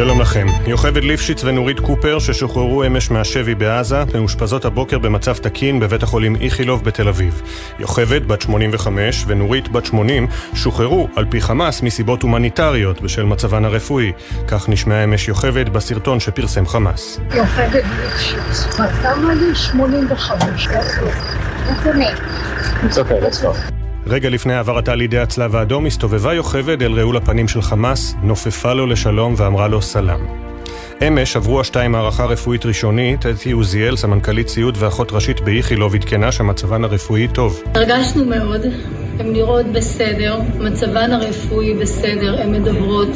שלום לכם. יוכבד ליפשיץ ונורית קופר, ששוחררו אמש מהשבי בעזה, מאושפזות הבוקר במצב תקין בבית החולים איכילוב בתל אביב. יוכבד, בת 85, ונורית, בת 80, שוחררו על פי חמאס מסיבות הומניטריות בשל מצבן הרפואי. כך נשמעה אמש יוכבד בסרטון שפרסם חמאס. יוכבד ליפשיץ, בת כמה לי? 85. It's okay, let's go. רגע לפני העברתה לידי הצלב האדום הסתובבה יוכבד אל רעול הפנים של חמאס, נופפה לו לשלום ואמרה לו סלאם. אמש עברו השתיים הערכה רפואית ראשונית, אתי עוזיאל, סמנכ"לית ציוד ואחות ראשית באיכילוב, עדכנה שמצבן הרפואי טוב. הרגשנו מאוד, הן נראות בסדר, מצבן הרפואי בסדר, הן מדברות.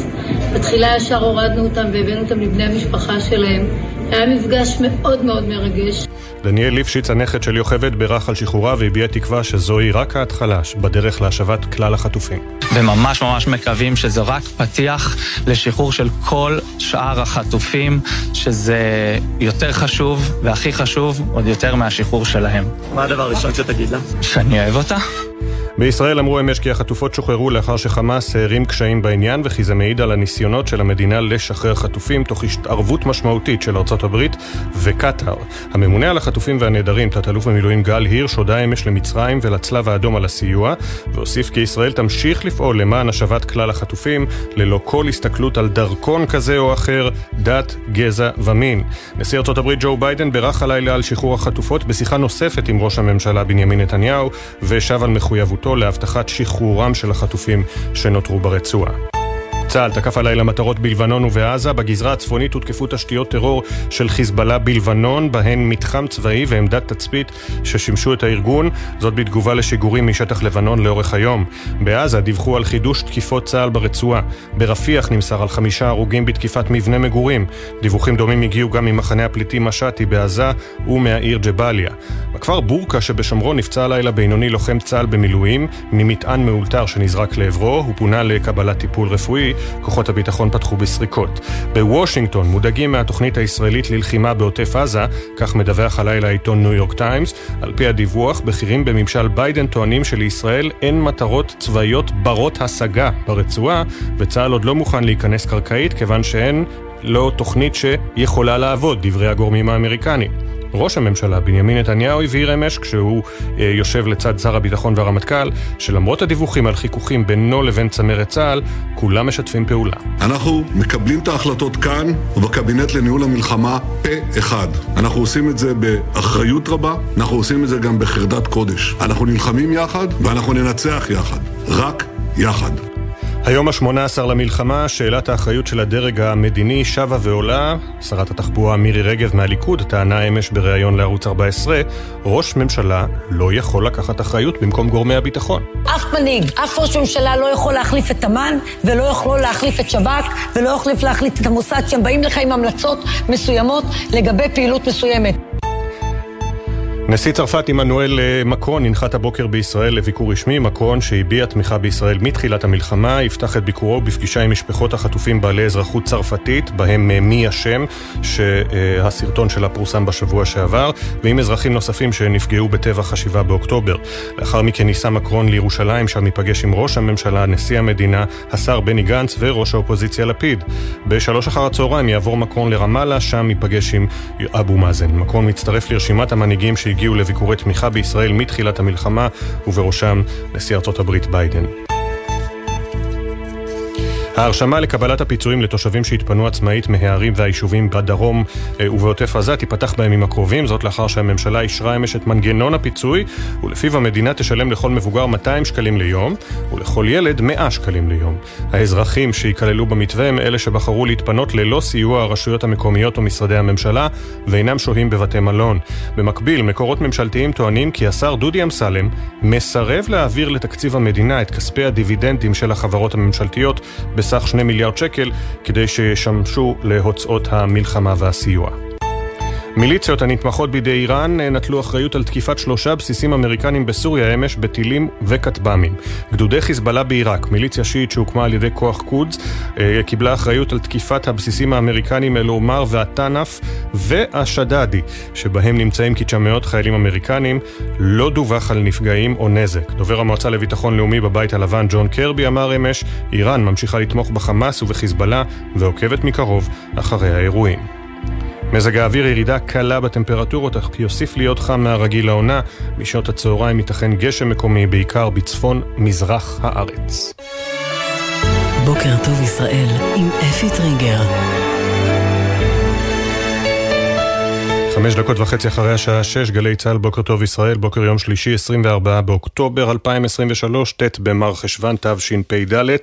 בתחילה ישר הורדנו אותן והבאנו אותן לבני המשפחה שלהן. היה מפגש מאוד מאוד מרגש. דניאל ליפשיץ, הנכד של יוכבד, בירך על שחרורה והביע תקווה שזוהי רק ההתחלה בדרך להשבת כלל החטופים. וממש ממש מקווים שזה רק פתיח לשחרור של כל שאר החטופים, שזה יותר חשוב, והכי חשוב, עוד יותר מהשחרור שלהם. מה הדבר הראשון שתגיד לה? שאני אוהב אותה. בישראל אמרו אמש כי החטופות שוחררו לאחר שחמאס הערים קשיים בעניין וכי זה מעיד על הניסיונות של המדינה לשחרר חטופים תוך התערבות משמעותית של ארצות הברית וקטאר. הממונה על החטופים והנעדרים, תת-אלוף במילואים גל הירש, הודה אמש למצרים ולצלב האדום על הסיוע, והוסיף כי ישראל תמשיך לפעול למען השבת כלל החטופים, ללא כל הסתכלות על דרכון כזה או אחר, דת, גזע ומין. נשיא ארצות הברית ג'ו ביידן בירך הלילה על שחרור החטופות בשיחה נוספת עם ראש הממשלה בנימין נתניהו, ושב על מחויבות מחויבותו להבטחת שחרורם של החטופים שנותרו ברצועה. צה"ל תקף הלילה מטרות בלבנון ובעזה. בגזרה הצפונית הותקפו תשתיות טרור של חיזבאללה בלבנון, בהן מתחם צבאי ועמדת תצפית ששימשו את הארגון, זאת בתגובה לשיגורים משטח לבנון לאורך היום. בעזה דיווחו על חידוש תקיפות צה"ל ברצועה. ברפיח נמסר על חמישה הרוגים בתקיפת מבנה מגורים. דיווחים דומים הגיעו גם ממחנה הפליטים משאטי בעזה ומהעיר ג'באליה. בכפר בורקה שבשומרון נפצע הלילה בינוני לוחם צה"ל במילואים ממטען מאולתר שנזרק לעברו, הוא פונה לקבלת טיפול רפואי. כוחות הביטחון פתחו בסריקות. בוושינגטון מודאגים מהתוכנית הישראלית ללחימה בעוטף עזה, כך מדווח הלילה העיתון ניו יורק טיימס. על פי הדיווח, בכירים בממשל ביידן טוענים שלישראל אין מטרות צבאיות ברות השגה ברצועה, וצה"ל עוד לא מוכן להיכנס קרקעית כיוון שאין לא תוכנית שיכולה לעבוד, דברי הגורמים האמריקניים. ראש הממשלה בנימין נתניהו הבהיר אמש כשהוא אה, יושב לצד שר הביטחון והרמטכ"ל, שלמרות הדיווחים על חיכוכים בינו לבין צמרת צה"ל, כולם משתפים פעולה. אנחנו מקבלים את ההחלטות כאן ובקבינט לניהול המלחמה פה אחד. אנחנו עושים את זה באחריות רבה, אנחנו עושים את זה גם בחרדת קודש. אנחנו נלחמים יחד ואנחנו ננצח יחד. רק יחד. היום ה-18 למלחמה, שאלת האחריות של הדרג המדיני שבה ועולה. שרת התחבורה מירי רגב מהליכוד טענה אמש בריאיון לערוץ 14, ראש ממשלה לא יכול לקחת אחריות במקום גורמי הביטחון. אף מנהיג, אף ראש ממשלה לא יכול להחליף את אמ"ן, ולא יכול להחליף את שב"כ, ולא יכול להחליף את המוסד שהם באים לך עם המלצות מסוימות לגבי פעילות מסוימת. נשיא צרפת עמנואל אה, מקרון ינחת הבוקר בישראל לביקור רשמי. מקרון, שהביע תמיכה בישראל מתחילת המלחמה, יפתח את ביקורו בפגישה עם משפחות החטופים בעלי אזרחות צרפתית, בהם אה, מי אשם, שהסרטון שלה פורסם בשבוע שעבר, ועם אזרחים נוספים שנפגעו בטבח השבעה באוקטובר. לאחר מכן ניסה מקרון לירושלים, שם ייפגש עם ראש הממשלה, נשיא המדינה, השר בני גנץ וראש האופוזיציה לפיד. בשלוש אחר הצהריים יעבור מקרון לרמאללה, שם ייפגש עם אבו מאזן. מקרון מצטרף לרשימת המנהיגים שהגיעו לביקורי תמיכה בישראל מתחילת המלחמה, ובראשם נשיא ארצות הברית ביידן. ההרשמה לקבלת הפיצויים לתושבים שהתפנו עצמאית מהערים והיישובים בדרום אה, ובעוטף עזה תיפתח בימים הקרובים, זאת לאחר שהממשלה אישרה אמש את מנגנון הפיצוי, ולפיו המדינה תשלם לכל מבוגר 200 שקלים ליום, ולכל ילד 100 שקלים ליום. האזרחים שייכללו במתווה הם אלה שבחרו להתפנות ללא סיוע הרשויות המקומיות ומשרדי הממשלה, ואינם שוהים בבתי מלון. במקביל, מקורות ממשלתיים טוענים כי השר דודי אמסלם מסרב להעביר לתקציב המדינה את כספי הדיבידנדים של החברות הממשלתיות בסך 2 מיליארד שקל כדי שישמשו להוצאות המלחמה והסיוע. מיליציות הנתמכות בידי איראן נטלו אחריות על תקיפת שלושה בסיסים אמריקנים בסוריה אמש בטילים וכטב"מים. גדודי חיזבאללה בעיראק, מיליציה שיעית שהוקמה על ידי כוח קודס, אה, קיבלה אחריות על תקיפת הבסיסים האמריקנים אל-עומר והטנף והשדאדי, שבהם נמצאים כ-900 חיילים אמריקנים. לא דווח על נפגעים או נזק. דובר המועצה לביטחון לאומי בבית הלבן ג'ון קרבי אמר אמש, איראן ממשיכה לתמוך בחמאס ובחיזבאללה ועוקבת מקרוב אחרי האירועים. מזג האוויר ירידה קלה בטמפרטורות, אך יוסיף להיות חם מהרגיל לעונה. בשעות הצהריים ייתכן גשם מקומי, בעיקר בצפון מזרח הארץ. בוקר טוב ישראל עם אפי טריגר. חמש דקות וחצי אחרי השעה שש, גלי צה"ל, בוקר טוב ישראל, בוקר יום שלישי, 24 באוקטובר 2023, ט' במר חשוון תשפ"ד.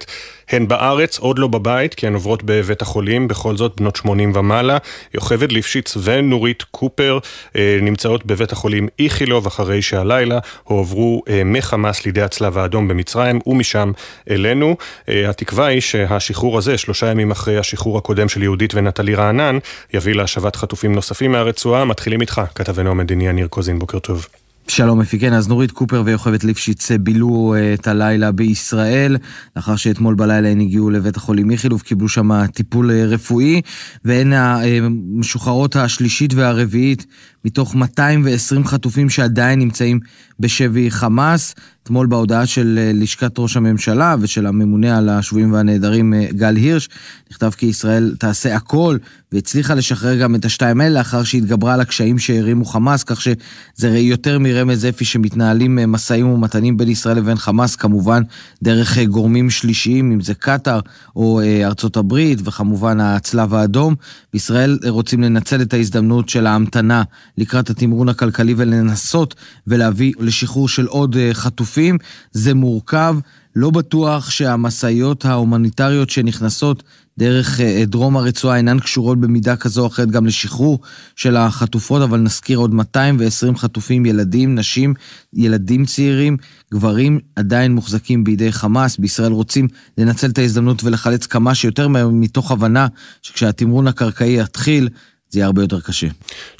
הן בארץ, עוד לא בבית, כי הן עוברות בבית החולים, בכל זאת בנות 80 ומעלה. יוכבד ליפשיץ ונורית קופר אה, נמצאות בבית החולים איכילוב, אחרי שהלילה הועברו אה, מחמאס לידי הצלב האדום במצרים, ומשם אלינו. אה, התקווה היא שהשחרור הזה, שלושה ימים אחרי השחרור הקודם של יהודית ונטלי רענן, יביא להשבת חטופים נוספים מהרצועה. מתחילים איתך, כתבנו המדיני יניר קוזין, בוקר טוב. שלום אפי, כן, אז נורית קופר ויוכבד ליפשיץ בילו אה, את הלילה בישראל, לאחר שאתמול בלילה הן הגיעו לבית החולים איכילוב, קיבלו שם טיפול אה, רפואי, והן המשוחררות השלישית והרביעית מתוך 220 חטופים שעדיין נמצאים בשבי חמאס. אתמול בהודעה של אה, לשכת ראש הממשלה ושל הממונה על השבויים והנעדרים גל הירש, נכתב כי ישראל תעשה הכל והצליחה לשחרר גם את השתיים האלה לאחר שהתגברה על הקשיים שהרימו חמאס, כך שזה יותר מרמז אפי שמתנהלים משאים ומתנים בין ישראל לבין חמאס, כמובן דרך גורמים שלישיים, אם זה קטאר או ארצות הברית, וכמובן הצלב האדום. בישראל רוצים לנצל את ההזדמנות של ההמתנה לקראת התמרון הכלכלי ולנסות ולהביא לשחרור של עוד חטופים. זה מורכב. לא בטוח שהמשאיות ההומניטריות שנכנסות דרך דרום הרצועה אינן קשורות במידה כזו או אחרת גם לשחרור של החטופות, אבל נזכיר עוד 220 חטופים, ילדים, נשים, ילדים צעירים, גברים עדיין מוחזקים בידי חמאס. בישראל רוצים לנצל את ההזדמנות ולחלץ כמה שיותר מהם מתוך הבנה שכשהתמרון הקרקעי יתחיל, זה יהיה הרבה יותר קשה.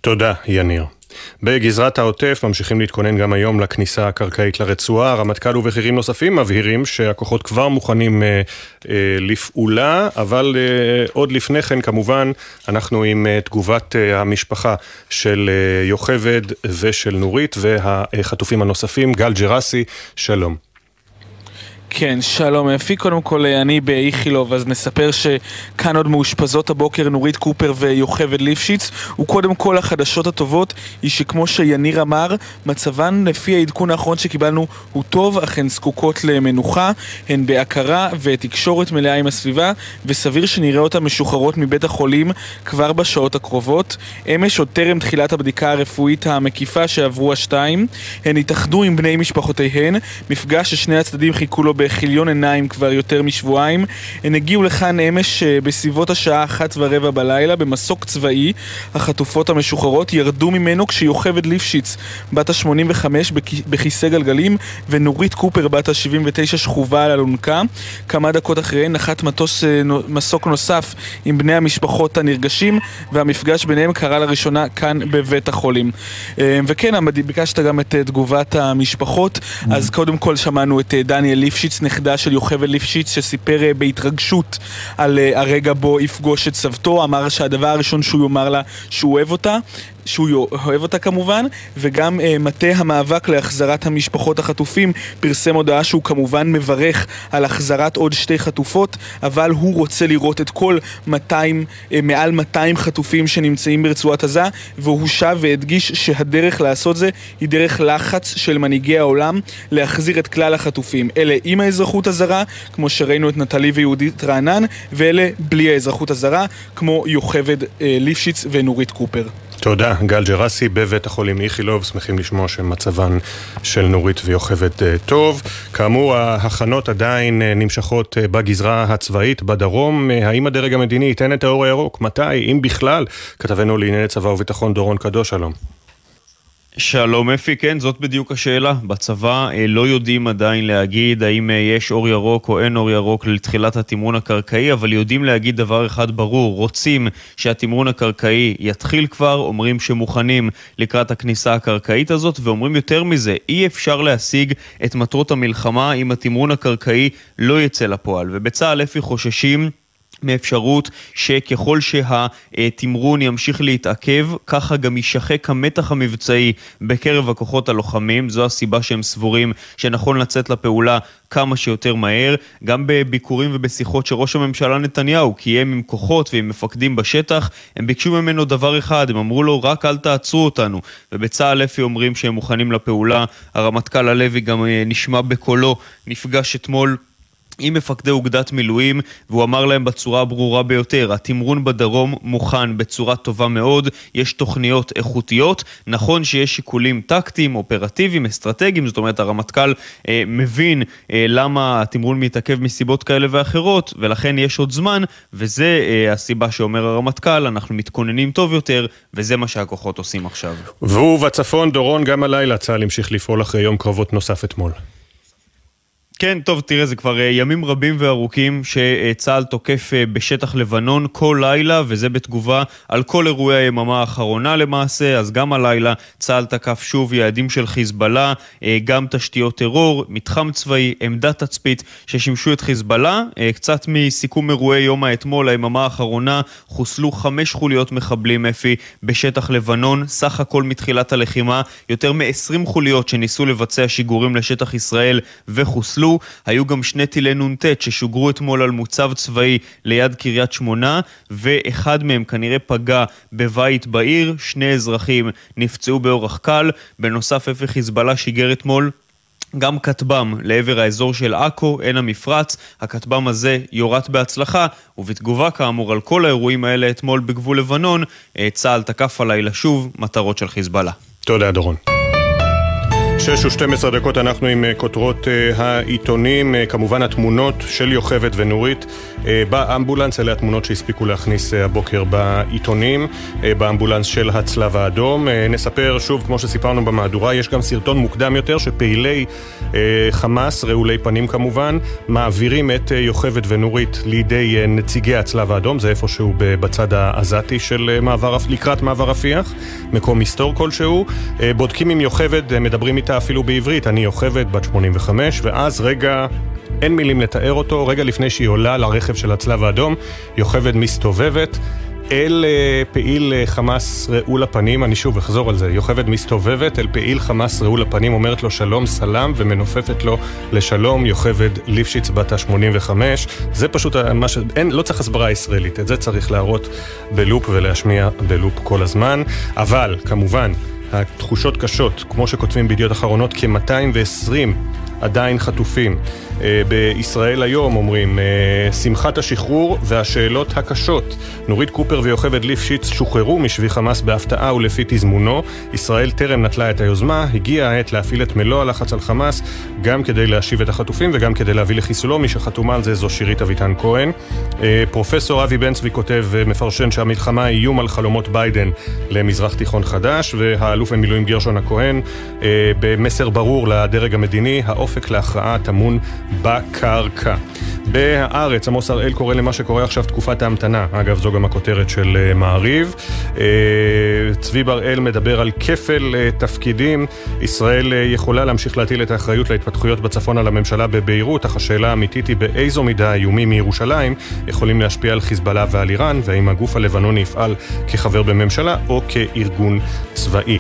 תודה, יניר. בגזרת העוטף ממשיכים להתכונן גם היום לכניסה הקרקעית לרצועה. הרמטכ"ל ובכירים נוספים מבהירים שהכוחות כבר מוכנים אה, אה, לפעולה, אבל אה, עוד לפני כן כמובן אנחנו עם אה, תגובת אה, המשפחה של אה, יוכבד ושל נורית והחטופים הנוספים. גל ג'רסי, שלום. כן, שלום אפי. קודם כל, אני באיכילוב, אז נספר שכאן עוד מאושפזות הבוקר נורית קופר ויוכבד ליפשיץ. וקודם כל, החדשות הטובות היא שכמו שיניר אמר, מצבן לפי העדכון האחרון שקיבלנו הוא טוב, אך הן זקוקות למנוחה, הן בהכרה ותקשורת מלאה עם הסביבה, וסביר שנראה אותן משוחררות מבית החולים כבר בשעות הקרובות. אמש עוד טרם תחילת הבדיקה הרפואית המקיפה שעברו השתיים, הן התאחדו עם בני משפחותיהן, מפגש ששני הצדדים חיכו לו בכיליון עיניים כבר יותר משבועיים. הן הגיעו לכאן אמש בסביבות השעה אחת ורבע בלילה במסוק צבאי. החטופות המשוחררות ירדו ממנו כשיוכבד ליפשיץ, בת ה-85 בכיסא גלגלים, ונורית קופר, בת ה-79 שכובה על אלונקה. כמה דקות אחריהן נחת מטוס מסוק נוסף עם בני המשפחות הנרגשים, והמפגש ביניהם קרה לראשונה כאן בבית החולים. וכן, ביקשת גם את תגובת המשפחות, אז קודם כל שמענו את דניאל ליפשיץ. ליפשיץ, נכדה של יוכבד ליפשיץ, שסיפר בהתרגשות על הרגע בו יפגוש את סבתו, אמר שהדבר הראשון שהוא יאמר לה שהוא אוהב אותה. שהוא אוהב אותה כמובן, וגם uh, מטה המאבק להחזרת המשפחות החטופים פרסם הודעה שהוא כמובן מברך על החזרת עוד שתי חטופות, אבל הוא רוצה לראות את כל 200, uh, מעל 200 חטופים שנמצאים ברצועת עזה, והוא שב והדגיש שהדרך לעשות זה היא דרך לחץ של מנהיגי העולם להחזיר את כלל החטופים. אלה עם האזרחות הזרה, כמו שראינו את נטלי ויהודית רענן, ואלה בלי האזרחות הזרה, כמו יוכבד uh, ליפשיץ ונורית קופר. תודה. גל ג'רסי בבית החולים איכילוב, שמחים לשמוע שמצבן של נורית ויוכבד טוב. כאמור, ההכנות עדיין נמשכות בגזרה הצבאית בדרום. האם הדרג המדיני ייתן את האור הירוק? מתי? אם בכלל? כתבנו לענייני צבא וביטחון דורון קדוש, שלום. שלום אפי, כן, זאת בדיוק השאלה. בצבא אה, לא יודעים עדיין להגיד האם אה, יש אור ירוק או אין אור ירוק לתחילת התמרון הקרקעי, אבל יודעים להגיד דבר אחד ברור, רוצים שהתמרון הקרקעי יתחיל כבר, אומרים שמוכנים לקראת הכניסה הקרקעית הזאת, ואומרים יותר מזה, אי אפשר להשיג את מטרות המלחמה אם התמרון הקרקעי לא יצא לפועל. ובצה"ל אפי חוששים מאפשרות שככל שהתמרון ימשיך להתעכב, ככה גם יישחק המתח המבצעי בקרב הכוחות הלוחמים. זו הסיבה שהם סבורים שנכון לצאת לפעולה כמה שיותר מהר. גם בביקורים ובשיחות שראש הממשלה נתניהו קיים עם כוחות ועם מפקדים בשטח, הם ביקשו ממנו דבר אחד, הם אמרו לו רק אל תעצרו אותנו. ובצה"ל אפי אומרים שהם מוכנים לפעולה. הרמטכ"ל הלוי גם אה, נשמע בקולו, נפגש אתמול עם מפקדי אוגדת מילואים, והוא אמר להם בצורה הברורה ביותר, התמרון בדרום מוכן בצורה טובה מאוד, יש תוכניות איכותיות, נכון שיש שיקולים טקטיים, אופרטיביים, אסטרטגיים, זאת אומרת הרמטכ"ל אה, מבין אה, למה התמרון מתעכב מסיבות כאלה ואחרות, ולכן יש עוד זמן, וזה אה, הסיבה שאומר הרמטכ"ל, אנחנו מתכוננים טוב יותר, וזה מה שהכוחות עושים עכשיו. והוא בצפון, דורון, גם הלילה צה"ל המשיך לפעול אחרי יום קרבות נוסף אתמול. כן, טוב, תראה, זה כבר אה, ימים רבים וארוכים שצה"ל תוקף אה, בשטח לבנון כל לילה, וזה בתגובה על כל אירועי היממה האחרונה למעשה, אז גם הלילה צה"ל תקף שוב יעדים של חיזבאללה, אה, גם תשתיות טרור, מתחם צבאי, עמדת תצפית ששימשו את חיזבאללה. קצת מסיכום אירועי יום האתמול, היממה האחרונה, חוסלו חמש חוליות מחבלים אפי בשטח לבנון, סך הכל מתחילת הלחימה, יותר מ-20 חוליות שניסו לבצע שיגורים לשטח ישראל וחוסלו. היו גם שני טילי נ"ט ששוגרו אתמול על מוצב צבאי ליד קריית שמונה, ואחד מהם כנראה פגע בבית בעיר, שני אזרחים נפצעו באורח קל. בנוסף, אפי חיזבאללה שיגר אתמול גם כטב"ם לעבר האזור של עכו, עין המפרץ. הכטב"ם הזה יורט בהצלחה, ובתגובה כאמור על כל האירועים האלה אתמול בגבול לבנון, אה, צה"ל תקף הלילה שוב מטרות של חיזבאללה. תודה, דורון. שש ושתים עשרה דקות אנחנו עם אה, כותרות uh, העיתונים, uh, כמובן התמונות של יוכבד ונורית באמבולנס, אלה התמונות שהספיקו להכניס הבוקר בעיתונים, באמבולנס של הצלב האדום. נספר שוב, כמו שסיפרנו במהדורה, יש גם סרטון מוקדם יותר שפעילי חמאס, רעולי פנים כמובן, מעבירים את יוכבד ונורית לידי נציגי הצלב האדום, זה איפשהו בצד העזתי של מעבר, לקראת מעבר רפיח, מקום מסתור כלשהו. בודקים עם יוכבד, מדברים איתה איתה אפילו בעברית, אני יוכבד, בת 85, ואז רגע, אין מילים לתאר אותו, רגע לפני שהיא עולה לרכב של הצלב האדום, יוכבד מסתובבת. אל uh, פעיל uh, חמאס רעול הפנים, אני שוב אחזור על זה, יוכבד מסתובבת אל פעיל חמאס רעול הפנים, אומרת לו שלום, סלאם, ומנופפת לו לשלום, יוכבד ליפשיץ בת ה-85. זה פשוט מה ש... אין, לא צריך הסברה ישראלית, את זה צריך להראות בלופ ולהשמיע בלופ כל הזמן. אבל, כמובן, התחושות קשות, כמו שכותבים בידיעות אחרונות, כ-220 עדיין חטופים. אה, בישראל היום אומרים, אה, שמחת השחרור והשאלות הקשות. נורית קופר ויוכבד ליפשיץ שוחררו משבי חמאס בהפתעה ולפי תזמונו. ישראל טרם נטלה את היוזמה, הגיעה העת להפעיל את מלוא הלחץ על חמאס, גם כדי להשיב את החטופים וגם כדי להביא לחיסולו. מי שחתומה על זה זו שירית אביטן כהן. אה, פרופסור אבי בן צבי כותב ומפרשן שהמלחמה היא איום על חלומות ביידן למזרח תיכון חדש, והאלוף במילואים גרשון הכהן, במסר ברור לדרג המדיני, האופק להכרעה טמון בקרקע. בהארץ, עמוס הראל קורא למה שקורה עכשיו תקופת ההמתנה. אגב, זו גם הכותרת של אה, מעריב. Uh, צבי בראל מדבר על כפל uh, תפקידים. ישראל יכולה להמשיך להטיל את האחריות להתפתחויות בצפון על הממשלה בביירות, אך השאלה האמיתית היא באיזו מידה האיומים מירושלים יכולים להשפיע על חיזבאללה ועל איראן, והאם הגוף הלבנוני יפעל כחבר בממשלה או כארגון צבאי.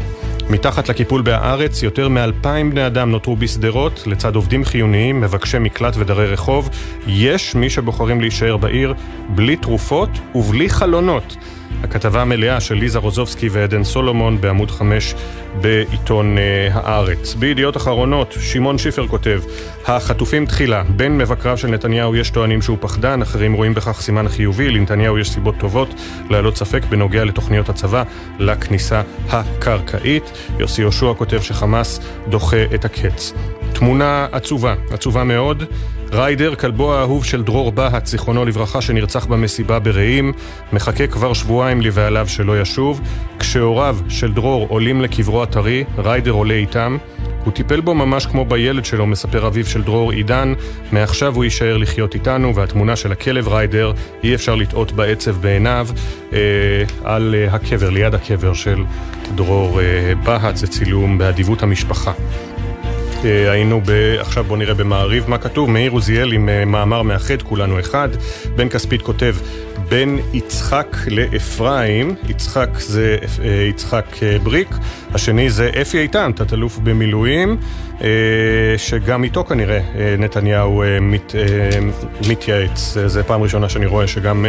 מתחת לקיפול בהארץ, יותר מאלפיים בני אדם נותרו בשדרות, לצד עובדים חיוניים, מבקשי מקלט ודרי רחוב. יש מי שבוחרים להישאר בעיר בלי תרופות ובלי חלונות. הכתבה המלאה של ליזה רוזובסקי ועדן סולומון בעמוד 5 בעיתון uh, הארץ. בידיעות אחרונות, שמעון שיפר כותב: החטופים תחילה. בין מבקריו של נתניהו יש טוענים שהוא פחדן, אחרים רואים בכך סימן חיובי. לנתניהו יש סיבות טובות להעלות ספק בנוגע לתוכניות הצבא לכניסה הקרקעית. יוסי יהושע כותב שחמאס דוחה את הקץ. תמונה עצובה, עצובה מאוד. ריידר, כלבו האהוב של דרור בהט, זיכרונו לברכה, שנרצח במסיבה ברעים, מחכה כבר שבועיים לבעליו שלא ישוב. כשהוריו של דרור עולים לקברו הטרי, ריידר עולה איתם. הוא טיפל בו ממש כמו בילד שלו, מספר אביו של דרור עידן. מעכשיו הוא יישאר לחיות איתנו, והתמונה של הכלב ריידר, אי אפשר לטעות בעצב בעיניו, אה, על אה, הקבר, ליד הקבר של דרור אה, בהט, זה צילום באדיבות המשפחה. אה, היינו ב... עכשיו בואו נראה במעריב מה כתוב. מאיר עוזיאל עם אה, מאמר מאחד, כולנו אחד. בן כספית כותב, בין יצחק לאפרים, יצחק זה אה, יצחק בריק, השני זה אפי איתן, תת-אלוף במילואים, שגם איתו כנראה נתניהו מת, מתייעץ. זו פעם ראשונה שאני רואה שגם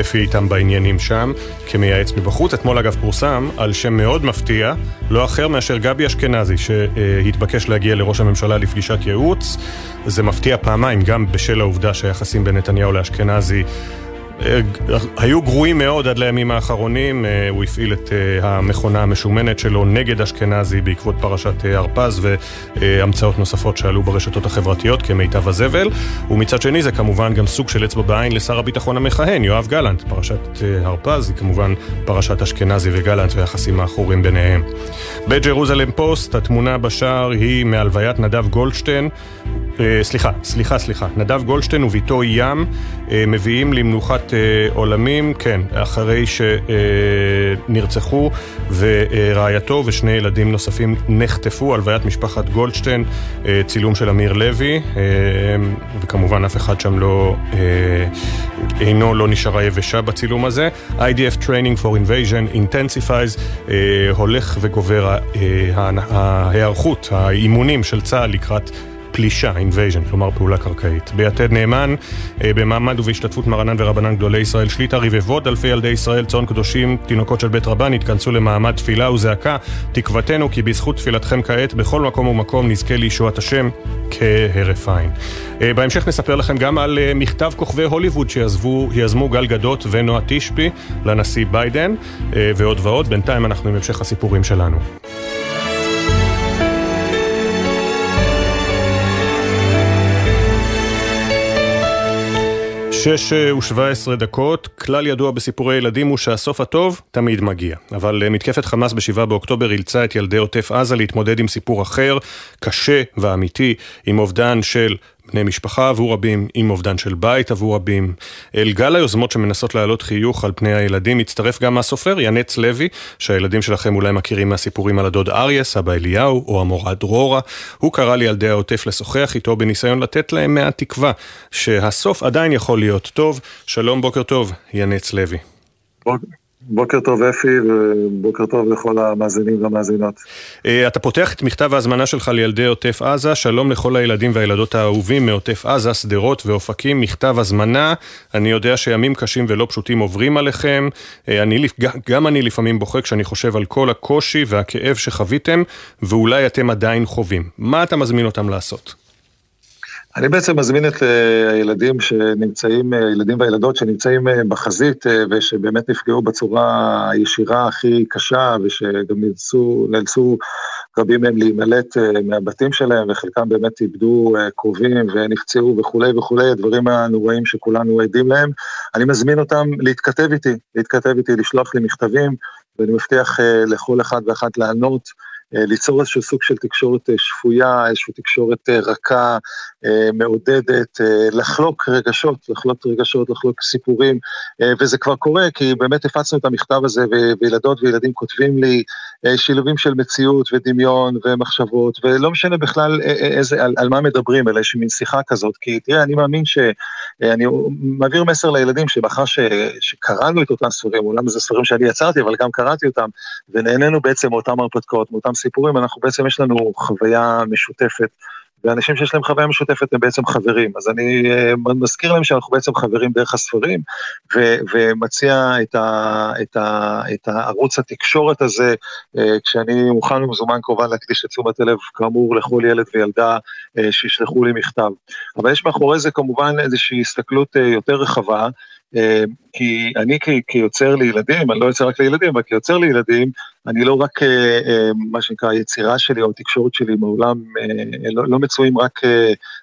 אפי איתן בעניינים שם, כמייעץ מבחוץ. אתמול אגב פורסם על שם מאוד מפתיע, לא אחר מאשר גבי אשכנזי, שהתבקש להגיע לראש ראש הממשלה לפגישת ייעוץ. זה מפתיע פעמיים, גם בשל העובדה שהיחסים בין נתניהו לאשכנזי אה, היו גרועים מאוד עד לימים האחרונים, אה, הוא הפעיל את אה, המכונה המשומנת שלו נגד אשכנזי בעקבות פרשת הרפז והמצאות נוספות שעלו ברשתות החברתיות כמיטב הזבל, ומצד שני זה כמובן גם סוג של אצבע בעין לשר הביטחון המכהן, יואב גלנט. פרשת הרפז היא כמובן פרשת אשכנזי וגלנט והיחסים האחורים ביניהם. בג'רוזלם פוסט, התמונה בשער היא מהלוויית נדב גולדשטיין, סליחה, סליחה, סליחה, נדב גולדשטיין וביתו ים מביאים למנוחת אה, עולמים, כן, אחרי שנרצחו ורעייתו ושני ילדים נוספים נחטפו, הלוויית משפחת גולדשטיין, אה, צילום של אמיר לוי, אה, וכמובן אף אחד שם לא, אינו לא נשארה יבשה בצילום הזה. IDF Training for Invasion Intensifies, הולך וגובר ההיערכות, האימונים של צה"ל לקראת פלישה, invasion, כלומר פעולה קרקעית. ביתד נאמן, אה, במעמד ובהשתתפות מרנן ורבנן גדולי ישראל שליטה, רבבות אלפי ילדי ישראל, צאן קדושים, תינוקות של בית רבן, התכנסו למעמד תפילה וזעקה. תקוותנו כי בזכות תפילתכם כעת, בכל מקום ומקום נזכה לישועת השם כהרף עין. אה, בהמשך נספר לכם גם על אה, מכתב כוכבי הוליווד שיזמו גל גדות ונועה תשבי לנשיא ביידן, ועוד ועוד. בינתיים אנחנו עם המשך הסיפורים שלנו. שש ושבע עשרה דקות, כלל ידוע בסיפורי ילדים הוא שהסוף הטוב תמיד מגיע. אבל אה, מתקפת חמאס בשבעה באוקטובר אילצה את ילדי עוטף עזה להתמודד עם סיפור אחר, קשה ואמיתי, עם אובדן של בני משפחה עבור רבים, עם אובדן של בית עבור רבים. אל גל היוזמות שמנסות להעלות חיוך על פני הילדים מצטרף גם הסופר ינץ לוי, שהילדים שלכם אולי מכירים מהסיפורים על הדוד אריה, סבא אליהו או המורה דרורה. הוא קרא לילדי העוטף לשוחח איתו בניסיון לתת להם מעט תקווה שהסוף עדיין יכול להיות טוב. שלום, בוקר טוב, ינץ לוי. בוקר. בוקר טוב אפי, ובוקר טוב לכל המאזינים והמאזינות. אה, אתה פותח את מכתב ההזמנה שלך לילדי עוטף עזה, שלום לכל הילדים והילדות האהובים מעוטף עזה, שדרות ואופקים, מכתב הזמנה. אני יודע שימים קשים ולא פשוטים עוברים עליכם. אה, אני, גם אני לפעמים בוכה כשאני חושב על כל הקושי והכאב שחוויתם, ואולי אתם עדיין חווים. מה אתה מזמין אותם לעשות? אני בעצם מזמין את אה, הילדים שנמצאים, אה, ילדים והילדות שנמצאים אה, בחזית ושבאמת נפגעו בצורה הישירה הכי קשה ושגם נאלצו, נאלצו רבים מהם להימלט מהבתים שלהם וחלקם באמת איבדו קרובים ונפצעו וכולי וכולי, הדברים הנוראים שכולנו עדים להם. אני מזמין אותם להתכתב איתי, להתכתב איתי, לשלוח לי מכתבים ואני מבטיח לכל אחד ואחת לענות. אה, ליצור איזשהו סוג של תקשורת אה, שפויה, איזושהי תקשורת אה, רכה, מעודדת, לחלוק רגשות, לחלוק רגשות, לחלוק סיפורים, וזה כבר קורה, כי באמת הפצנו את המכתב הזה, וילדות וילדים כותבים לי שילובים של מציאות ודמיון ומחשבות, ולא משנה בכלל איזה, על, על מה מדברים, אלא איזושהי מין שיחה כזאת, כי תראה, אני מאמין שאני מעביר מסר לילדים שמאחר שקראנו את אותם ספרים, אולם זה ספרים שאני יצרתי, אבל גם קראתי אותם, ונהנינו בעצם מאותם הרפתקאות, מאותם סיפורים, אנחנו בעצם, יש לנו חוויה משותפת, ואנשים שיש להם חוויה משותפת הם בעצם חברים. אז אני uh, מזכיר להם שאנחנו בעצם חברים דרך הספרים, ו- ומציע את, ה- את, ה- את הערוץ התקשורת הזה, uh, כשאני מוכן ומזומן כמובן להקדיש את תשומת הלב, כאמור, לכל ילד וילדה uh, שישלחו לי מכתב. אבל יש מאחורי זה כמובן איזושהי הסתכלות יותר רחבה. אה, כי אני כיוצר לילדים, אני לא יוצר רק לילדים, אבל כיוצר לילדים, אני לא רק, אה, אה, מה שנקרא, היצירה שלי או התקשורת שלי מעולם, לא, לא מצויים רק,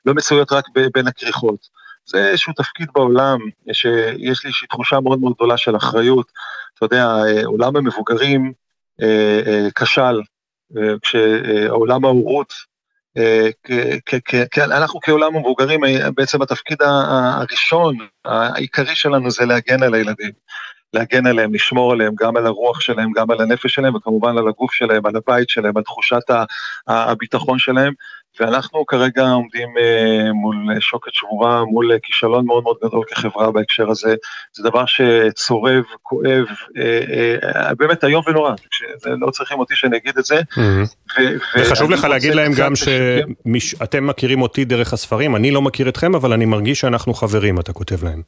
לא מצויות רק בין הכריכות. זה איזשהו תפקיד בעולם, שיש לי איזושהי תחושה מאוד מאוד גדולה של אחריות. אתה יודע, עולם המבוגרים כשל, כשעולם ההורות אנחנו כעולם המבוגרים, בעצם התפקיד הראשון, העיקרי שלנו זה להגן על הילדים. להגן עליהם, לשמור עליהם, גם על הרוח שלהם, גם על הנפש שלהם, וכמובן על הגוף שלהם, על הבית שלהם, על תחושת הביטחון שלהם. ואנחנו כרגע עומדים אה, מול שוקת שבורה, מול כישלון מאוד מאוד גדול כחברה בהקשר הזה. זה דבר שצורב, כואב, אה, אה, באמת איום ונורא, לא צריכים אותי שאני אגיד את זה. וחשוב לך להגיד להם גם שאתם מכירים אותי דרך הספרים, אני לא מכיר אתכם, אבל אני מרגיש שאנחנו חברים, אתה כותב להם.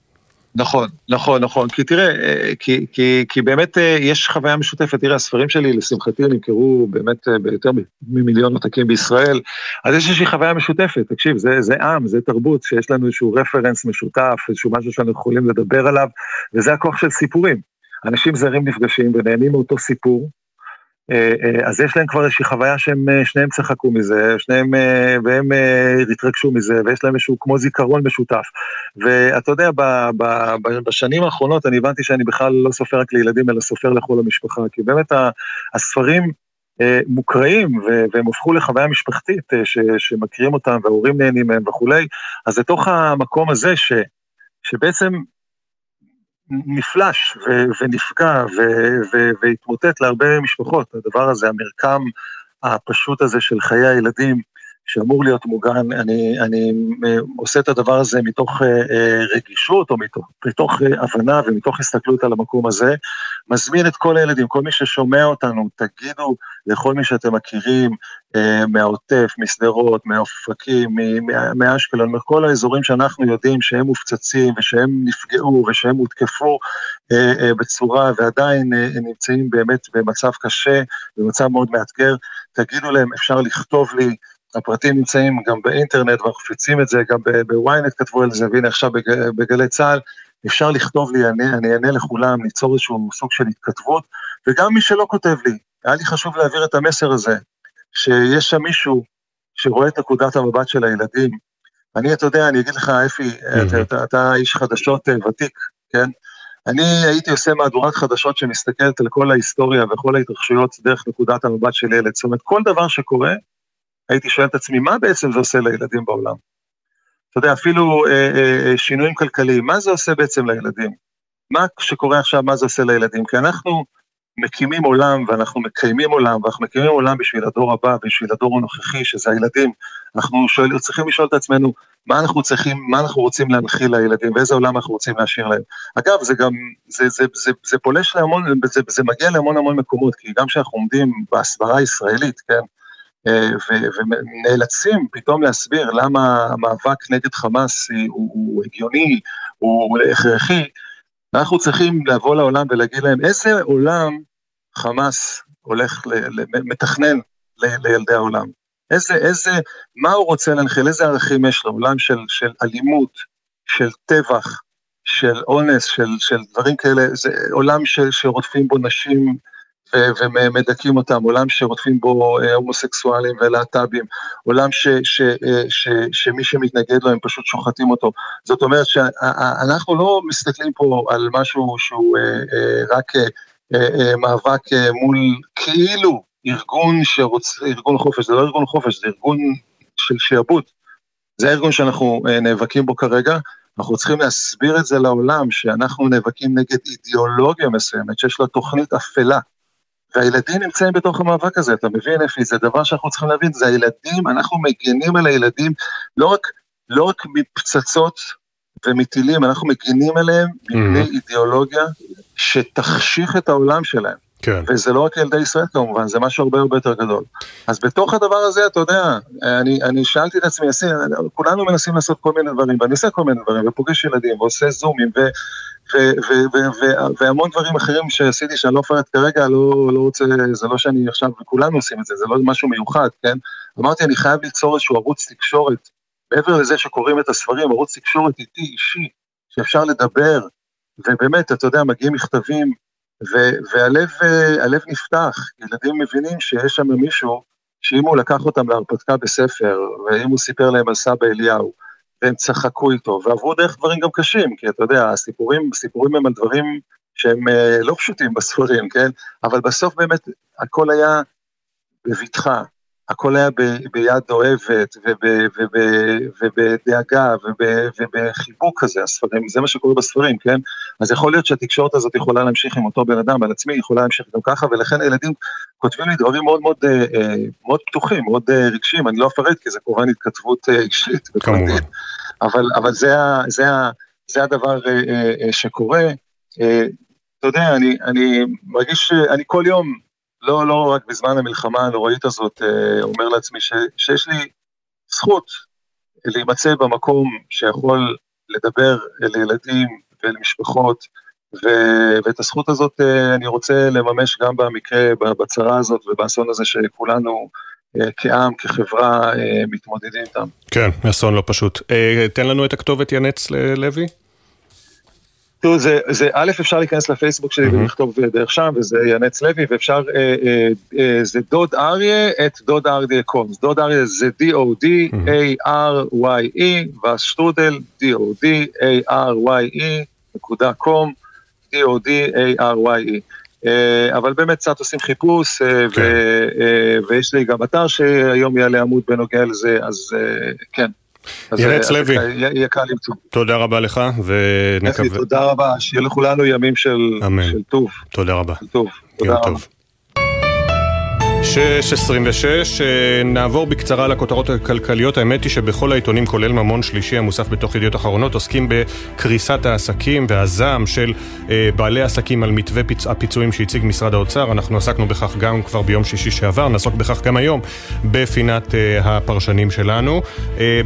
נכון, נכון, נכון, כי תראה, אה, כי, כי, כי באמת אה, יש חוויה משותפת, תראה, הספרים שלי, לשמחתי, נמכרו באמת אה, ביותר ממיליון עותקים בישראל, אז יש איזושהי חוויה משותפת, תקשיב, זה, זה עם, זה תרבות, שיש לנו איזשהו רפרנס משותף, איזשהו משהו שאנחנו יכולים לדבר עליו, וזה הכוח של סיפורים. אנשים זרים נפגשים ונהנים מאותו סיפור, אז יש להם כבר איזושהי חוויה שהם אה, שניהם צחקו מזה, שניהם, והם התרגשו מזה, ויש להם איזשהו כמו זיכרון משותף. ואתה יודע, ב, ב, ב, בשנים האחרונות אני הבנתי שאני בכלל לא סופר רק לילדים, אלא סופר לכל המשפחה, כי באמת הספרים מוקראים, והם הפכו לחוויה משפחתית ש, שמכירים אותם, וההורים נהנים מהם וכולי, אז לתוך המקום הזה, ש, שבעצם נפלש ו- ונפגע ו- ו- והתמוטט להרבה משפחות. הדבר הזה, המרקם הפשוט הזה של חיי הילדים, שאמור להיות מוגן, אני, אני אה, עושה את הדבר הזה מתוך אה, אה, רגישות או מתוך, מתוך הבנה ומתוך הסתכלות על המקום הזה. מזמין את כל הילדים, כל מי ששומע אותנו, תגידו לכל מי שאתם מכירים, מהעוטף, משדרות, מאופקים, מאשקלון, מכל האזורים שאנחנו יודעים שהם מופצצים ושהם נפגעו ושהם הותקפו בצורה ועדיין נמצאים באמת במצב קשה, במצב מאוד מאתגר, תגידו להם, אפשר לכתוב לי, הפרטים נמצאים גם באינטרנט, ואנחנו מפיצים את זה, גם בוויינט כתבו על זה, והנה עכשיו בגלי צה"ל, אפשר לכתוב לי, אני, אני אענה לכולם, ליצור איזשהו סוג של התכתבות, וגם מי שלא כותב לי, היה לי חשוב להעביר את המסר הזה, שיש שם מישהו שרואה את נקודת המבט של הילדים. אני, אתה יודע, אני אגיד לך, אפי, אתה, אתה, אתה איש חדשות אה, ותיק, כן? אני הייתי עושה מהדורת חדשות שמסתכלת על כל ההיסטוריה וכל ההתרחשויות דרך נקודת המבט של ילד. זאת אומרת, כל דבר שקורה, הייתי שואל את עצמי, מה בעצם זה עושה לילדים בעולם? אתה יודע, אפילו אה, אה, אה, שינויים כלכליים, מה זה עושה בעצם לילדים? מה שקורה עכשיו, מה זה עושה לילדים? כי אנחנו מקימים עולם ואנחנו מקיימים עולם, ואנחנו מקימים עולם בשביל הדור הבא, בשביל הדור הנוכחי, שזה הילדים. אנחנו שואל, צריכים לשאול את עצמנו, מה אנחנו צריכים, מה אנחנו רוצים להנחיל לילדים, ואיזה עולם אנחנו רוצים להשאיר להם. אגב, זה גם, זה, זה, זה, זה פולש להמון, זה, זה מגיע להמון המון מקומות, כי גם כשאנחנו עומדים בהסברה הישראלית, כן, ונאלצים פתאום להסביר למה המאבק נגד חמאס הוא, הוא הגיוני, הוא הכרחי, אנחנו צריכים לבוא לעולם ולהגיד להם איזה עולם חמאס הולך, ל, ל, מתכנן ל, לילדי העולם. איזה, איזה, מה הוא רוצה להנחיל, איזה ערכים יש לו, עולם של, של אלימות, של טבח, של אונס, של, של דברים כאלה, זה עולם ש, שרודפים בו נשים ומדכאים אותם, עולם שרודפים בו אה, הומוסקסואלים ולהט"בים, עולם ש, ש, אה, ש, שמי שמתנגד לו הם פשוט שוחטים אותו. זאת אומרת שאנחנו לא מסתכלים פה על משהו שהוא אה, רק מאבק מול כאילו ארגון שרוצה, ארגון חופש, זה לא ארגון חופש, זה ארגון של שיעבוד. זה הארגון שאנחנו נאבקים בו כרגע, אנחנו צריכים להסביר את זה לעולם, שאנחנו נאבקים נגד אידיאולוגיה מסוימת, שיש לה תוכנית אפלה. והילדים נמצאים בתוך המאבק הזה, אתה מבין אפי? זה דבר שאנחנו צריכים להבין, זה הילדים, אנחנו מגינים על הילדים לא רק, לא רק מפצצות ומטילים, אנחנו מגינים עליהם מפני mm-hmm. אידיאולוגיה שתחשיך את העולם שלהם. כן. וזה לא רק ילדי ישראל כמובן, זה משהו הרבה הרבה יותר גדול. אז בתוך הדבר הזה, אתה יודע, אני, אני שאלתי את עצמי, כולנו מנסים לעשות כל מיני דברים, ואני עושה כל מיני דברים, ופוגש ילדים, ועושה זומים, ו, והמון דברים אחרים שעשיתי שאני לא אפרט כרגע, לא, לא רוצה, זה לא שאני עכשיו, וכולנו עושים את זה, זה לא משהו מיוחד, כן? אמרתי, אני חייב ליצור איזשהו ערוץ תקשורת, מעבר לזה שקוראים את הספרים, ערוץ תקשורת איתי, אישי, שאפשר לדבר ובאמת, אתה יודע, מגיעים מכתבים, והלב נפתח, ילדים מבינים שיש שם מישהו, שאם הוא לקח אותם להרפתקה בספר, ואם הוא סיפר להם על סבא אליהו, והם צחקו איתו, ועברו דרך דברים גם קשים, כי אתה יודע, הסיפורים, הסיפורים הם על דברים שהם אה, לא פשוטים בספרים, כן? אבל בסוף באמת הכל היה בבטחה, הכל היה ב, ביד אוהבת ובדאגה ובחיבוק כזה, הספרים, זה מה שקורה בספרים, כן? אז יכול להיות שהתקשורת הזאת יכולה להמשיך עם אותו בן אדם, על עצמי יכולה להמשיך גם ככה, ולכן הילדים כותבים לי דברים מאוד מאוד, אה, אה, מאוד פתוחים, מאוד רגשיים, אני לא אפרט כי זה כמובן התכתבות אישית. כמובן. אבל, אבל זה, זה, זה הדבר שקורה. אתה יודע, אני, אני מרגיש שאני כל יום, לא, לא רק בזמן המלחמה הנוראית הזאת, אה, אומר לעצמי ש, שיש לי זכות להימצא במקום שיכול לדבר אל ילדים ואל משפחות, ו, ואת הזכות הזאת אה, אני רוצה לממש גם במקרה, בצרה הזאת ובאסון הזה שכולנו אה, כעם, כחברה, מתמודדים איתם. כן, אסון לא פשוט. תן לנו את הכתובת ינץ לוי. תראו, זה, זה, א', אפשר להיכנס לפייסבוק שלי mm-hmm. ולכתוב דרך שם, וזה ינץ לוי, ואפשר, אה, אה, אה, זה דוד אריה את דוד אריה קומס. דוד אריה זה D-O-D-A-R-Y-E, והשטרודל D-O-D-A-R-Y-E נקודה קום, D-O-D-A-R-Y-E. אה, אבל באמת קצת עושים חיפוש, אה, כן. ו, אה, ויש לי גם אתר שהיום יעלה עמוד בנוגע לזה, אז כן. ינץ לוי, יהיה קל למצוא. תודה רבה לך, ונקווה... תודה רבה, שיהיה לכולנו ימים של טוב. תודה רבה. טוב, תודה רבה. 6.26, אה, נעבור בקצרה לכותרות הכלכליות. האמת היא שבכל העיתונים, כולל ממון שלישי המוסף בתוך ידיעות אחרונות, עוסקים בקריסת העסקים והזעם של אה, בעלי עסקים על מתווה פיצ... הפיצויים שהציג משרד האוצר. אנחנו עסקנו בכך גם כבר ביום שישי שעבר, נעסוק בכך גם היום בפינת אה, הפרשנים שלנו.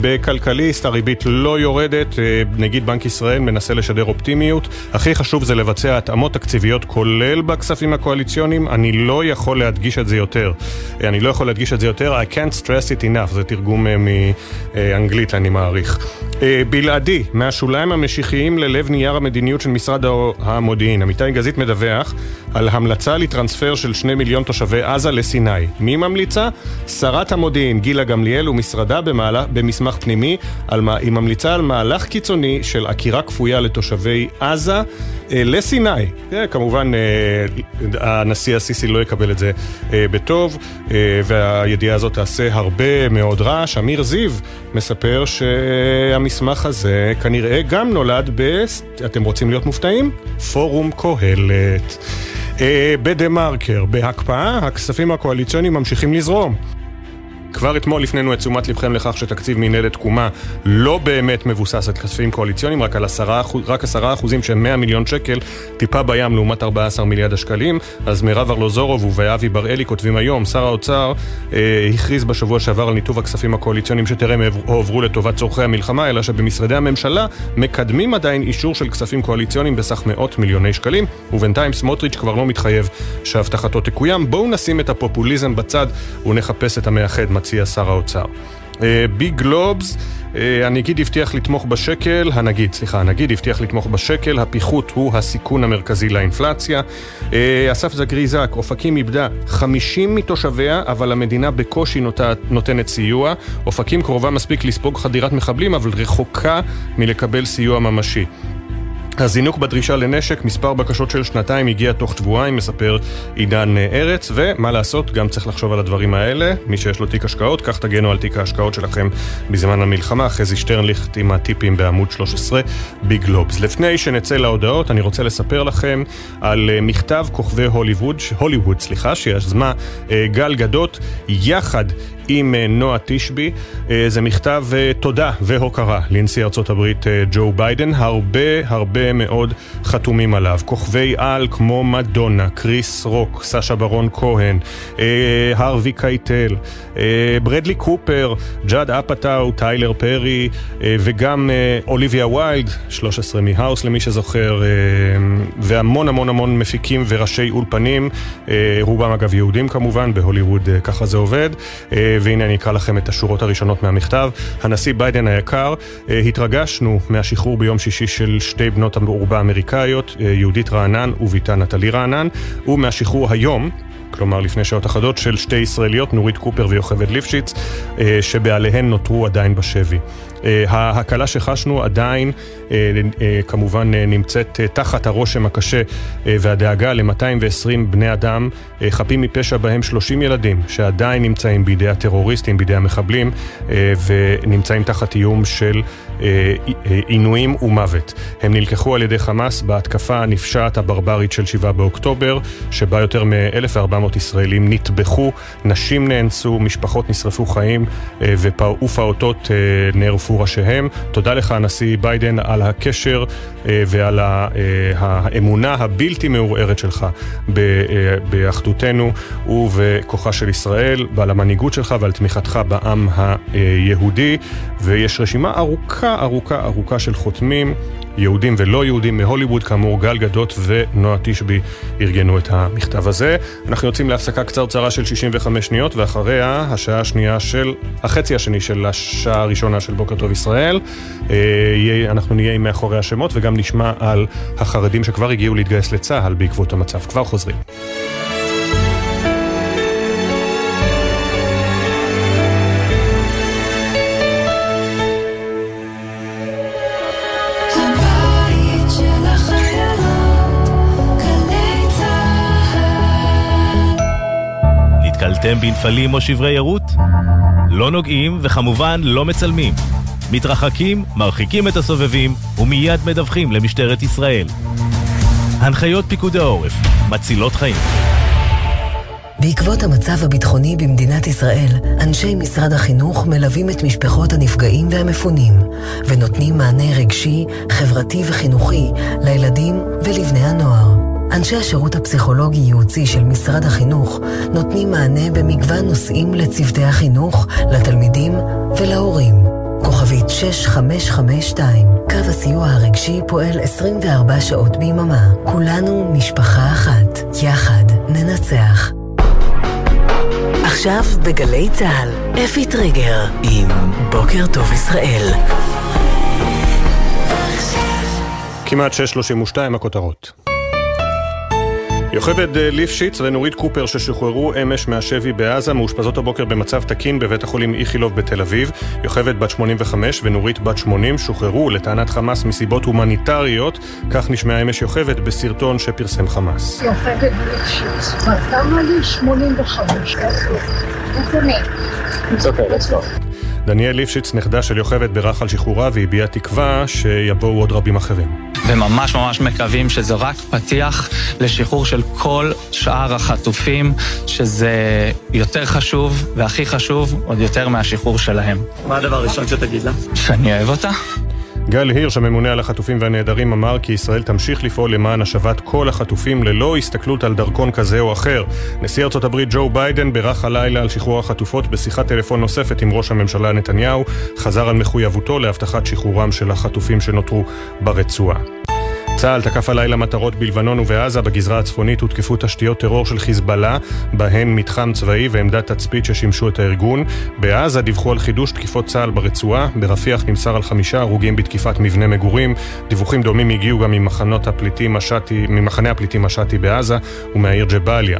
בכלכליסט הריבית לא יורדת, נגיד בנק ישראל מנסה לשדר אופטימיות. הכי חשוב זה לבצע התאמות תקציביות, כולל בכספים הקואליציוניים. אני לא יכול להדגיש את זה יותר. אני לא יכול להדגיש את זה יותר, I can't stress it enough, זה תרגום אה, מאנגלית אני מעריך. אה, בלעדי, מהשוליים המשיחיים ללב נייר המדיניות של משרד המודיעין. עמיתי גזית מדווח על המלצה לטרנספר של שני מיליון תושבי עזה לסיני. מי ממליצה? שרת המודיעין גילה גמליאל ומשרדה במהלך, במסמך פנימי, על, היא ממליצה על מהלך קיצוני של עקירה כפויה לתושבי עזה אה, לסיני. כמובן, הנשיא הסיסי לא יקבל את זה בטוב, והידיעה הזאת תעשה הרבה מאוד רעש. אמיר זיו מספר שהמסמך הזה כנראה גם נולד ב... אתם רוצים להיות מופתעים? פורום קהלת. בדה מרקר, בהקפאה, הכספים הקואליציוניים ממשיכים לזרום. כבר אתמול הפנינו את תשומת לבכם לכך שתקציב מנהלת תקומה לא באמת מבוסס על כספים קואליציוניים, רק על עשרה רק עשרה אחוזים שהם 100 מיליון שקל, טיפה בים לעומת 14 מיליארד השקלים. אז מירב ארלוזורוב ואבי בראלי כותבים היום, שר האוצר אה, הכריז בשבוע שעבר על ניתוב הכספים הקואליציוניים שטרם הועברו לטובת צורכי המלחמה, אלא שבמשרדי הממשלה מקדמים עדיין אישור של כספים קואליציוניים בסך מאות מיליוני שקלים, ובינתיים סמוטריץ' כבר לא מתחייב שהבטחתו תקוים. בואו נשים את הפופוליזם בצד ונחפש את המאחד. מציע שר האוצר. ביג גלובס, הנגיד הבטיח לתמוך בשקל, הנגיד, סליחה, הנגיד הבטיח לתמוך בשקל, הפיחות הוא הסיכון המרכזי לאינפלציה. אסף זגריזק, אופקים איבדה 50 מתושביה, אבל המדינה בקושי נותנת סיוע. אופקים קרובה מספיק לספוג חדירת מחבלים, אבל רחוקה מלקבל סיוע ממשי. הזינוק בדרישה לנשק, מספר בקשות של שנתיים הגיע תוך שבועיים, מספר עידן ארץ, ומה לעשות, גם צריך לחשוב על הדברים האלה. מי שיש לו תיק השקעות, כך תגנו על תיק ההשקעות שלכם בזמן המלחמה. חזי שטרנליכט עם הטיפים בעמוד 13 בגלובס. לפני שנצא להודעות, אני רוצה לספר לכם על אה, מכתב כוכבי הוליווד, הוליווד, סליחה, שיזמה אה, גל גדות, יחד עם אה, נועה תשבי. זה מכתב תודה והוקרה לנשיא ארצות הברית ג'ו ביידן. הרבה הרבה מאוד חתומים עליו. כוכבי על כמו מדונה, קריס רוק, סשה ברון כהן, אה, הרווי קייטל, אה, ברדלי קופר, ג'אד אפאטאו, טיילר פרי אה, וגם אה, אוליביה ויילד, 13 מהאוס למי שזוכר, אה, והמון המון המון מפיקים וראשי אולפנים, אה, רובם אגב יהודים כמובן, בהוליווד אה, ככה זה עובד, אה, והנה אני אקרא לכם את השורות הראשונות מהמכתב. הנשיא ביידן היקר, התרגשנו מהשחרור ביום שישי של שתי בנות הערובה האמריקאיות, יהודית רענן וביתה נטלי רענן, ומהשחרור היום כלומר לפני שעות אחדות, של שתי ישראליות, נורית קופר ויוכבד ליפשיץ, שבעליהן נותרו עדיין בשבי. ההקלה שחשנו עדיין כמובן נמצאת תחת הרושם הקשה והדאגה ל-220 בני אדם חפים מפשע בהם 30 ילדים שעדיין נמצאים בידי הטרוריסטים, בידי המחבלים ונמצאים תחת איום של עינויים ומוות. הם נלקחו על ידי חמאס בהתקפה הנפשעת הברברית של 7 באוקטובר, שבה יותר מ-1,400 ישראלים נטבחו, נשים נאנסו, משפחות נשרפו חיים ופעוטות נערפו ראשיהם. תודה לך הנשיא ביידן על הקשר ועל האמונה הבלתי מעורערת שלך באחדותנו ובכוחה של ישראל ועל המנהיגות שלך ועל תמיכתך בעם היהודי ויש רשימה ארוכה ארוכה ארוכה של חותמים יהודים ולא יהודים מהוליווד, כאמור גל גדות ונועה תשבי ארגנו את המכתב הזה. אנחנו יוצאים להפסקה קצרצרה של 65 שניות, ואחריה השעה השנייה של, החצי השני של השעה הראשונה של בוקר טוב ישראל. אנחנו נהיה עם מאחורי השמות וגם נשמע על החרדים שכבר הגיעו להתגייס לצה"ל בעקבות המצב. כבר חוזרים. נתקלתם בנפלים או שברי ערות? לא נוגעים וכמובן לא מצלמים. מתרחקים, מרחיקים את הסובבים ומיד מדווחים למשטרת ישראל. הנחיות פיקוד העורף, מצילות חיים. בעקבות המצב הביטחוני במדינת ישראל, אנשי משרד החינוך מלווים את משפחות הנפגעים והמפונים, ונותנים מענה רגשי, חברתי וחינוכי לילדים ולבני הנוער. אנשי השירות הפסיכולוגי-ייעוצי של משרד החינוך נותנים מענה במגוון נושאים לצוותי החינוך, לתלמידים ולהורים. כוכבית 6552, קו הסיוע הרגשי פועל 24 שעות ביממה. כולנו משפחה אחת. יחד ננצח. עכשיו בגלי צה"ל, אפי טריגר עם בוקר טוב ישראל. כמעט 6.32 הכותרות. יוכבד ליפשיץ ונורית קופר ששוחררו אמש מהשבי בעזה מאושפזות הבוקר במצב תקין בבית החולים איכילוב בתל אביב. יוכבד בת 85 ונורית בת 80 שוחררו לטענת חמאס מסיבות הומניטריות, כך נשמעה אמש יוכבד בסרטון שפרסם חמאס. יוכבד ליפשיץ, בת כמה לי? 85. It's okay, let's go. דניאל ליפשיץ, נכדה של יוכבד, בירך על שחרורה והביע תקווה שיבואו עוד רבים אחרים. וממש ממש מקווים שזה רק פתיח לשחרור של כל שאר החטופים, שזה יותר חשוב, והכי חשוב, עוד יותר מהשחרור שלהם. מה הדבר הראשון שתגיד לה? שאני אוהב אותה. גל הירש, הממונה על החטופים והנעדרים, אמר כי ישראל תמשיך לפעול למען השבת כל החטופים ללא הסתכלות על דרכון כזה או אחר. נשיא ארצות הברית ג'ו ביידן בירך הלילה על שחרור החטופות בשיחת טלפון נוספת עם ראש הממשלה נתניהו, חזר על מחויבותו להבטחת שחרורם של החטופים שנותרו ברצועה. צה"ל תקף הלילה מטרות בלבנון ובעזה בגזרה הצפונית הותקפו תשתיות טרור של חיזבאללה, בהן מתחם צבאי ועמדת תצפית ששימשו את הארגון. בעזה דיווחו על חידוש תקיפות צה"ל ברצועה, ברפיח נמסר על חמישה הרוגים בתקיפת מבנה מגורים. דיווחים דומים הגיעו גם ממחנות הפליטים משאטי, ממחנה הפליטים משאטי בעזה ומהעיר ג'באליה.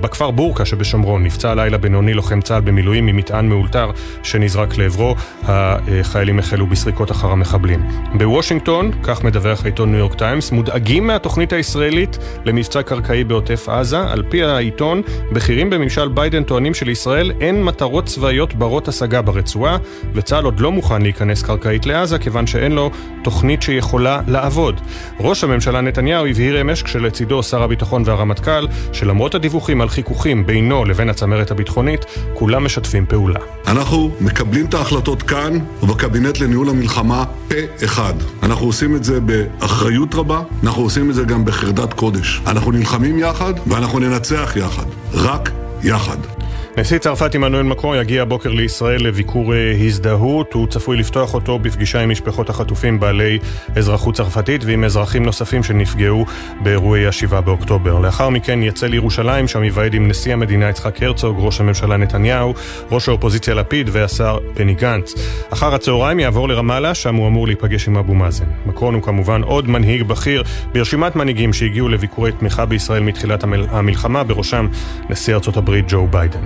בכפר בורקה שבשומרון נפצע הלילה בינוני לוחם צה"ל במילואים ממטען מאולתר שנזרק לעברו. החיילים החלו בסריקות אחר המחבלים. בוושינגטון, כך מדווח העיתון ניו יורק טיימס, מודאגים מהתוכנית הישראלית למבצע קרקעי בעוטף עזה. על פי העיתון, בכירים בממשל ביידן טוענים שלישראל אין מטרות צבאיות ברות השגה ברצועה, וצה"ל עוד לא מוכן להיכנס קרקעית לעזה, כיוון שאין לו תוכנית שיכולה לעבוד. ראש הממשלה נתניהו הבהיר אמש כשלצידו שר הביטחון והרמטכ"ל, שלמרות הדיווחים על חיכוכים בינו לבין הצמרת הביטחונית, כולם משתפים פעולה. אנחנו מקבלים את ההחלטות כאן ובקבינט לניהול המלחמה פה אחד. אנחנו עושים את זה באחריות. באחריות רבה, אנחנו עושים את זה גם בחרדת קודש. אנחנו נלחמים יחד ואנחנו ננצח יחד. רק יחד. נשיא צרפת עמנואל מקרון יגיע הבוקר לישראל לביקור אה, הזדהות. הוא צפוי לפתוח אותו בפגישה עם משפחות החטופים בעלי אזרחות צרפתית ועם אזרחים נוספים שנפגעו באירועי ה-7 באוקטובר. לאחר מכן יצא לירושלים, שם יוועד עם נשיא המדינה יצחק הרצוג, ראש הממשלה נתניהו, ראש האופוזיציה לפיד והשר בני גנץ. אחר הצהריים יעבור לרמאללה, שם הוא אמור להיפגש עם אבו מאזן. מקרון הוא כמובן עוד מנהיג בכיר ברשימת מנהיגים שהגיעו לביקורי תמיכה בישראל מתחילת המלחמה, בראשם נשיא ארצות הברית ג'ו ביידן.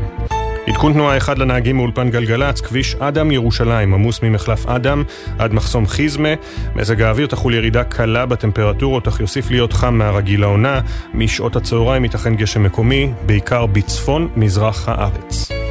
עדכון תנועה אחד לנהגים מאולפן גלגלצ, כביש אדם ירושלים, עמוס ממחלף אדם עד מחסום חיזמה. מזג האוויר תחול ירידה קלה בטמפרטורות, אך יוסיף להיות חם מהרגיל לעונה. משעות הצהריים ייתכן גשם מקומי, בעיקר בצפון מזרח הארץ.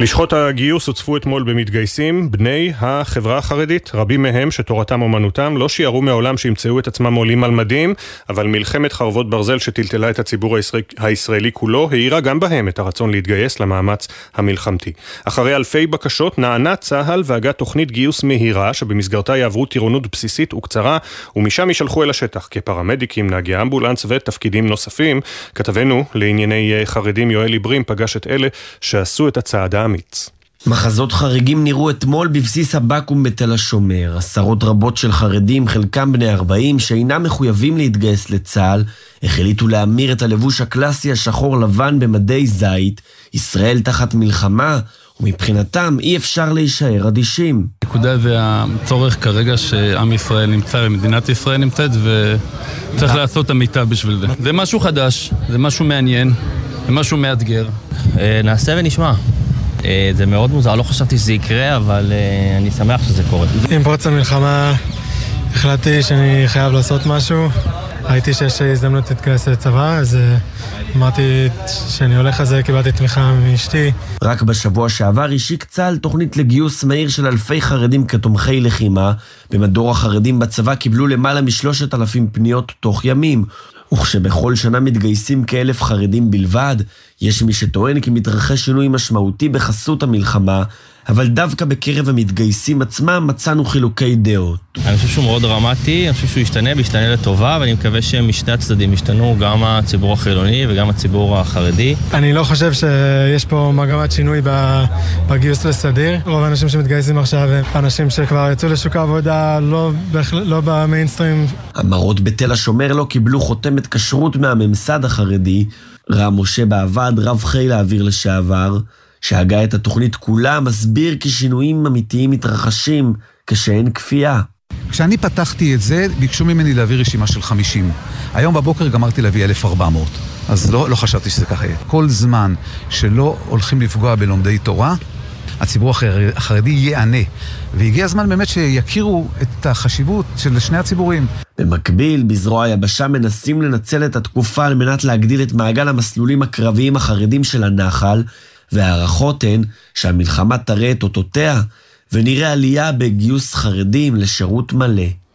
לשכות הגיוס הוצפו אתמול במתגייסים בני החברה החרדית. רבים מהם, שתורתם אומנותם, לא שיערו מעולם שימצאו את עצמם עולים על מדים, אבל מלחמת חרבות ברזל שטלטלה את הציבור הישראל... הישראלי כולו, האירה גם בהם את הרצון להתגייס למאמץ המלחמתי. אחרי אלפי בקשות נענה צה"ל והגה תוכנית גיוס מהירה, שבמסגרתה יעברו טירונות בסיסית וקצרה, ומשם יישלחו אל השטח כפרמדיקים, נהגי אמבולנס ותפקידים נוספים. כתבנו לענייני חרדים יואל עיברים פגש את אלה שעשו את הצעדה האמיץ. מחזות חריגים נראו אתמול בבסיס הבקו"ם בתל השומר. עשרות רבות של חרדים, חלקם בני 40, שאינם מחויבים להתגייס לצה"ל, החליטו להמיר את הלבוש הקלאסי השחור לבן במדי זית, ישראל תחת מלחמה, ומבחינתם אי אפשר להישאר אדישים. הנקודה זה הצורך כרגע שעם ישראל נמצא ומדינת ישראל נמצאת, וצריך לעשות את המיטב בשביל זה. זה משהו חדש, זה משהו מעניין, זה משהו מאתגר. נעשה ונשמע. זה מאוד מוזר, לא חשבתי שזה יקרה, אבל אני שמח שזה קורה. עם פרוץ המלחמה החלטתי שאני חייב לעשות משהו. ראיתי שיש הזדמנות להתגייס לצבא, אז אמרתי שאני הולך על זה, קיבלתי תמיכה מאשתי. רק בשבוע שעבר השיק צה"ל תוכנית לגיוס מהיר של אלפי חרדים כתומכי לחימה. במדור החרדים בצבא קיבלו למעלה משלושת אלפים פניות תוך ימים. וכשבכל שנה מתגייסים כאלף חרדים בלבד, יש מי שטוען כי מתרחש שינוי משמעותי בחסות המלחמה, אבל דווקא בקרב המתגייסים עצמם מצאנו חילוקי דעות. אני חושב שהוא מאוד דרמטי, אני חושב שהוא ישתנה וישתנה לטובה, ואני מקווה שמשני הצדדים ישתנו, גם הציבור החילוני וגם הציבור החרדי. אני לא חושב שיש פה מגמת שינוי בגיוס לסדיר. רוב האנשים שמתגייסים עכשיו הם אנשים שכבר יצאו לשוק העבודה, לא, לא במיינסטרים. המראות בתל השומר לא קיבלו חותמת כשרות מהממסד החרדי. רם משה בעבד, רב חיל האוויר לשעבר, שהגה את התוכנית כולה, מסביר כי שינויים אמיתיים מתרחשים כשאין כפייה. כשאני פתחתי את זה, ביקשו ממני להביא רשימה של 50. היום בבוקר גמרתי להביא 1,400. אז לא, לא חשבתי שזה ככה יהיה. כל זמן שלא הולכים לפגוע בלומדי תורה, הציבור החרדי ייענה. והגיע הזמן באמת שיכירו את החשיבות של שני הציבורים. במקביל, בזרוע היבשה מנסים לנצל את התקופה על מנת להגדיל את מעגל המסלולים הקרביים החרדים של הנחל, וההערכות הן שהמלחמה תראה את אותותיה, ונראה עלייה בגיוס חרדים לשירות מלא.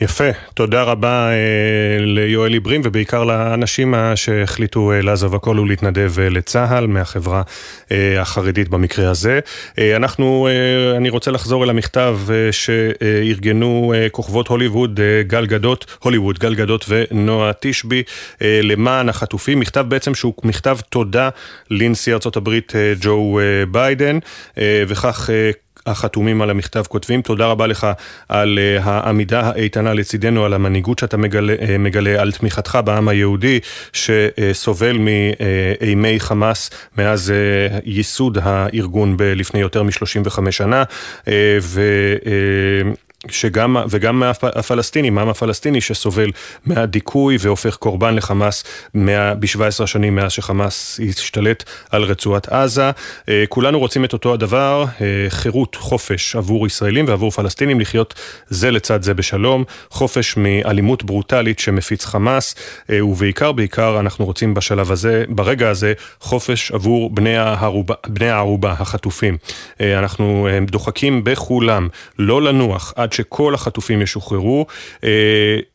יפה, תודה רבה אה, ליואל עיברים ובעיקר לאנשים שהחליטו אה, לעזוב הכל ולהתנדב אה, לצה"ל מהחברה החרדית במקרה הזה. אנחנו, אני רוצה לחזור אל המכתב שארגנו כוכבות הוליווד, גל גדות, הוליווד, גל גדות ונועה תשבי למען החטופים, מכתב בעצם שהוא מכתב תודה לנשיא אה, ג'ו ביידן, וכך החתומים על המכתב כותבים. תודה רבה לך על uh, העמידה האיתנה לצידנו, על המנהיגות שאתה מגלה, uh, מגלה, על תמיכתך בעם היהודי שסובל מאימי חמאס מאז uh, ייסוד הארגון לפני יותר מ-35 שנה. ו... שגם, וגם הפלסטינים, העם הפלסטיני שסובל מהדיכוי והופך קורבן לחמאס ב-17 השנים מאז שחמאס השתלט על רצועת עזה. כולנו רוצים את אותו הדבר, חירות, חופש עבור ישראלים ועבור פלסטינים לחיות זה לצד זה בשלום, חופש מאלימות ברוטלית שמפיץ חמאס, ובעיקר, בעיקר אנחנו רוצים בשלב הזה, ברגע הזה, חופש עבור בני הערובה, בני הערובה החטופים. אנחנו דוחקים בכולם לא לנוח עד שכל החטופים ישוחררו.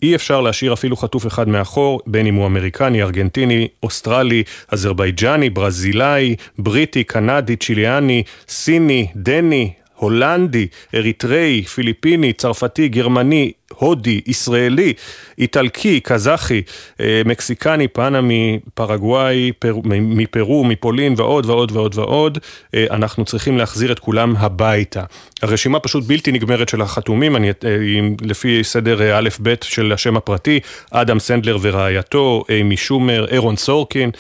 אי אפשר להשאיר אפילו חטוף אחד מאחור, בין אם הוא אמריקני, ארגנטיני, אוסטרלי, אזרבייג'אני, ברזילאי, בריטי, קנדי, צ'יליאני, סיני, דני, הולנדי, אריתראי, פיליפיני, צרפתי, גרמני, הודי, ישראלי, איטלקי, קזחי, אה, מקסיקני, פנמי, פרגוואי, פר, מפרו, מפולין ועוד ועוד ועוד ועוד, אה, אנחנו צריכים להחזיר את כולם הביתה. הרשימה פשוט בלתי נגמרת של החתומים, אני, לפי סדר א'-ב' של השם הפרטי, אדם סנדלר ורעייתו, איימי שומר, ארון סורקין,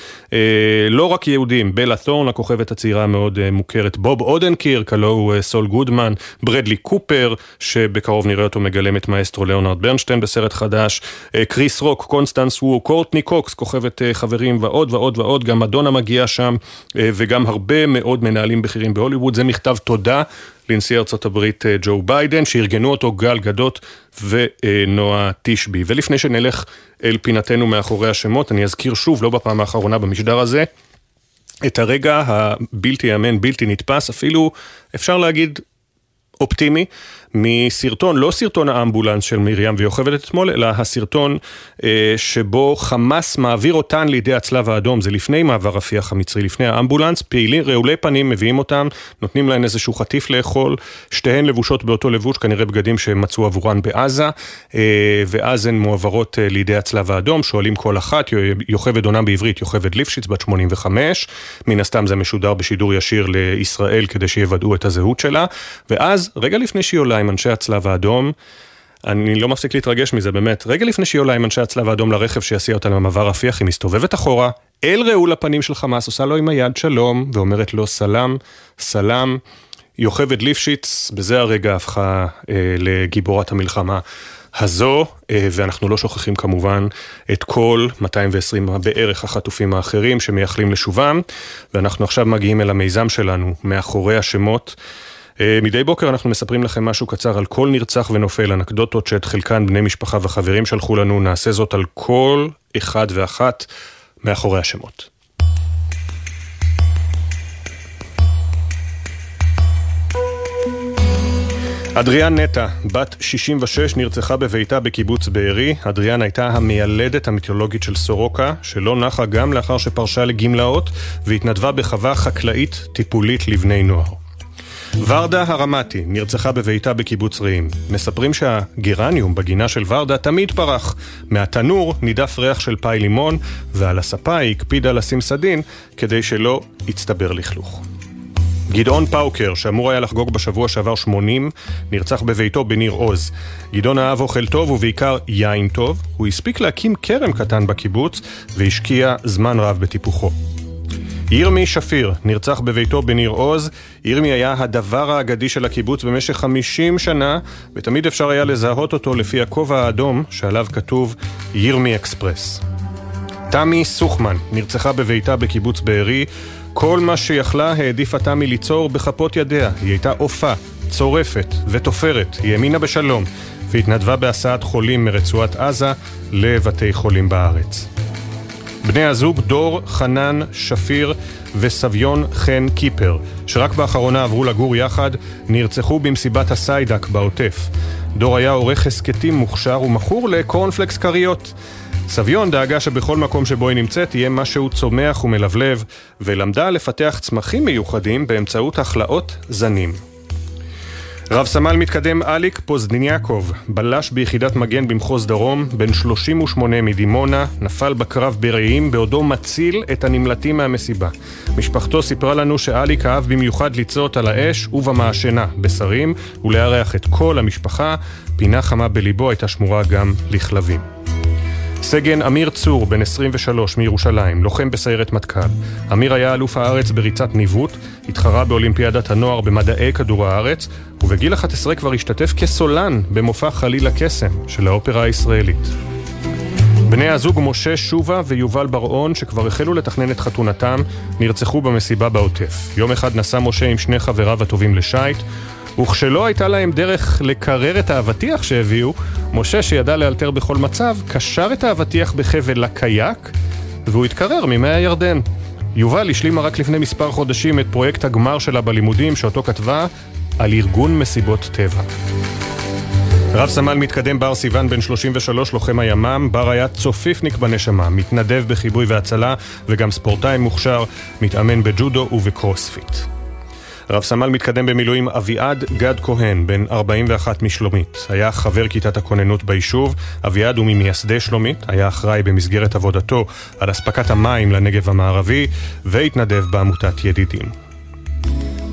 לא רק יהודים, בלה תורן, הכוכבת הצעירה המאוד מוכרת, בוב אודנקירק, הלוא הוא סול גודמן, ברדלי קופר, שבקרוב נראה אותו מגלם את מאסטרו ליאונרד ברנשטיין בסרט חדש, אה, קריס רוק, קונסטנס וו, קורטני קוקס, כוכבת אה, חברים ועוד ועוד ועוד, גם מדונה מגיעה שם, אה, וגם הרבה מאוד מנהלים בכירים בהוליווד. זה מכתב תודה לנשיא ארצות הברית ג'ו ביידן, שארגנו אותו גל גדות ונועה תשבי. ולפני שנלך אל פינתנו מאחורי השמות, אני אזכיר שוב, לא בפעם האחרונה במשדר הזה, את הרגע הבלתי יאמן, בלתי נתפס, אפילו אפשר להגיד אופטימי, מסרטון, לא סרטון האמבולנס של מרים ויוכבד אתמול, אלא הסרטון אה, שבו חמאס מעביר אותן לידי הצלב האדום, זה לפני מעבר רפיח המצרי, לפני האמבולנס, פעילים, רעולי פנים, מביאים אותם, נותנים להן איזשהו חטיף לאכול, שתיהן לבושות באותו לבוש, כנראה בגדים שהם מצאו עבורן בעזה, אה, ואז הן מועברות אה, לידי הצלב האדום, שואלים כל אחת, יוכבד עונה בעברית, יוכבד ליפשיץ, בת 85, מן הסתם זה משודר בשידור ישיר לישראל כדי שיוודאו את הזהות שלה, ואז, רגע לפני שהיא עולה עם אנשי הצלב האדום. אני לא מפסיק להתרגש מזה, באמת. רגע לפני שהיא עולה עם אנשי הצלב האדום לרכב שיסיע אותה למעבר רפיח, היא מסתובבת אחורה, אל רעול הפנים של חמאס, עושה לו עם היד שלום, ואומרת לו סלאם, סלאם. יוכבד ליפשיץ, בזה הרגע הפכה אה, לגיבורת המלחמה הזו, אה, ואנחנו לא שוכחים כמובן את כל 220 בערך החטופים האחרים שמייחלים לשובם, ואנחנו עכשיו מגיעים אל המיזם שלנו, מאחורי השמות. אה, מדי בוקר אנחנו מספרים לכם משהו קצר על כל נרצח ונופל, אנקדוטות שאת חלקן בני משפחה וחברים שלחו לנו, נעשה זאת על כל אחד ואחת מאחורי השמות. אדריאן נטע, בת 66, נרצחה בביתה בקיבוץ בארי. אדריאן הייתה המיילדת המיתולוגית של סורוקה, שלא נחה גם לאחר שפרשה לגמלאות והתנדבה בחווה חקלאית טיפולית לבני נוער. ורדה הרמתי נרצחה בביתה בקיבוץ רעים. מספרים שהגרניום בגינה של ורדה תמיד פרח. מהתנור נידף ריח של פאי לימון, ועל הספה היא הקפידה לשים סדין כדי שלא יצטבר לכלוך. גדעון פאוקר, שאמור היה לחגוג בשבוע שעבר 80, נרצח בביתו בניר עוז. גדעון אהב אוכל טוב ובעיקר יין טוב. הוא הספיק להקים כרם קטן בקיבוץ והשקיע זמן רב בטיפוחו. ירמי שפיר נרצח בביתו בניר עוז. ירמי היה הדבר האגדי של הקיבוץ במשך 50 שנה, ותמיד אפשר היה לזהות אותו לפי הכובע האדום שעליו כתוב ירמי אקספרס. תמי סוכמן נרצחה בביתה בקיבוץ בארי. כל מה שיכלה העדיפה תמי ליצור בכפות ידיה. היא הייתה עופה, צורפת ותופרת, היא האמינה בשלום, והתנדבה בהסעת חולים מרצועת עזה לבתי חולים בארץ. בני הזוג דור, חנן, שפיר וסביון חן קיפר, שרק באחרונה עברו לגור יחד, נרצחו במסיבת הסיידק בעוטף. דור היה עורך הסכתים מוכשר ומכור לקורנפלקס כריות. סביון דאגה שבכל מקום שבו היא נמצאת יהיה משהו צומח ומלבלב, ולמדה לפתח צמחים מיוחדים באמצעות החלאות זנים. רב סמל מתקדם אליק פוזדניאקוב, בלש ביחידת מגן במחוז דרום, בן 38 מדימונה, נפל בקרב ברעים בעודו מציל את הנמלטים מהמסיבה. משפחתו סיפרה לנו שאליק אהב במיוחד לצעות על האש ובמעשנה, בשרים, ולארח את כל המשפחה. פינה חמה בליבו הייתה שמורה גם לכלבים. סגן אמיר צור, בן 23 מירושלים, לוחם בסיירת מטכ"ל. אמיר היה אלוף הארץ בריצת ניווט, התחרה באולימפיאדת הנוער במדעי כדור הארץ, ובגיל 11 כבר השתתף כסולן במופע חליל הקסם של האופרה הישראלית. בני הזוג משה שובה ויובל בר-און, שכבר החלו לתכנן את חתונתם, נרצחו במסיבה בעוטף. יום אחד נסע משה עם שני חבריו הטובים לשייט, וכשלא הייתה להם דרך לקרר את האבטיח שהביאו, משה, שידע לאלתר בכל מצב, קשר את האבטיח בחבל לקייק, והוא התקרר ממי הירדן. יובל השלימה רק לפני מספר חודשים את פרויקט הגמר שלה בלימודים, שאותו כתבה על ארגון מסיבות טבע. רב סמל מתקדם בר סיוון, בן 33, לוחם הימ"מ. בר היה צופיפניק בנשמה, מתנדב בכיבוי והצלה, וגם ספורטאי מוכשר, מתאמן בג'ודו ובקרוספיט. רב סמל מתקדם במילואים אביעד גד כהן, בן 41 משלומית. היה חבר כיתת הכוננות ביישוב. אביעד הוא ממייסדי שלומית, היה אחראי במסגרת עבודתו על אספקת המים לנגב המערבי, והתנדב בעמותת ידידים.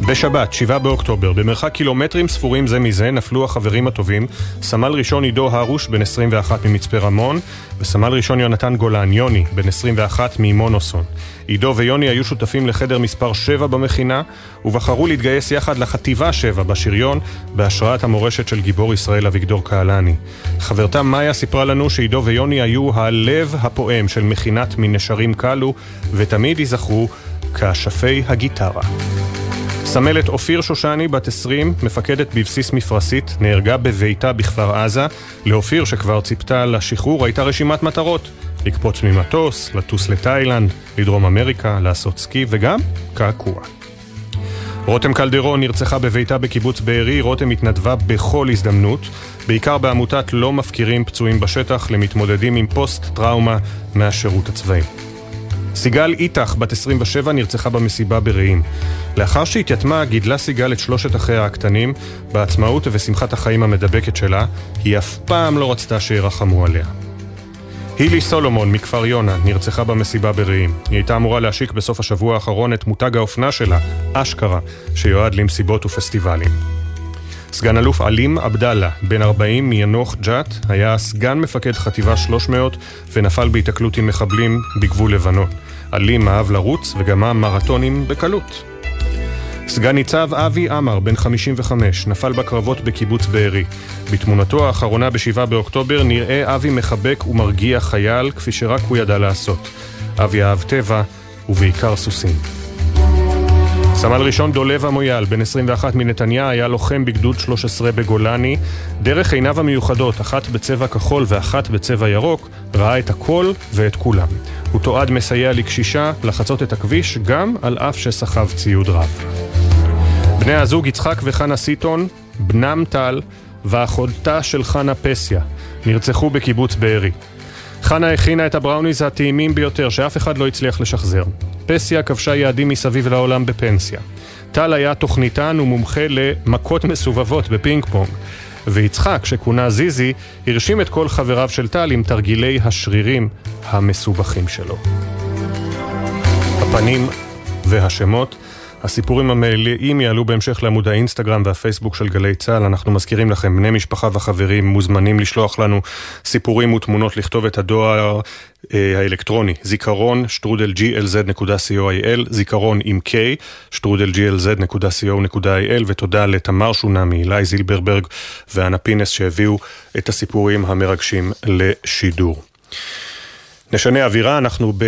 בשבת, 7 באוקטובר, במרחק קילומטרים ספורים זה מזה, נפלו החברים הטובים, סמל ראשון עידו הרוש, בן 21 ממצפה רמון, וסמל ראשון יונתן גולן, יוני, בן 21 ממונוסון. עידו ויוני היו שותפים לחדר מספר 7 במכינה, ובחרו להתגייס יחד לחטיבה 7 בשריון, בהשראת המורשת של גיבור ישראל אביגדור קהלני. חברתה מאיה סיפרה לנו שעידו ויוני היו הלב הפועם של מכינת מנשרים קלו, ותמיד ייזכרו כאשפי הגיטרה. סמלת אופיר שושני, בת 20, מפקדת בבסיס מפרשית, נהרגה בביתה בכפר עזה. לאופיר, שכבר ציפתה לשחרור, הייתה רשימת מטרות. לקפוץ ממטוס, לטוס לתאילנד, לדרום אמריקה, לעשות סקי וגם קעקוע. רותם קלדרון נרצחה בביתה בקיבוץ בארי, רותם התנדבה בכל הזדמנות, בעיקר בעמותת לא מפקירים פצועים בשטח למתמודדים עם פוסט-טראומה מהשירות הצבאי. סיגל איתך, בת 27, נרצחה במסיבה ברעים. לאחר שהתייתמה, גידלה סיגל את שלושת אחיה הקטנים, בעצמאות ובשמחת החיים המדבקת שלה, היא אף פעם לא רצתה שירחמו עליה. הילי סולומון מכפר יונה נרצחה במסיבה ברעים. היא הייתה אמורה להשיק בסוף השבוע האחרון את מותג האופנה שלה, אשכרה, שיועד למסיבות ופסטיבלים. סגן אלוף עלים עבדאללה, בן 40 מיאנוח ג'ת, היה סגן מפקד חטיבה 300 ונפל בהיתקלות עם מחבלים בגבול לבנון. עלים אהב לרוץ וגמר מרתונים בקלות. סגן ניצב אבי עמר, בן 55, נפל בקרבות בקיבוץ בארי. בתמונתו האחרונה ב-7 באוקטובר נראה אבי מחבק ומרגיע חייל, כפי שרק הוא ידע לעשות. אבי אהב טבע, ובעיקר סוסים. סמל ראשון דולב המויאל, בן 21 מנתניה, היה לוחם בגדוד 13 בגולני. דרך עיניו המיוחדות, אחת בצבע כחול ואחת בצבע ירוק, ראה את הכל ואת כולם. הוא תועד מסייע לקשישה לחצות את הכביש, גם על אף שסחב ציוד רב. בני הזוג יצחק וחנה סיטון, בנם טל ואחותה של חנה פסיה, נרצחו בקיבוץ בארי. חנה הכינה את הבראוניז הטעימים ביותר שאף אחד לא הצליח לשחזר. פסיה כבשה יעדים מסביב לעולם בפנסיה. טל היה תוכניתן ומומחה למכות מסובבות בפינג פונג. ויצחק, שכונה זיזי, הרשים את כל חבריו של טל עם תרגילי השרירים המסובכים שלו. הפנים והשמות הסיפורים המלאים יעלו בהמשך לעמוד האינסטגרם והפייסבוק של גלי צה"ל. אנחנו מזכירים לכם, בני משפחה וחברים מוזמנים לשלוח לנו סיפורים ותמונות לכתוב את הדואר אה, האלקטרוני, זיכרון שטרודל glz.co.il, זיכרון עם K, שטרודל glz.co.il, ותודה לתמר שונמי, אילי זילברברג ואנה פינס שהביאו את הסיפורים המרגשים לשידור. נשנה אווירה, אנחנו ב...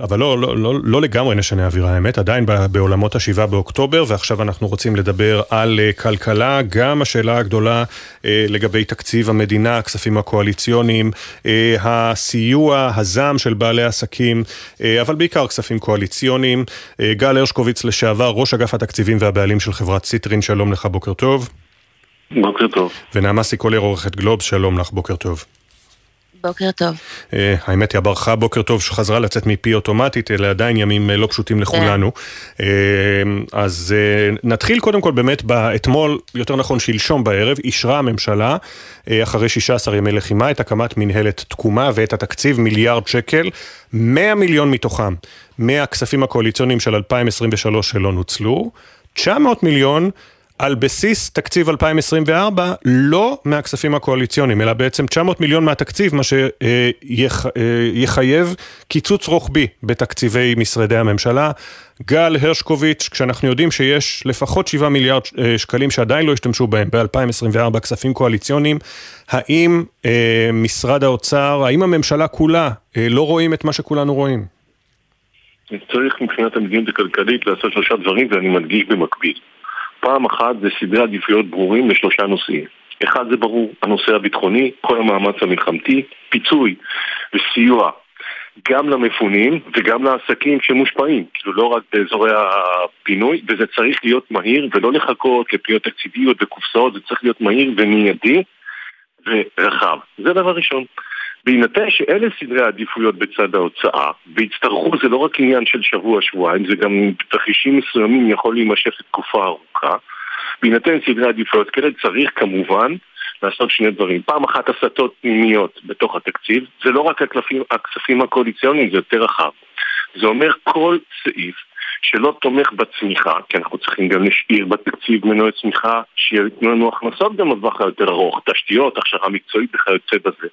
אבל לא, לא, לא, לא לגמרי נשנה אווירה, האמת, עדיין בעולמות השבעה באוקטובר, ועכשיו אנחנו רוצים לדבר על אה, כלכלה, גם השאלה הגדולה אה, לגבי תקציב המדינה, הכספים הקואליציוניים, אה, הסיוע, הזעם של בעלי עסקים, אבל בעיקר כספים קואליציוניים. גל הרשקוביץ לשעבר, ראש אגף התקציבים והבעלים של חברת סיטרין, שלום לך, בוקר טוב. בוקר טוב. ונעמה סיקולר, עורכת גלובס, שלום לך, בוקר טוב. בוקר טוב. אה, האמת היא, הברכה בוקר טוב שחזרה לצאת מפי אוטומטית, אלה עדיין ימים אה, לא פשוטים לכולנו. כן. אז נתחיל קודם כל באמת, אתמול, יותר נכון שלשום בערב, אישרה הממשלה, אחרי 16 ימי לחימה, את הקמת מנהלת תקומה ואת התקציב מיליארד שקל, 100 מיליון מתוכם מהכספים הקואליציוניים של 2023 שלא נוצלו, 900 מיליון על בסיס תקציב 2024, לא מהכספים הקואליציוניים, אלא בעצם 900 מיליון מהתקציב, מה שיחייב קיצוץ רוחבי בתקציבי משרדי הממשלה. גל הרשקוביץ', כשאנחנו יודעים שיש לפחות 7 מיליארד אה, שקלים שעדיין לא השתמשו בהם ב-2024 כספים קואליציוניים, האם אה, משרד האוצר, האם הממשלה כולה אה, לא רואים את מה שכולנו רואים? צריך מבחינת המדיניות הכלכלית לעשות שלושה דברים ואני מדגיש במקביל. פעם אחת זה סדרי עדיפויות ברורים לשלושה נושאים. אחד זה ברור, הנושא הביטחוני, כל המאמץ המלחמתי, פיצוי וסיוע גם למפונים וגם לעסקים שמושפעים, כאילו לא רק באזורי הפינוי, וזה צריך להיות מהיר ולא לחכות לפניות תקציביות וקופסאות, זה צריך להיות מהיר ומיידי ורחב. זה דבר ראשון. בהינתן שאלה סדרי העדיפויות בצד ההוצאה, ויצטרכו, זה לא רק עניין של שבוע-שבועיים, זה גם בתרחישים מסוימים יכול להימשך לתקופה ארוכה, בהינתן סדרי העדיפויות כאלה צריך כמובן לעשות שני דברים. פעם אחת הסטות פנימיות בתוך התקציב, זה לא רק הכספים הקואליציוניים, זה יותר רחב. זה אומר כל סעיף שלא תומך בצמיחה, כי אנחנו צריכים גם להשאיר בתקציב מנועי צמיחה שיתנו לנו הכנסות גם בטווח היותר ארוך, תשתיות, הכשרה מקצועית וכיוצא בזה.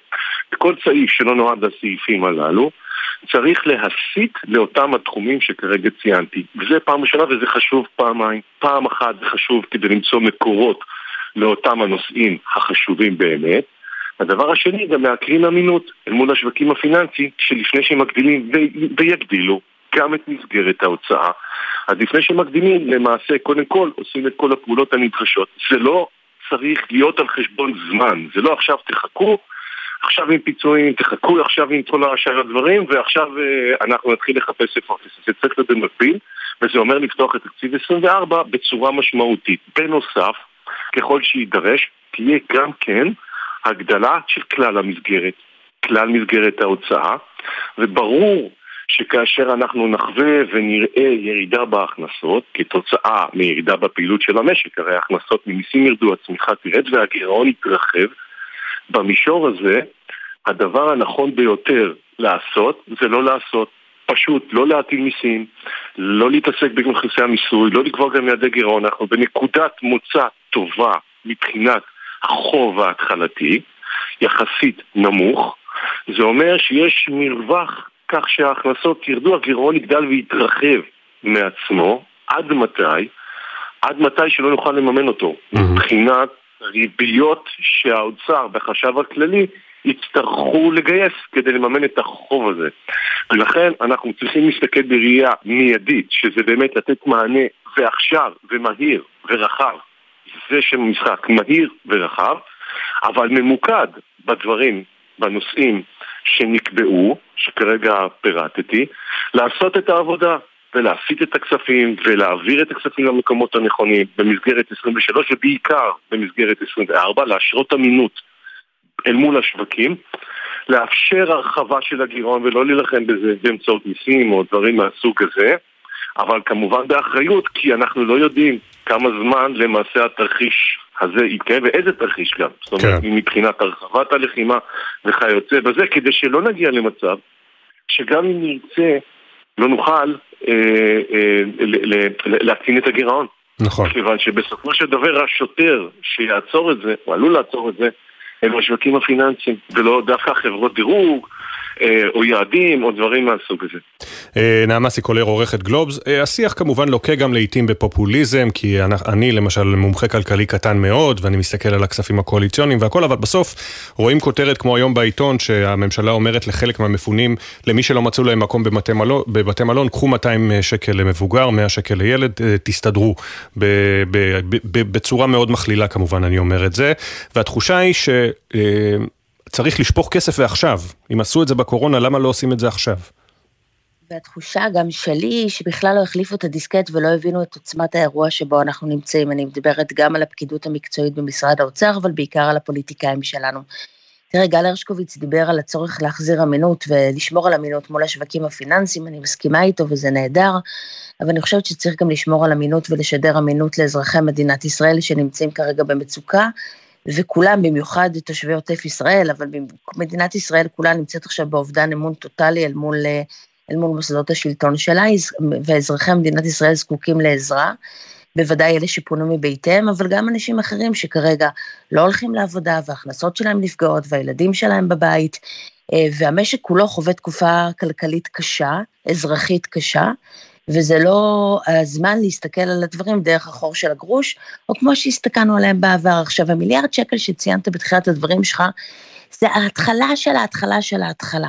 כל סעיף שלא נועד לסעיפים הללו, צריך להסיט לאותם התחומים שכרגע ציינתי. וזה פעם ראשונה וזה חשוב פעמיים. פעם אחת זה חשוב כדי למצוא מקורות לאותם הנושאים החשובים באמת. הדבר השני, גם להקרין אמינות אל מול השווקים הפיננסיים, שלפני שהם מגדילים ויגדילו גם את מסגרת ההוצאה, אז לפני שמקדימים, למעשה, קודם כל, עושים את כל הפעולות הנדרשות. זה לא צריך להיות על חשבון זמן, זה לא עכשיו תחכו, עכשיו עם פיצויים, תחכו עכשיו עם כל השאר הדברים, ועכשיו uh, אנחנו נתחיל לחפש הכסף. זה צריך להיות במקביל, וזה אומר לפתוח את תקציב 24 בצורה משמעותית. בנוסף, ככל שיידרש, תהיה גם כן הגדלה של כלל המסגרת, כלל מסגרת ההוצאה, וברור שכאשר אנחנו נחווה ונראה ירידה בהכנסות כתוצאה מירידה בפעילות של המשק, הרי ההכנסות ממיסים ירדו, הצמיחה תרד והגירעון יתרחב, במישור הזה הדבר הנכון ביותר לעשות זה לא לעשות, פשוט לא להטיל מיסים, לא להתעסק בנכסי המיסוי, לא לקבוע גם יעדי גירעון, אנחנו בנקודת מוצא טובה מבחינת החוב ההתחלתי, יחסית נמוך, זה אומר שיש מרווח כך שההכנסות ירדו, הגירעון יגדל ויתרחב מעצמו, עד מתי? עד מתי שלא נוכל לממן אותו, mm-hmm. מבחינת ריביות שהאוצר והחשב הכללי יצטרכו לגייס כדי לממן את החוב הזה. ולכן אנחנו צריכים להסתכל בראייה מיידית, שזה באמת לתת מענה ועכשיו ומהיר ורחב. זה שם המשחק, מהיר ורחב, אבל ממוקד בדברים, בנושאים שנקבעו, שכרגע פירטתי, לעשות את העבודה ולהסיט את הכספים ולהעביר את הכספים למקומות הנכונים במסגרת 23 ובעיקר במסגרת 24, להשרות אמינות אל מול השווקים, לאפשר הרחבה של הגירעון ולא להילחם בזה באמצעות מיסים או דברים מהסוג הזה, אבל כמובן באחריות, כי אנחנו לא יודעים כמה זמן למעשה התרחיש הזה יתקיים, ואיזה תרחיש גם. זאת אומרת, כן. מבחינת הרחבת הלחימה וכיוצא בזה, כדי שלא נגיע למצב שגם אם נרצה, לא נוכל אה, אה, להקטין את הגירעון. נכון. כיוון שבסופו של דבר השוטר שיעצור את זה, או עלול לעצור את זה, הם השווקים הפיננסיים, ולא דווקא חברות דירוג, אה, או יעדים, או דברים מהסוג הזה. אה, נעמה סיקולר, עורכת גלובס. אה, השיח כמובן לוקה גם לעיתים בפופוליזם, כי אני למשל מומחה כלכלי קטן מאוד, ואני מסתכל על הכספים הקואליציוניים והכל, אבל בסוף רואים כותרת כמו היום בעיתון, שהממשלה אומרת לחלק מהמפונים, למי שלא מצאו להם מקום בבתי מלון, בבתי מלון קחו 200 שקל למבוגר, 100 שקל לילד, תסתדרו. בצורה מאוד מכלילה כמובן, אני אומר את זה. והתחושה היא. צריך לשפוך כסף ועכשיו. אם עשו את זה בקורונה, למה לא עושים את זה עכשיו? והתחושה גם שלי, שבכלל לא החליפו את הדיסקט ולא הבינו את עוצמת האירוע שבו אנחנו נמצאים. אני מדברת גם על הפקידות המקצועית במשרד האוצר, אבל בעיקר על הפוליטיקאים שלנו. תראה, גל הרשקוביץ דיבר על הצורך להחזיר אמינות ולשמור על אמינות מול השווקים הפיננסיים, אני מסכימה איתו וזה נהדר, אבל אני חושבת שצריך גם לשמור על אמינות ולשדר אמינות לאזרחי מדינת ישראל שנמצאים כרגע במצוקה, וכולם, במיוחד תושבי עוטף ישראל, אבל מדינת ישראל כולה נמצאת עכשיו באובדן אמון טוטאלי אל מול, אל מול מוסדות השלטון שלה, ואזרחי מדינת ישראל זקוקים לעזרה. בוודאי אלה שפונו מביתיהם, אבל גם אנשים אחרים שכרגע לא הולכים לעבודה וההכנסות שלהם נפגעות והילדים שלהם בבית, אה, והמשק כולו חווה תקופה כלכלית קשה, אזרחית קשה, וזה לא הזמן להסתכל על הדברים דרך החור של הגרוש, או כמו שהסתכלנו עליהם בעבר. עכשיו, המיליארד שקל שציינת בתחילת הדברים שלך, זה ההתחלה של ההתחלה של ההתחלה.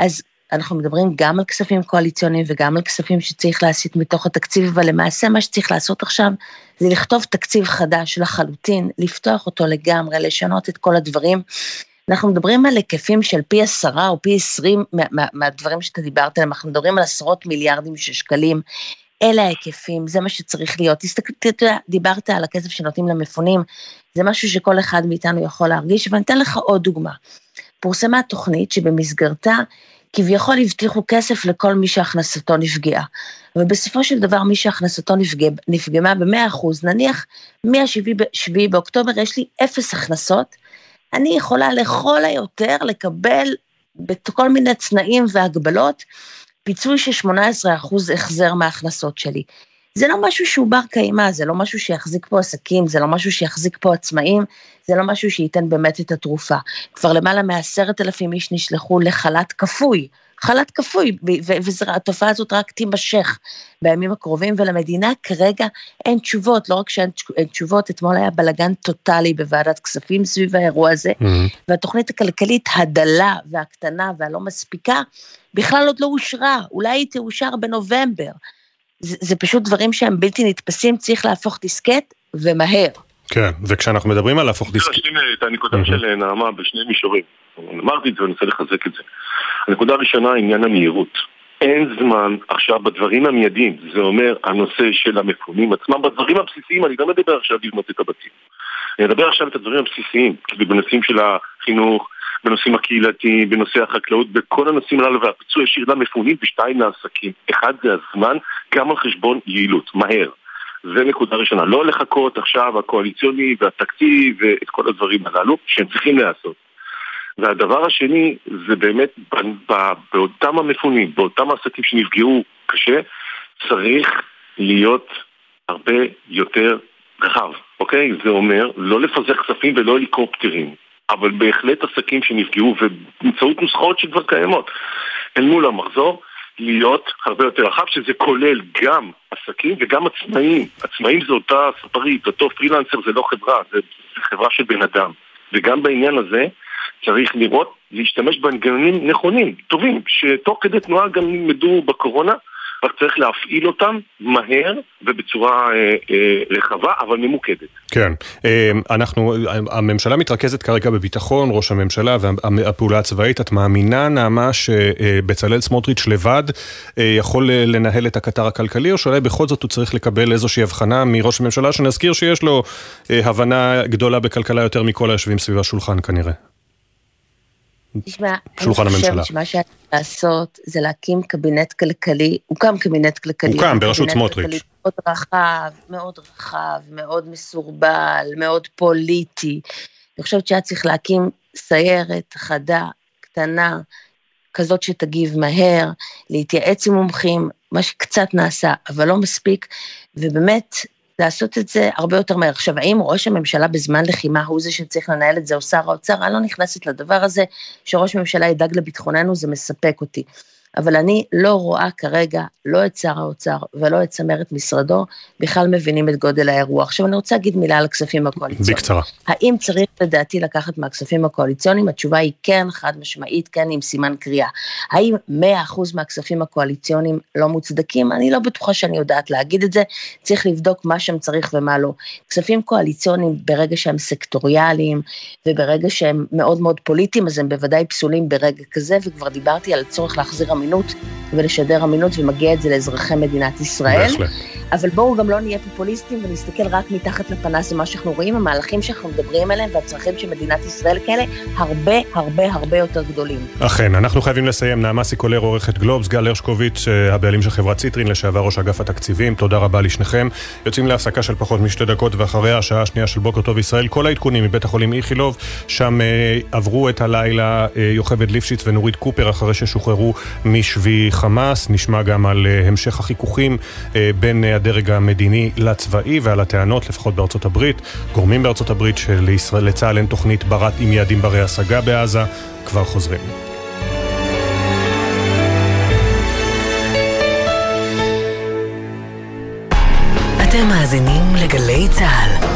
אז אנחנו מדברים גם על כספים קואליציוניים וגם על כספים שצריך להסיט מתוך התקציב, אבל למעשה מה שצריך לעשות עכשיו זה לכתוב תקציב חדש לחלוטין, לפתוח אותו לגמרי, לשנות את כל הדברים. אנחנו מדברים על היקפים של פי עשרה או פי עשרים מה, מה, מהדברים שאתה דיברת עליהם, אנחנו מדברים על עשרות מיליארדים של שקלים. אלה ההיקפים, זה מה שצריך להיות. תסתכל, אתה יודע, דיברת על הכסף שנותנים למפונים, זה משהו שכל אחד מאיתנו יכול להרגיש, ואני אתן לך עוד דוגמה. פורסמה תוכנית שבמסגרתה כביכול הבטיחו כסף לכל מי שהכנסתו נפגעה. ובסופו של דבר מי שהכנסתו נפגע, נפגמה ב-100%, נניח מ-7 באוקטובר יש לי אפס הכנסות, אני יכולה לכל היותר לקבל בכל מיני תנאים והגבלות פיצוי של 18% החזר מההכנסות שלי. זה לא משהו שהוא בר קיימא, זה לא משהו שיחזיק פה עסקים, זה לא משהו שיחזיק פה עצמאים, זה לא משהו שייתן באמת את התרופה. כבר למעלה מעשרת אלפים איש נשלחו לחל"ת כפוי, חל"ת כפוי, והתופעה הזאת רק תימשך בימים הקרובים, ולמדינה כרגע אין תשובות, לא רק שאין תשובות, אתמול היה בלאגן טוטאלי בוועדת כספים סביב האירוע הזה, mm-hmm. והתוכנית הכלכלית הדלה והקטנה והלא מספיקה, בכלל עוד לא אושרה, אולי היא תאושר בנובמבר. זה, זה פשוט דברים שהם בלתי נתפסים, צריך להפוך דיסקט ומהר. כן, וכשאנחנו מדברים על להפוך דיסקט... אני רוצה להשלים את הנקודה של נעמה בשני מישורים. אמרתי את זה ואני רוצה לחזק את זה. הנקודה הראשונה, עניין המהירות. אין זמן עכשיו בדברים המיידיים, זה אומר הנושא של המפונים עצמם, בדברים הבסיסיים, אני לא מדבר עכשיו לבנות את הבתים. אני מדבר עכשיו את הדברים הבסיסיים, כאילו בנושאים של החינוך, בנושאים הקהילתיים, בנושא החקלאות, בכל הנושאים הללו והפיצוי ישיר למפונים ושתיים לעסקים. אחד זה הזמן, גם על חשבון יעילות, מהר. זה נקודה ראשונה. לא לחכות עכשיו הקואליציוני והתקציב ואת כל הדברים הללו שהם צריכים להיעשות. והדבר השני זה באמת באותם המפונים, באותם העסקים שנפגעו קשה, צריך להיות הרבה יותר רחב, אוקיי? זה אומר לא לפזר כספים ולא הליקופטרים, אבל בהחלט עסקים שנפגעו ובאמצעות נוסחאות שכבר קיימות אל מול המחזור, להיות הרבה יותר רחב, שזה כולל גם עסקים וגם עצמאים. עצמאים זה אותה ספרית, אותו פרילנסר זה לא חברה, זה חברה של בן אדם. וגם בעניין הזה צריך לראות, להשתמש במנגנונים נכונים, טובים, שתוך כדי תנועה גם נלמדו בקורונה, רק צריך להפעיל אותם מהר ובצורה אה, אה, רחבה, אבל ממוקדת. כן, אה, אנחנו, הממשלה מתרכזת כרגע בביטחון, ראש הממשלה והפעולה הצבאית. את מאמינה, נעמה, שבצלאל סמוטריץ' לבד אה, יכול לנהל את הקטר הכלכלי, או שאולי בכל זאת הוא צריך לקבל איזושהי הבחנה מראש הממשלה, שנזכיר שיש לו אה, הבנה גדולה בכלכלה יותר מכל היושבים סביב השולחן כנראה? תשמע, אני חושבת שמה שהיה לעשות זה להקים קבינט כלכלי, הוקם קבינט כלכלי. הוקם בראשות סמוטריץ'. מאוד רחב, מאוד רחב, מאוד מסורבל, מאוד פוליטי. אני חושבת שהיה צריך להקים סיירת חדה, קטנה, כזאת שתגיב מהר, להתייעץ עם מומחים, מה שקצת נעשה, אבל לא מספיק, ובאמת לעשות את זה הרבה יותר מהר. עכשיו, האם ראש הממשלה בזמן לחימה הוא זה שצריך לנהל את זה, או שר האוצר? אני לא נכנסת לדבר הזה, שראש הממשלה ידאג לביטחוננו, זה מספק אותי. אבל אני לא רואה כרגע לא את שר האוצר ולא את צמרת משרדו בכלל מבינים את גודל האירוע. עכשיו אני רוצה להגיד מילה על הכספים הקואליציוניים. בקצרה. האם צריך לדעתי לקחת מהכספים הקואליציוניים? התשובה היא כן, חד משמעית, כן עם סימן קריאה. האם 100% מהכספים הקואליציוניים לא מוצדקים? אני לא בטוחה שאני יודעת להגיד את זה, צריך לבדוק מה שם צריך ומה לא. כספים קואליציוניים ברגע שהם סקטוריאליים וברגע שהם מאוד מאוד פוליטיים, אז הם בוודאי פסולים ברגע כזה, וכבר דיברתי על הצורך להחזיר אמינות ולשדר אמינות, ומגיע את זה לאזרחי מדינת ישראל. בהחלט. אבל בואו גם לא נהיה פופוליסטים ונסתכל רק מתחת לפנס למה שאנחנו רואים, המהלכים שאנחנו מדברים עליהם והצרכים של מדינת ישראל כאלה, הרבה הרבה הרבה יותר גדולים. אכן, אנחנו חייבים לסיים. נעמה סיקולר, עורכת גלובס, גל הרשקוביץ', אה, הבעלים של חברת ציטרין, לשעבר ראש אגף התקציבים, תודה רבה לשניכם. יוצאים להפסקה של פחות משתי דקות, ואחריה השעה השנייה של בוקר טוב ישראל. כל העדכונים מבית החולים איכילוב, שם אה, עברו את הלילה אה, יוכבד ליפשיץ ונורית קופר אחרי ששוחררו משבי חמאס. נשמע גם על אה, המשך החיכוכים אה, בין אה, הדרג המדיני לצבאי ועל הטענות, לפחות בארצות הברית, גורמים בארצות הברית שלצה"ל אין תוכנית ברת עם יעדים ברי השגה בעזה, כבר חוזרים. אתם מאזינים לגלי צה"ל.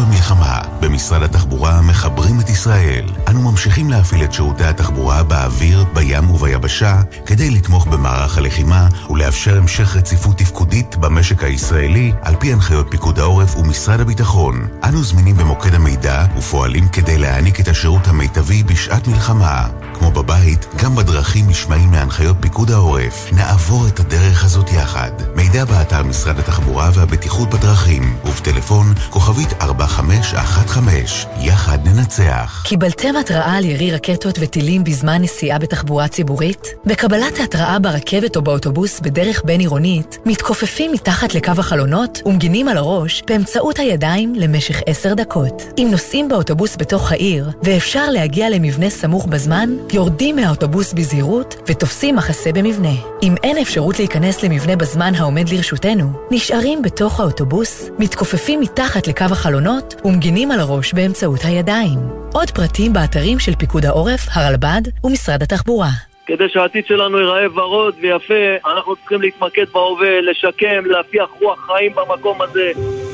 במלחמה, במשרד התחבורה מחברים את ישראל. אנו ממשיכים להפעיל את שירותי התחבורה באוויר, בים וביבשה, כדי לתמוך במערך הלחימה ולאפשר המשך רציפות תפקודית במשק הישראלי, על פי הנחיות פיקוד העורף ומשרד הביטחון. אנו זמינים במוקד המידע ופועלים כדי להעניק את השירות המיטבי בשעת מלחמה, כמו בבית גם בדרכים נשמעים להנחיות פיקוד העורף. נעבור את הדרך הזאת יחד. מידע באתר משרד התחבורה והבטיחות בדרכים, ובטלפון כוכבית 4515. יחד ננצח. קיבלתם התראה על ירי רקטות וטילים בזמן נסיעה בתחבורה ציבורית? בקבלת ההתראה ברכבת או באוטובוס בדרך בין-עירונית, מתכופפים מתחת לקו החלונות ומגינים על הראש באמצעות הידיים למשך עשר דקות. אם נוסעים באוטובוס בתוך העיר, ואפשר להגיע למבנה סמוך בזמן, יורדים מהאוטובוס בזהירות ותופסים מחסה במבנה. אם אין אפשרות להיכנס למבנה בזמן העומד לרשותנו, נשארים בתוך האוטובוס, מתכופפים מתחת לקו החלונות ומגינים על הראש באמצעות הידיים. עוד פרטים באתרים של פיקוד העורף, הרלב"ד ומשרד התחבורה. כדי שהעתיד שלנו ייראה ורוד ויפה, אנחנו צריכים להתמקד בהווה, לשקם, להפיח רוח חיים במקום הזה.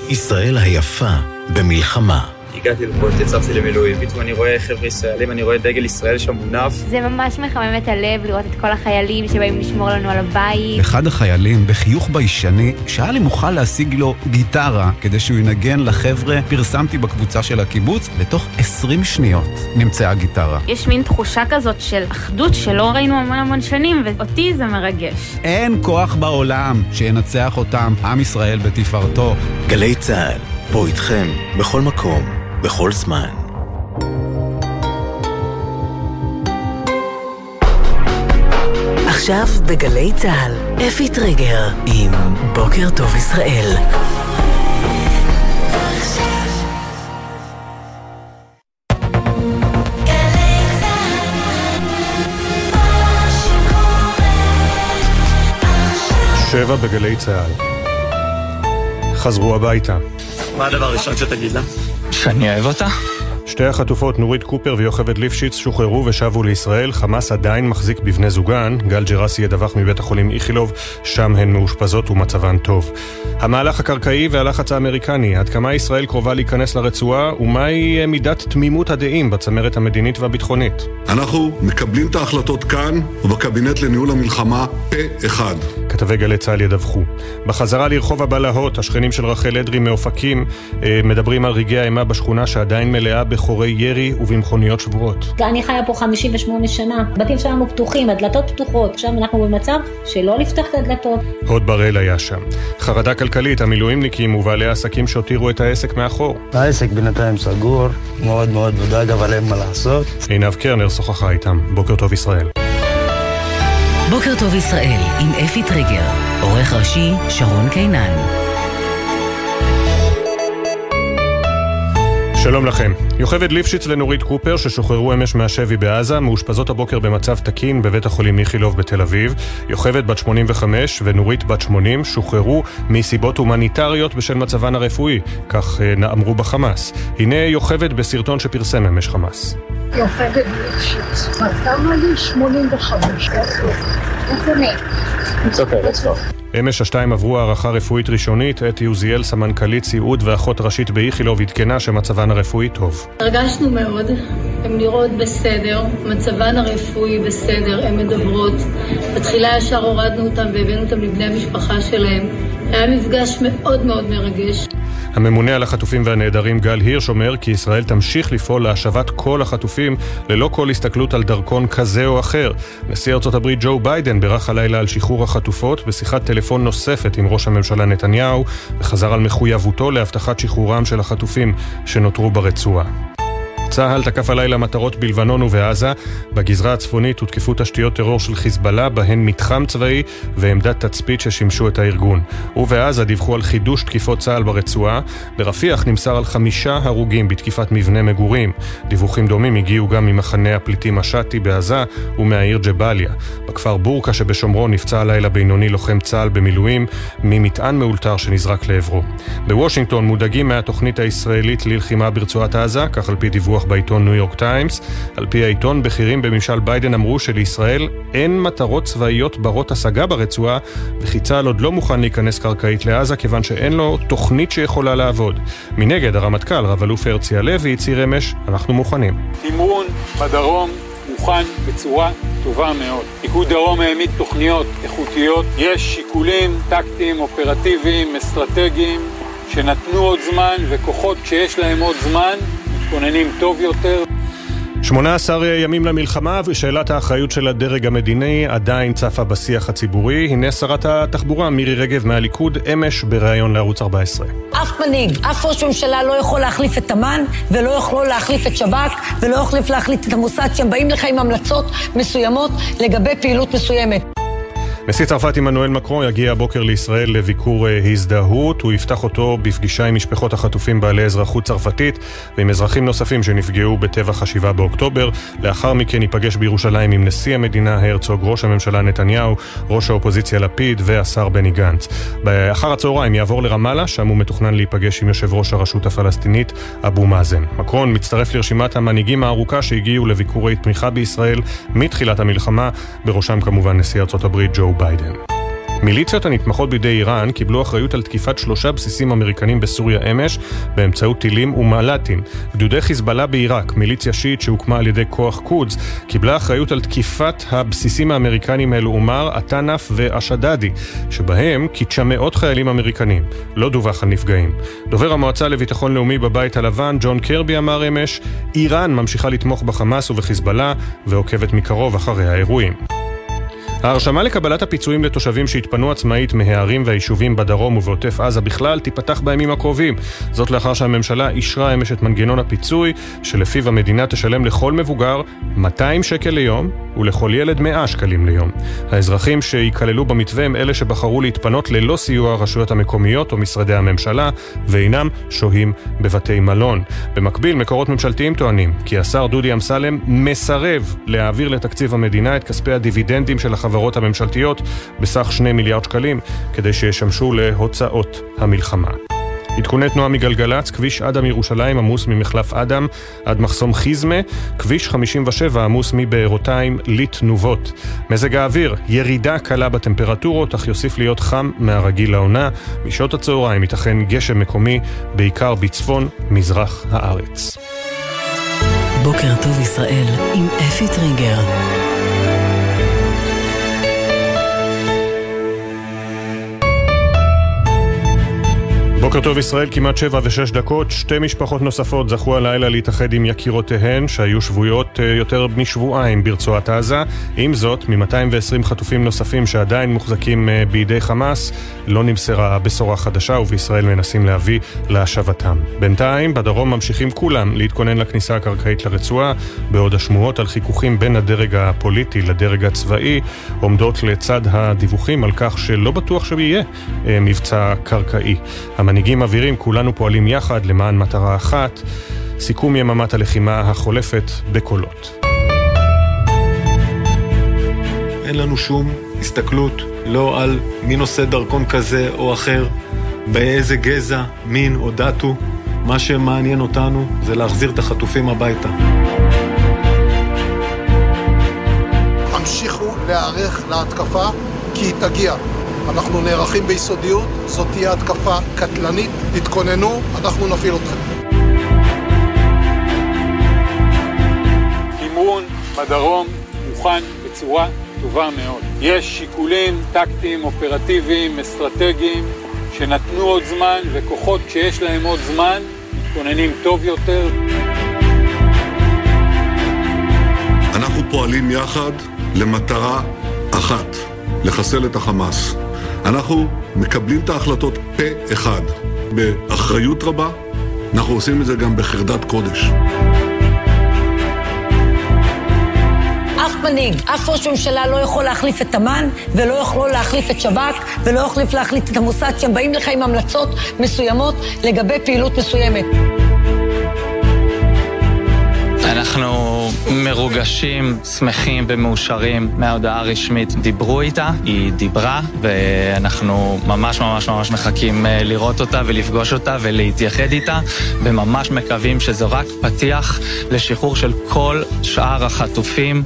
ישראל היפה במלחמה. הגעתי לפה, התייצבתי למילואים, פתאום אני רואה חבר'ה ישראלים, אני רואה דגל ישראל שם מונף. זה ממש מחמם את הלב לראות את כל החיילים שבאים לשמור לנו על הבית. אחד החיילים, בחיוך ביישני, שהיה לי מוכן להשיג לו גיטרה כדי שהוא ינגן לחבר'ה, פרסמתי בקבוצה של הקיבוץ, לתוך 20 שניות נמצאה גיטרה. יש מין תחושה כזאת של אחדות שלא ראינו המון המון שנים, ואותי זה מרגש. אין כוח בעולם שינצח אותם, עם ישראל בתפארתו. גלי צה"ל, פה איתכם, בכל מקום. בכל זמן. עכשיו בגלי צה"ל, אפי טריגר עם בוקר טוב ישראל. שבע בגלי צה"ל. חזרו הביתה. מה הדבר הראשון שתגיד לה? שאני אוהב אותה? שתי החטופות, נורית קופר ויוכבד ליפשיץ, שוחררו ושבו לישראל. חמאס עדיין מחזיק בבני זוגן. גל ג'רסי ידווח מבית החולים איכילוב, שם הן מאושפזות ומצבן טוב. המהלך הקרקעי והלחץ האמריקני, עד כמה ישראל קרובה להיכנס לרצועה, ומהי מידת תמימות הדעים בצמרת המדינית והביטחונית. אנחנו מקבלים את ההחלטות כאן ובקבינט לניהול המלחמה פה אחד. כתבי גלי צה"ל ידווחו. בחזרה לרחוב הבלהות, השכנים של רחל אדרי מאופקים מדברים על רגעי האימה בשכונה שעדיין מלאה בחורי ירי ובמכוניות שבורות. אני חיה פה 58 שנה, בתים שלנו פתוחים, הדלתות פתוחות. עכשיו אנחנו במצב שלא לפתח את הדלתות. הוד בראל היה שם. חרדה כלכלית, המילואימניקים ובעלי העסקים שהותירו את העסק מאחור. העסק בינתיים סגור, מאוד מאוד מודאג, אבל אין מה לעשות. עינב קרנר שוחחה איתם. בוקר טוב ישראל. בוקר טוב ישראל עם אפי טריגר, עורך ראשי שרון קינן. שלום לכם. יוכבד ליפשיץ ונורית קופר, ששוחררו אמש מהשבי בעזה, מאושפזות הבוקר במצב תקין בבית החולים איכילוב בתל אביב. יוכבד בת 85 ונורית בת 80 שוחררו מסיבות הומניטריות בשל מצבן הרפואי, כך אמרו בחמאס. הנה יוכבד בסרטון שפרסם אמש חמאס. יוכבד ליפשיץ, בת כמה לי? 85. איפה אני? אמש השתיים עברו הערכה רפואית ראשונית, אתי עוזיאל, סמנכ"לית סיעוד ואחות ראשית באיכילוב, עדכנה שמצבן הרפואי טוב. הרגשנו מאוד, הן נראות בסדר, מצבן הרפואי בסדר, הן מדברות. בתחילה ישר הורדנו אותן והבאנו אותן לבני המשפחה שלהם. היה מפגש מאוד מאוד מרגש. הממונה על החטופים והנעדרים גל הירש אומר כי ישראל תמשיך לפעול להשבת כל החטופים ללא כל הסתכלות על דרכון כזה או אחר. נשיא ארצות הברית ג'ו ביידן בירך הלילה על שחרור החטופות בשיחת טלפון נוספת עם ראש הממשלה נתניהו וחזר על מחויבותו להבטחת שחרורם של החטופים שנותרו ברצועה. צה"ל תקף הלילה מטרות בלבנון ובעזה. בגזרה הצפונית הותקפו תשתיות טרור של חיזבאללה, בהן מתחם צבאי ועמדת תצפית ששימשו את הארגון. ובעזה דיווחו על חידוש תקיפות צה"ל ברצועה. ברפיח נמסר על חמישה הרוגים בתקיפת מבנה מגורים. דיווחים דומים הגיעו גם ממחנה הפליטים משאטי בעזה ומהעיר ג'באליה. בכפר בורקה שבשומרון נפצע הלילה בינוני לוחם צה"ל במילואים ממטען מאולתר שנזרק לעברו. בוושינגטון מודאגים מהתוכנית הישראלית ללחימה ברצועת עזה, כך על פי דיווח בעיתון ניו יורק טיימס. על פי העיתון, בכירים בממשל ביידן אמרו שלישראל אין מטרות צבאיות ברות השגה ברצועה, וכי צה"ל עוד לא מוכן להיכנס קרקעית לעזה, כיוון שאין לו תוכנית שיכולה לעבוד. מנגד, הרמטכ"ל, רב-אלוף הרצי הלוי, הצהיר אמש, אנחנו מוכנים. תמרון בדרום מוכן בצורה טובה מאוד. פיקוד דרום העמיד תוכניות איכותיות, יש שיקולים טקטיים, אופרטיביים, אסטרטגיים, שנתנו עוד זמן, וכוחות שיש להם עוד זמן, מתכוננים טוב יותר. 18 ימים למלחמה ושאלת האחריות של הדרג המדיני עדיין צפה בשיח הציבורי. הנה שרת התחבורה מירי רגב מהליכוד אמש בריאיון לערוץ 14. אף מנהיג, אף ראש ממשלה לא יכול להחליף את אמ"ן ולא יכול להחליף את שב"כ ולא יכול להחליף את המוסד שהם באים לך עם המלצות מסוימות לגבי פעילות מסוימת. נשיא צרפת עמנואל מקרון יגיע הבוקר לישראל לביקור אה, הזדהות. הוא יפתח אותו בפגישה עם משפחות החטופים בעלי אזרחות צרפתית ועם אזרחים נוספים שנפגעו בטבח השבעה באוקטובר. לאחר מכן ייפגש בירושלים עם נשיא המדינה הרצוג, ראש הממשלה נתניהו, ראש האופוזיציה לפיד והשר בני גנץ. באחר הצהריים יעבור לרמאללה, שם הוא מתוכנן להיפגש עם יושב ראש הרשות הפלסטינית, אבו מאזן. מקרון מצטרף לרשימת המנהיגים הארוכה שהגיעו לביקורי תמיכה בישראל מתחילת המלחמה, בראשם כמובן נשיא ארצות הברית ג'ו ביידן. מיליציות הנתמכות בידי איראן קיבלו אחריות על תקיפת שלושה בסיסים אמריקנים בסוריה אמש באמצעות טילים ומל"טים. גדודי חיזבאללה בעיראק, מיליציה שיעית שהוקמה על ידי כוח קודס, קיבלה אחריות על תקיפת הבסיסים האמריקנים האלו עומר, עטנף ואשדדי, שבהם קידשה מאות חיילים אמריקנים. לא דווח על נפגעים. דובר המועצה לביטחון לאומי בבית הלבן, ג'ון קרבי, אמר אמש, איראן ממשיכה לתמוך בחמאס ובחיזבאללה ועוקבת מקרוב אחרי האירועים. ההרשמה לקבלת הפיצויים לתושבים שהתפנו עצמאית מהערים והיישובים בדרום ובעוטף עזה בכלל תיפתח בימים הקרובים. זאת לאחר שהממשלה אישרה אמש את מנגנון הפיצוי, שלפיו המדינה תשלם לכל מבוגר 200 שקל ליום ולכל ילד 100 שקלים ליום. האזרחים שייכללו במתווה הם אלה שבחרו להתפנות ללא סיוע הרשויות המקומיות או משרדי הממשלה, ואינם שוהים בבתי מלון. במקביל, מקורות ממשלתיים טוענים כי השר דודי אמסלם מסרב להעביר לתקציב המדינה את כספי הדיבידנדים של החברות הממשלתיות בסך 2 מיליארד שקלים, כדי שישמשו להוצאות המלחמה. עדכוני תנועה מגלגלצ, כביש אדם ירושלים עמוס ממחלף אדם עד מחסום חיזמה, כביש 57 עמוס מבארותיים לתנובות. מזג האוויר, ירידה קלה בטמפרטורות, אך יוסיף להיות חם מהרגיל לעונה. משעות הצהריים ייתכן גשם מקומי, בעיקר בצפון מזרח הארץ. בוקר טוב ישראל עם אפי טריגר. בוקר טוב ישראל, כמעט שבע ושש דקות. שתי משפחות נוספות זכו הלילה להתאחד עם יקירותיהן, שהיו שבויות אה, יותר משבועיים ברצועת עזה. עם זאת, מ-220 חטופים נוספים שעדיין מוחזקים אה, בידי חמאס, לא נמסרה בשורה חדשה, ובישראל מנסים להביא להשבתם. בינתיים, בדרום ממשיכים כולם להתכונן לכניסה הקרקעית לרצועה, בעוד השמועות על חיכוכים בין הדרג הפוליטי לדרג הצבאי עומדות לצד הדיווחים על כך שלא בטוח שיהיה אה, מבצע קרקעי. המנהיגים מבהירים, כולנו פועלים יחד למען מטרה אחת, סיכום יממת הלחימה החולפת בקולות. אין לנו שום הסתכלות לא על מי נושא דרכון כזה או אחר, באיזה גזע, מין או דת הוא. מה שמעניין אותנו זה להחזיר את החטופים הביתה. המשיכו להיערך להתקפה כי היא תגיע. אנחנו נערכים ביסודיות, זאת תהיה התקפה קטלנית, תתכוננו, אנחנו נפעיל אתכם. תמרון בדרום מוכן בצורה טובה מאוד. יש שיקולים טקטיים, אופרטיביים, אסטרטגיים, שנתנו עוד זמן, וכוחות שיש להם עוד זמן, מתכוננים טוב יותר. אנחנו פועלים יחד למטרה אחת, לחסל את החמאס. אנחנו מקבלים את ההחלטות פה אחד, באחריות רבה, אנחנו עושים את זה גם בחרדת קודש. אף ראש ממשלה לא יכול להחליף את אמ"ן ולא יכול להחליף את שב"כ ולא יכול להחליף את המוסד שהם באים לך עם המלצות מסוימות לגבי פעילות מסוימת. אנחנו מרוגשים, שמחים ומאושרים מההודעה הרשמית. דיברו איתה, היא דיברה, ואנחנו ממש ממש ממש מחכים אה, לראות אותה ולפגוש אותה ולהתייחד איתה, וממש מקווים שזה רק פתיח לשחרור של כל שאר החטופים.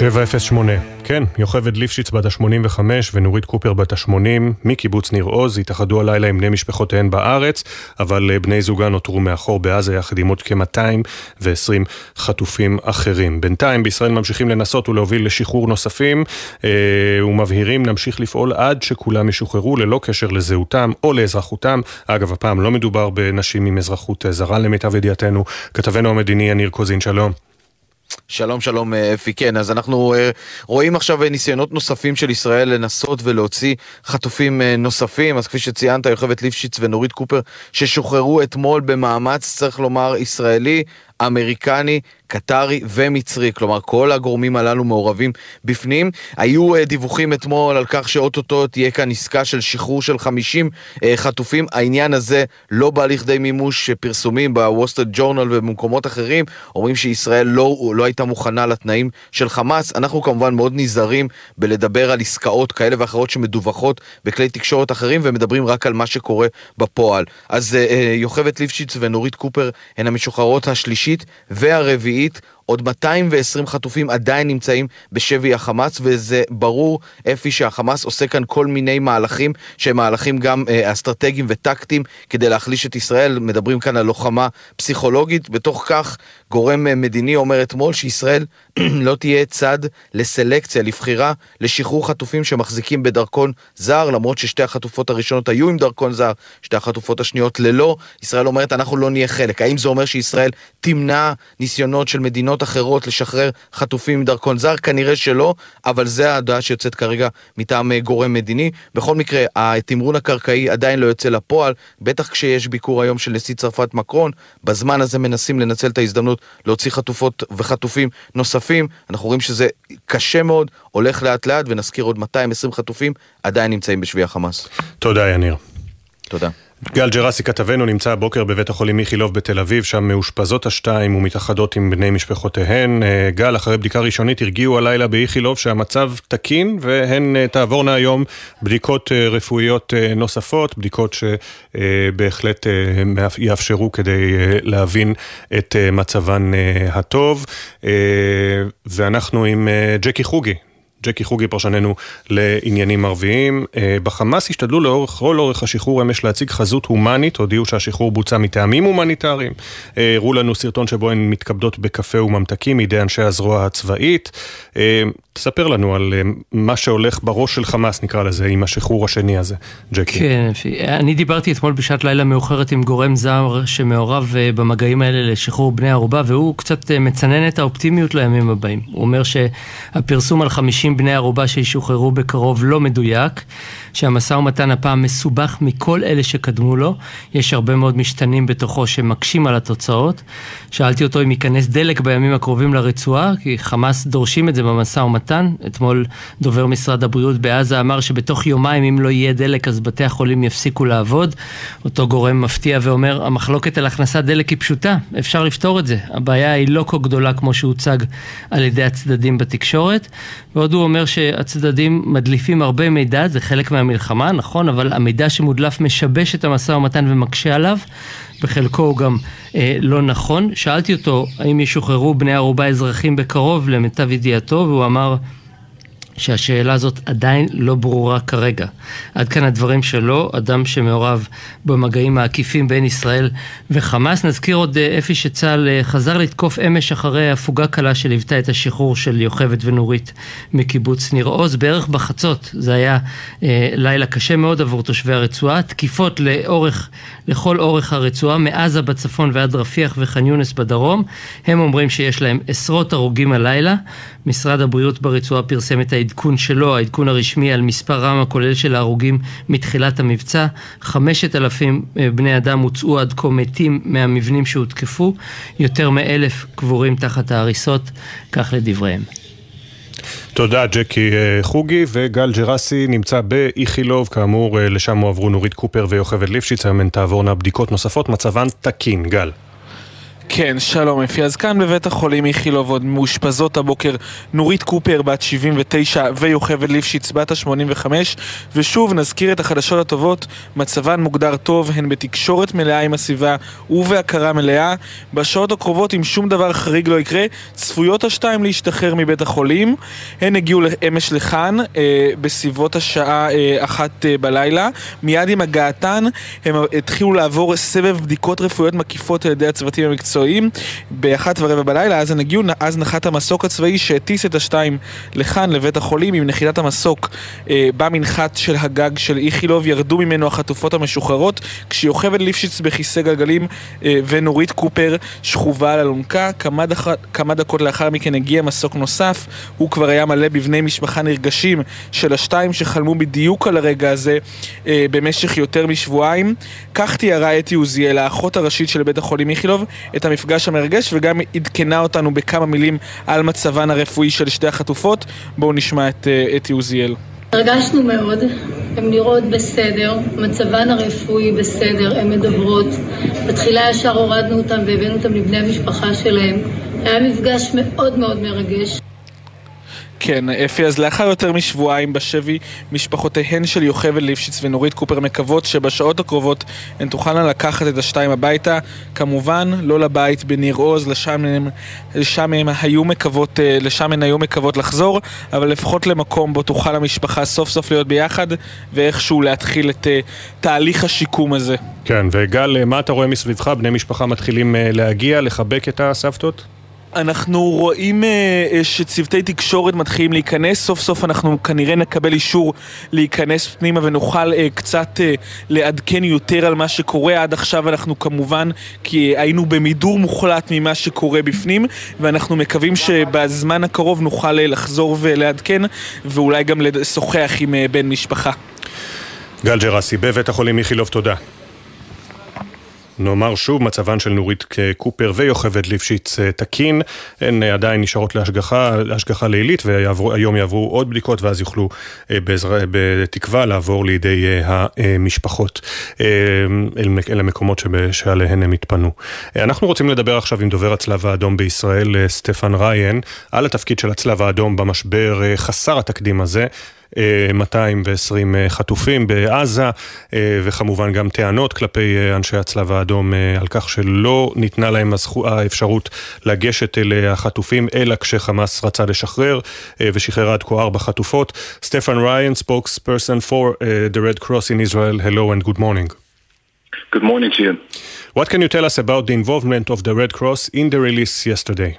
708. כן, יוכבד ליפשיץ בת ה-85 ונורית קופר בת ה-80 מקיבוץ ניר עוז התאחדו הלילה עם בני משפחותיהן בארץ, אבל אה, בני זוגן נותרו מאחור בעזה יחד עם עוד כ-220 חטופים אחרים. בינתיים בישראל ממשיכים לנסות ולהוביל לשחרור נוספים אה, ומבהירים נמשיך לפעול עד שכולם ישוחררו ללא קשר לזהותם או לאזרחותם. אגב, הפעם לא מדובר בנשים עם אזרחות זרה למיטב ידיעתנו. כתבנו המדיני יניר קוזין, שלום. שלום שלום אה, אפי, כן, אז אנחנו אה, רואים עכשיו אה, ניסיונות נוספים של ישראל לנסות ולהוציא חטופים נוספים, אז כפי שציינת, יוכבד ליפשיץ ונורית קופר, ששוחררו אתמול במאמץ, צריך לומר, ישראלי, אמריקני, קטרי ומצרי, כלומר כל הגורמים הללו מעורבים בפנים. היו אה, דיווחים אתמול על כך שאו-טו-טו תהיה כאן עסקה של שחרור של 50 אה, אה, חטופים. העניין הזה לא בא לכדי מימוש פרסומים בוול סטריט ג'ורנל ובמקומות אחרים. אומרים שישראל לא, לא הייתה מוכנה לתנאים של חמאס. אנחנו כמובן מאוד נזהרים בלדבר על עסקאות כאלה ואחרות שמדווחות בכלי תקשורת אחרים ומדברים רק על מה שקורה בפועל. אז יוכבת ליפשיץ ונורית קופר הן המשוחררות השלישית והרביעית עוד 220 חטופים עדיין נמצאים בשבי החמאס, וזה ברור, אפי, שהחמאס עושה כאן כל מיני מהלכים, שהם מהלכים גם אה, אסטרטגיים וטקטיים, כדי להחליש את ישראל. מדברים כאן על לוחמה פסיכולוגית. בתוך כך, גורם אה, מדיני אומר אתמול שישראל לא תהיה צד לסלקציה, לבחירה, לשחרור חטופים שמחזיקים בדרכון זר, למרות ששתי החטופות הראשונות היו עם דרכון זר, שתי החטופות השניות ללא. ישראל אומרת, אנחנו לא נהיה חלק. האם זה אומר שישראל תמנע ניסיונות של מדינות אחרות לשחרר חטופים עם דרכון זר? כנראה שלא, אבל זה ההודעה שיוצאת כרגע מטעם אה, גורם מדיני. בכל מקרה, התמרון הקרקעי עדיין לא יוצא לפועל, בטח כשיש ביקור היום של נשיא צרפת מקרון. בזמן הזה מנסים לנצל את ההזדמנות להוציא חטופות וחטופים נוספים. אנחנו רואים שזה קשה מאוד, הולך לאט לאט, ונזכיר עוד 220 חטופים עדיין נמצאים בשבי החמאס. תודה, יניר. תודה. גל ג'רסי כתבנו נמצא הבוקר בבית החולים איכילוב בתל אביב, שם מאושפזות השתיים ומתאחדות עם בני משפחותיהן. אה, גל, אחרי בדיקה ראשונית, הרגיעו הלילה באיכילוב שהמצב תקין והן אה, תעבורנה היום בדיקות אה, רפואיות נוספות, בדיקות שבהחלט יאפשרו כדי להבין את מצבן הטוב. ואנחנו עם ג'קי חוגי, ג'קי חוגי פרשננו לעניינים ערביים. אה, בחמאס השתדלו לאורך כל אורך השחרור אמש להציג חזות הומנית, הודיעו שהשחרור בוצע מטעמים הומניטריים. אה, הראו לנו סרטון שבו הן מתכבדות בקפה וממתקים מידי אנשי הזרוע הצבאית. אה, תספר לנו על מה שהולך בראש של חמאס, נקרא לזה, עם השחרור השני הזה, ג'קי. כן, אני דיברתי אתמול בשעת לילה מאוחרת עם גורם זר שמעורב במגעים האלה לשחרור בני ערובה, והוא קצת מצנן את האופטימיות לימים הבאים. הוא אומר שהפרסום על 50 50 בני ערובה שישוחררו בקרוב לא מדויק, שהמשא ומתן הפעם מסובך מכל אלה שקדמו לו, יש הרבה מאוד משתנים בתוכו שמקשים על התוצאות. שאלתי אותו אם ייכנס דלק בימים הקרובים לרצועה, כי חמאס דורשים את זה במשא ומתן. אתמול דובר משרד הבריאות בעזה אמר שבתוך יומיים אם לא יהיה דלק אז בתי החולים יפסיקו לעבוד. אותו גורם מפתיע ואומר, המחלוקת על הכנסת דלק היא פשוטה, אפשר לפתור את זה. הבעיה היא לא כה גדולה כמו שהוצג על ידי הצדדים בתקשורת. ועוד הוא אומר שהצדדים מדליפים הרבה מידע, זה חלק מהמלחמה, נכון, אבל המידע שמודלף משבש את המשא ומתן ומקשה עליו. בחלקו הוא גם אה, לא נכון. שאלתי אותו האם ישוחררו בני ערובה אזרחים בקרוב, למיטב ידיעתו, והוא אמר שהשאלה הזאת עדיין לא ברורה כרגע. עד כאן הדברים שלו, אדם שמעורב במגעים העקיפים בין ישראל וחמאס. נזכיר עוד אה, אפי שצה"ל אה, חזר לתקוף אמש אחרי הפוגה קלה שליוותה את השחרור של יוכבת ונורית מקיבוץ ניר עוז, בערך בחצות. זה היה אה, לילה קשה מאוד עבור תושבי הרצועה. תקיפות לאורך, לכל אורך הרצועה, מעזה בצפון ועד רפיח וח'אן יונס בדרום. הם אומרים שיש להם עשרות הרוגים הלילה. משרד הבריאות ברצועה פרסם את העדכון שלו, העדכון הרשמי על מספרם הכולל של ההרוגים מתחילת המבצע. חמשת אלפים אה, בני אדם הוצאו עד כה מתים מהמבנים שהותקפו, יותר מאלף קבורים תחת ההריסות, כך לדבריהם. תודה ג'קי אה, חוגי וגל ג'רסי נמצא באיכילוב, כאמור אה, לשם הועברו נורית קופר ויוכבד ליפשיץ, היום הן תעבורנה בדיקות נוספות, מצבן תקין, גל. כן, שלום אפי. אז כאן בבית החולים איכילוב עוד מאושפזות הבוקר נורית קופר בת 79 ויוכבד ליפשיץ בת ה-85 ושוב נזכיר את החדשות הטובות, מצבן מוגדר טוב, הן בתקשורת מלאה עם הסביבה ובהכרה מלאה. בשעות הקרובות, אם שום דבר חריג לא יקרה, צפויות השתיים להשתחרר מבית החולים. הן הגיעו אמש לכאן אה, בסביבות השעה אה, אחת אה, בלילה. מיד עם הגעתן הם התחילו לעבור סבב בדיקות רפואיות מקיפות על ידי הצוותים המקצועיים באחת ורבע בלילה, אז הם הגיעו, אז נחת המסוק הצבאי שהטיס את השתיים לכאן, לבית החולים, עם נחיתת המסוק אה, במנחת של הגג של איכילוב, ירדו ממנו החטופות המשוחררות, כשיוכבד ליפשיץ בכיסא גלגלים אה, ונורית קופר שכובה על אלונקה. כמה, דח... כמה דקות לאחר מכן הגיע מסוק נוסף, הוא כבר היה מלא בבני משפחה נרגשים של השתיים שחלמו בדיוק על הרגע הזה אה, במשך יותר משבועיים. כך תיארה אתי עוזיאל, האחות הראשית של בית החולים איכילוב, את המפגש המרגש וגם עדכנה אותנו בכמה מילים על מצבן הרפואי של שתי החטופות. בואו נשמע את אתי עוזיאל. הרגשנו מאוד, הן נראות בסדר, מצבן הרפואי בסדר, הן מדברות. בתחילה ישר הורדנו אותן והבאנו אותן לבני המשפחה שלהם. היה מפגש מאוד מאוד מרגש. כן, אפי, אז לאחר יותר משבועיים בשבי, משפחותיהן של יוכבד ליפשיץ ונורית קופר מקוות שבשעות הקרובות הן תוכלנה לקחת את השתיים הביתה. כמובן, לא לבית בניר עוז, לשם לשם הן היו מקוות, אה, לשם הן היו מקוות לחזור, אבל לפחות למקום בו תוכל המשפחה סוף סוף להיות ביחד, ואיכשהו להתחיל את uh, תהליך השיקום הזה. כן, וגל, מה אתה רואה מסביבך? בני משפחה מתחילים uh, להגיע, לחבק את הסבתות? אנחנו רואים uh, שצוותי תקשורת מתחילים להיכנס, סוף סוף אנחנו כנראה נקבל אישור להיכנס פנימה ונוכל uh, קצת uh, לעדכן יותר על מה שקורה. עד עכשיו אנחנו כמובן, כי היינו במידור מוחלט ממה שקורה בפנים, ואנחנו מקווים שבזמן הקרוב נוכל uh, לחזור ולעדכן, ואולי גם לשוחח עם uh, בן משפחה. גל ג'רסי, בבית החולים איכילוב, תודה. נאמר שוב, מצבן של נורית קופר ויוכבד ליפשיץ אה, תקין, הן אה, עדיין נשארות להשגחה, להשגחה לילית והיום יעברו עוד בדיקות ואז יוכלו אה, בעזר, בתקווה לעבור לידי המשפחות אל, המקומות שעליהן הם התפנו. אנחנו רוצים לדבר עכשיו עם דובר הצלב האדום בישראל, סטפן ריין, על התפקיד של הצלב האדום במשבר חסר התקדים הזה. 220 אה, חטופים בעזה, אה, וכמובן גם טענות כלפי אה, אנשי הצלב האדום על כך שלא ניתנה להם האפשרות לגשת אל החטופים, אלא כשחמאס רצה לשחרר, ושחרר עד כה ארבע חטופות. סטפן ריין, spokesperson for uh, the Red Cross in Israel, hello and good morning. Good morning to you. What can you tell us about the involvement of the Red Cross in the release yesterday?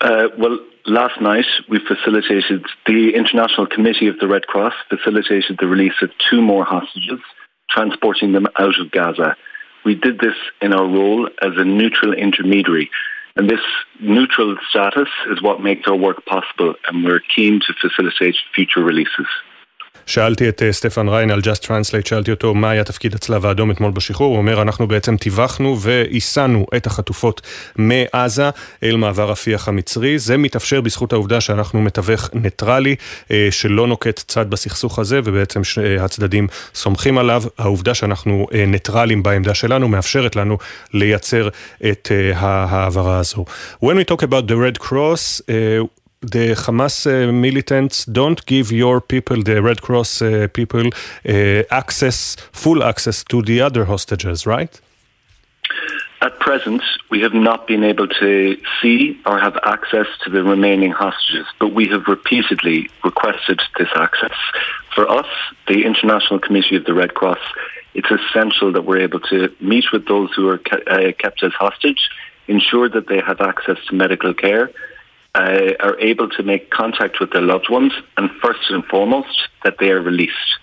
Uh, well, last night we facilitated, the International Committee of the Red Cross facilitated the release of two more hostages, transporting them out of Gaza. We did this in our role as a neutral intermediary. And this neutral status is what makes our work possible, and we're keen to facilitate future releases. שאלתי את סטפן ריין על Just Translate, שאלתי אותו מה היה תפקיד הצלב האדום אתמול בשחרור, הוא אומר אנחנו בעצם טיווחנו והיסענו את החטופות מעזה אל מעבר רפיח המצרי, זה מתאפשר בזכות העובדה שאנחנו מתווך ניטרלי שלא נוקט צד בסכסוך הזה ובעצם הצדדים סומכים עליו, העובדה שאנחנו ניטרלים בעמדה שלנו מאפשרת לנו לייצר את ההעברה הזו. When we talk about the Red Cross, the Hamas uh, militants don't give your people, the Red Cross uh, people, uh, access, full access to the other hostages, right? At present, we have not been able to see or have access to the remaining hostages, but we have repeatedly requested this access. For us, the International Committee of the Red Cross, it's essential that we're able to meet with those who are kept as hostage, ensure that they have access to medical care, uh, are able to make contact with their loved ones, and first and foremost, that they are released.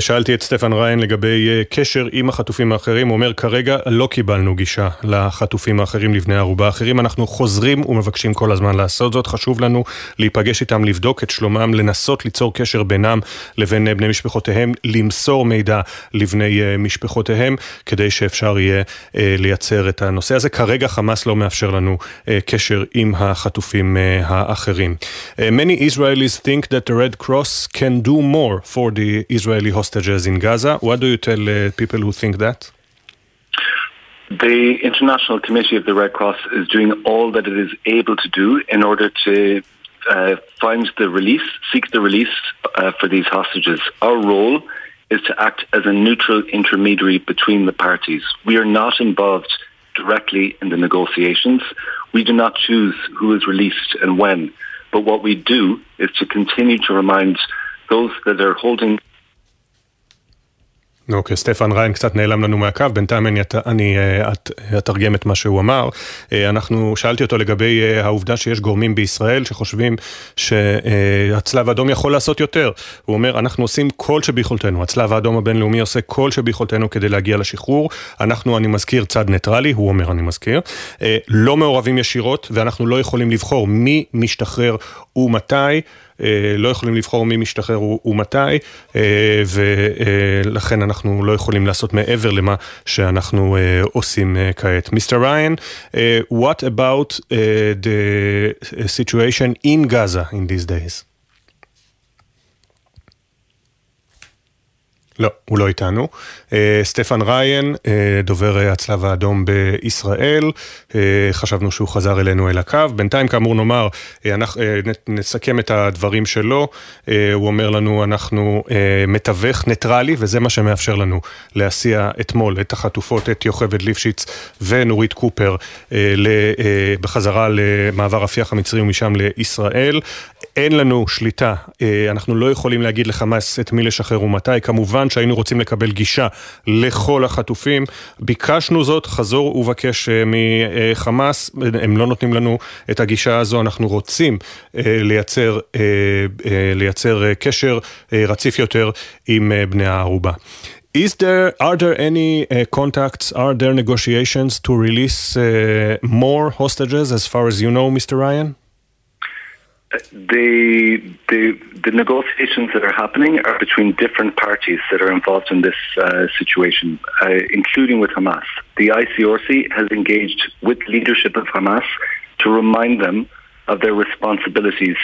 שאלתי את סטפן ריין לגבי קשר עם החטופים האחרים, הוא אומר כרגע לא קיבלנו גישה לחטופים האחרים, לבני ערובה האחרים, אנחנו חוזרים ומבקשים כל הזמן לעשות זאת, חשוב לנו להיפגש איתם, לבדוק את שלומם, לנסות ליצור קשר בינם לבין בני משפחותיהם, למסור מידע לבני משפחותיהם, כדי שאפשר יהיה לייצר את הנושא הזה. כרגע חמאס לא מאפשר לנו קשר עם החטופים האחרים. Many Israelis think that the Red Cross can do more for the Israeli hostages in Gaza. What do you tell uh, people who think that? The International Committee of the Red Cross is doing all that it is able to do in order to uh, find the release, seek the release uh, for these hostages. Our role is to act as a neutral intermediary between the parties. We are not involved directly in the negotiations. We do not choose who is released and when. But what we do is to continue to remind those that are holding אוקיי, סטפן ריין קצת נעלם לנו מהקו, בינתיים אני, אני את, אתרגם את מה שהוא אמר. אנחנו, שאלתי אותו לגבי העובדה שיש גורמים בישראל שחושבים שהצלב האדום יכול לעשות יותר. הוא אומר, אנחנו עושים כל שביכולתנו, הצלב האדום הבינלאומי עושה כל שביכולתנו כדי להגיע לשחרור. אנחנו, אני מזכיר, צד ניטרלי, הוא אומר, אני מזכיר, לא מעורבים ישירות, ואנחנו לא יכולים לבחור מי משתחרר ומתי. לא יכולים לבחור מי משתחרר ומתי, ולכן אנחנו לא יכולים לעשות מעבר למה שאנחנו עושים כעת. מיסטר ריין, what about the situation in Gaza in these days? לא, הוא לא איתנו. סטפן ריין, דובר הצלב האדום בישראל, חשבנו שהוא חזר אלינו אל הקו. בינתיים, כאמור, נאמר, נסכם את הדברים שלו. הוא אומר לנו, אנחנו מתווך ניטרלי, וזה מה שמאפשר לנו להסיע אתמול את החטופות, את יוכבד ליפשיץ ונורית קופר, בחזרה למעבר רפיח המצרי ומשם לישראל. אין לנו שליטה, אנחנו לא יכולים להגיד לחמאס את מי לשחרר ומתי. כמובן שהיינו רוצים לקבל גישה לכל החטופים. ביקשנו זאת, חזור ובקש מחמאס, הם לא נותנים לנו את הגישה הזו, אנחנו רוצים לייצר, לייצר קשר רציף יותר עם בני הערובה. Is there, are there any uh, contacts, are there negotiations to release uh, more hostages as far as you know, Mr. Ryan? The, the the negotiations that are happening are between different parties that are involved in this uh, situation, uh, including with Hamas. The ICRC has engaged with leadership of Hamas to remind them of their responsibilities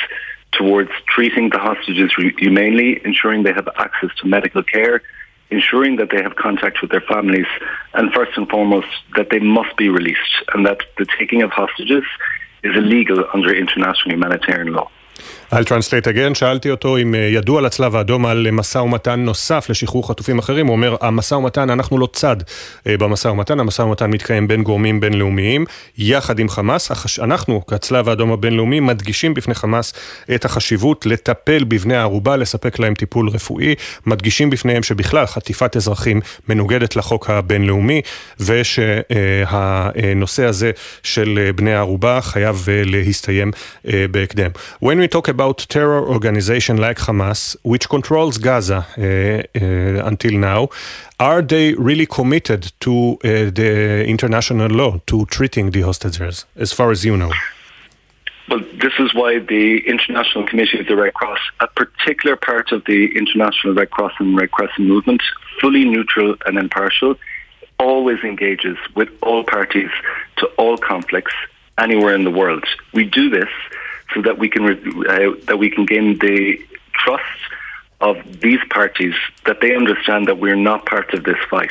towards treating the hostages humanely, ensuring they have access to medical care, ensuring that they have contact with their families, and first and foremost, that they must be released and that the taking of hostages is illegal under international humanitarian law. I'll translate again, שאלתי אותו אם ידוע לצלב האדום על משא ומתן נוסף לשחרור חטופים אחרים, הוא אומר, המשא ומתן, אנחנו לא צד במשא ומתן, המשא ומתן מתקיים בין גורמים בינלאומיים, יחד עם חמאס, אנחנו, כצלב האדום הבינלאומי, מדגישים בפני חמאס את החשיבות לטפל בבני הערובה, לספק להם טיפול רפואי, מדגישים בפניהם שבכלל חטיפת אזרחים מנוגדת לחוק הבינלאומי, ושהנושא הזה של בני הערובה חייב להסתיים בהקדם. When we talk about terror organization like Hamas, which controls Gaza uh, uh, until now, are they really committed to uh, the international law, to treating the hostages, as far as you know? Well, this is why the International Committee of the Red Cross, a particular part of the International Red Cross and Red Crescent movement, fully neutral and impartial, always engages with all parties to all conflicts anywhere in the world. We do this so that we can uh, that we can gain the trust of these parties that they understand that we're not part of this fight.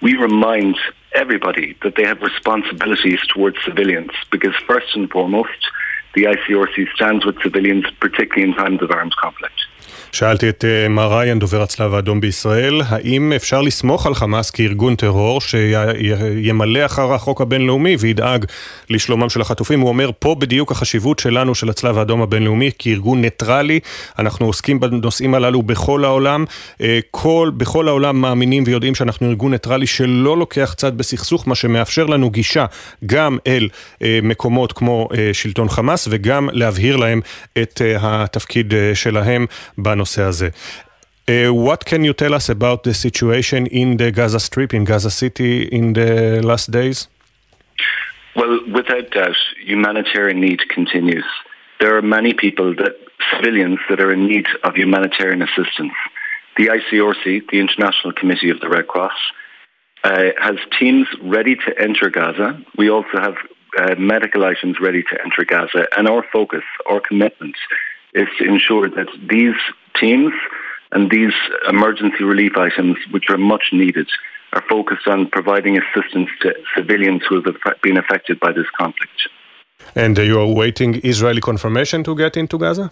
We remind everybody that they have responsibilities towards civilians because first and foremost, the ICRC stands with civilians, particularly in times of armed conflict. שאלתי את מר ריין, דובר הצלב האדום בישראל, האם אפשר לסמוך על חמאס כארגון טרור שימלא אחר החוק הבינלאומי וידאג לשלומם של החטופים? הוא אומר, פה בדיוק החשיבות שלנו, של הצלב האדום הבינלאומי, כארגון ניטרלי. אנחנו עוסקים בנושאים הללו בכל העולם. כל, בכל העולם מאמינים ויודעים שאנחנו ארגון ניטרלי שלא לוקח צד בסכסוך, מה שמאפשר לנו גישה גם אל מקומות כמו שלטון חמאס וגם להבהיר להם את התפקיד שלהם. בנושא הזה. Uh, what can you tell us about the situation in the Gaza Strip, in Gaza City, in the last days? Well, without doubt, humanitarian need continues. There are many people, that civilians, that are in need of humanitarian assistance. The ICRC, the International Committee of the Red Cross, uh, has teams ready to enter Gaza. We also have uh, medical items ready to enter Gaza, and our focus, our commitment, is to ensure that these teams and these emergency relief items, which are much needed, are focused on providing assistance to civilians who have been affected by this conflict. And you are waiting Israeli confirmation to get into Gaza?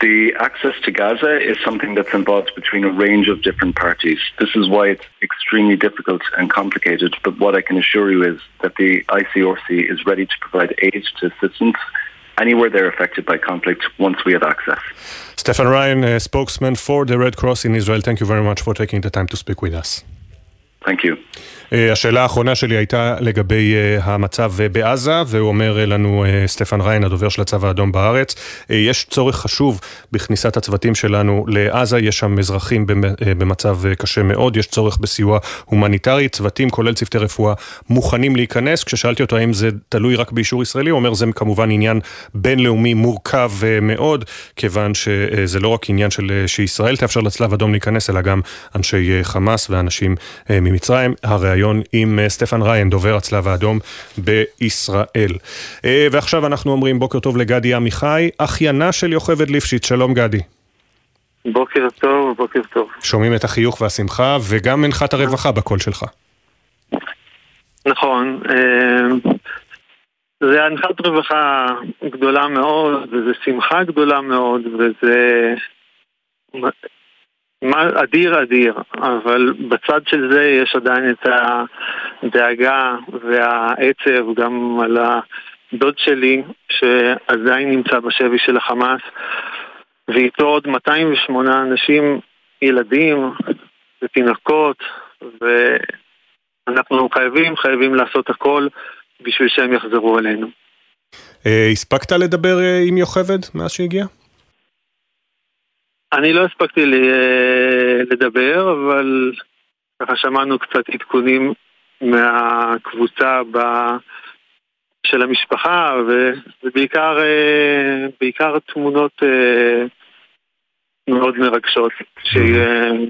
The access to Gaza is something that's involved between a range of different parties. This is why it's extremely difficult and complicated. But what I can assure you is that the ICRC is ready to provide aid to assistance anywhere they're affected by conflict once we have access. Stefan Ryan, uh, spokesman for the Red Cross in Israel, thank you very much for taking the time to speak with us. Thank you. השאלה האחרונה שלי הייתה לגבי המצב בעזה, והוא אומר לנו, סטפן ריין, הדובר של הצבא האדום בארץ, יש צורך חשוב בכניסת הצוותים שלנו לעזה, יש שם אזרחים במצב קשה מאוד, יש צורך בסיוע הומניטרי, צוותים, כולל צוותי רפואה, מוכנים להיכנס. כששאלתי אותו האם זה תלוי רק באישור ישראלי, הוא אומר זה כמובן עניין בינלאומי מורכב מאוד, כיוון שזה לא רק עניין של שישראל תאפשר לצלב אדום להיכנס, אלא גם אנשי חמאס ואנשים ממצרים. הראיון עם סטפן ריין, דובר הצלב האדום בישראל. ועכשיו אנחנו אומרים בוקר טוב לגדי עמיחי, אחיינה של יוכבד ליפשיץ, שלום גדי. בוקר טוב, בוקר טוב. שומעים את החיוך והשמחה וגם מנחת הרווחה בקול שלך. נכון, זה הנחת רווחה גדולה מאוד, וזה שמחה גדולה מאוד, וזה אדיר אדיר, אבל בצד של זה יש עדיין את הדאגה והעצב גם על הדוד שלי שעדיין נמצא בשבי של החמאס ואיתו עוד 208 אנשים, ילדים ותינוקות ואנחנו חייבים, חייבים לעשות הכל בשביל שהם יחזרו אלינו. הספקת לדבר עם יוכבד מאז שהגיע? אני לא הספקתי לדבר, אבל ככה שמענו קצת עדכונים מהקבוצה ב... של המשפחה, ובעיקר בעיקר תמונות מאוד מרגשות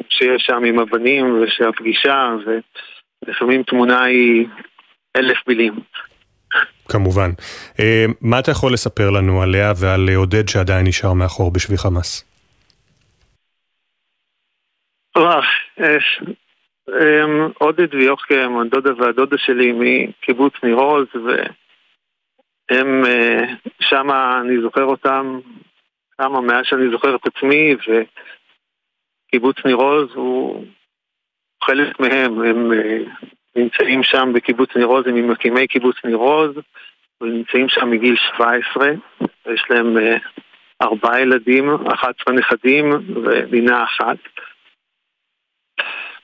שיש שם עם הבנים, ושהפגישה, ולפעמים תמונה היא אלף מילים. כמובן. מה אתה יכול לספר לנו עליה ועל עודד שעדיין נשאר מאחור בשבי חמאס? עודד ויוחקם, הדודה והדודה שלי מקיבוץ ניר עוז, והם, שם אני זוכר אותם כמה מאז שאני זוכר את עצמי, וקיבוץ ניר עוז הוא חלק מהם, הם נמצאים שם בקיבוץ ניר עוז, הם ממקימי קיבוץ ניר עוז, ונמצאים שם מגיל 17, ויש להם ארבעה ילדים, 11 נכדים ונינה אחת.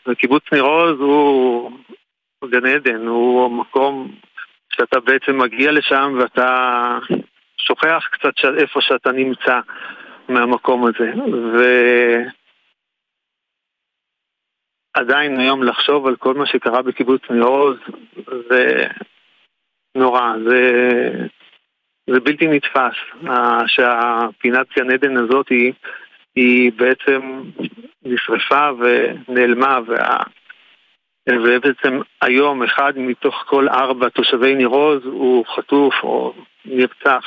וקיבוץ ניר עוז הוא גן עדן, הוא המקום שאתה בעצם מגיע לשם ואתה שוכח קצת איפה שאתה נמצא מהמקום הזה. ועדיין היום לחשוב על כל מה שקרה בקיבוץ ניר עוז זה נורא, זה, זה בלתי נתפס שהפינת גן עדן הזאת היא היא בעצם נשרפה ונעלמה, וה... ובעצם היום אחד מתוך כל ארבע תושבי ניר עוז הוא חטוף או נרצח.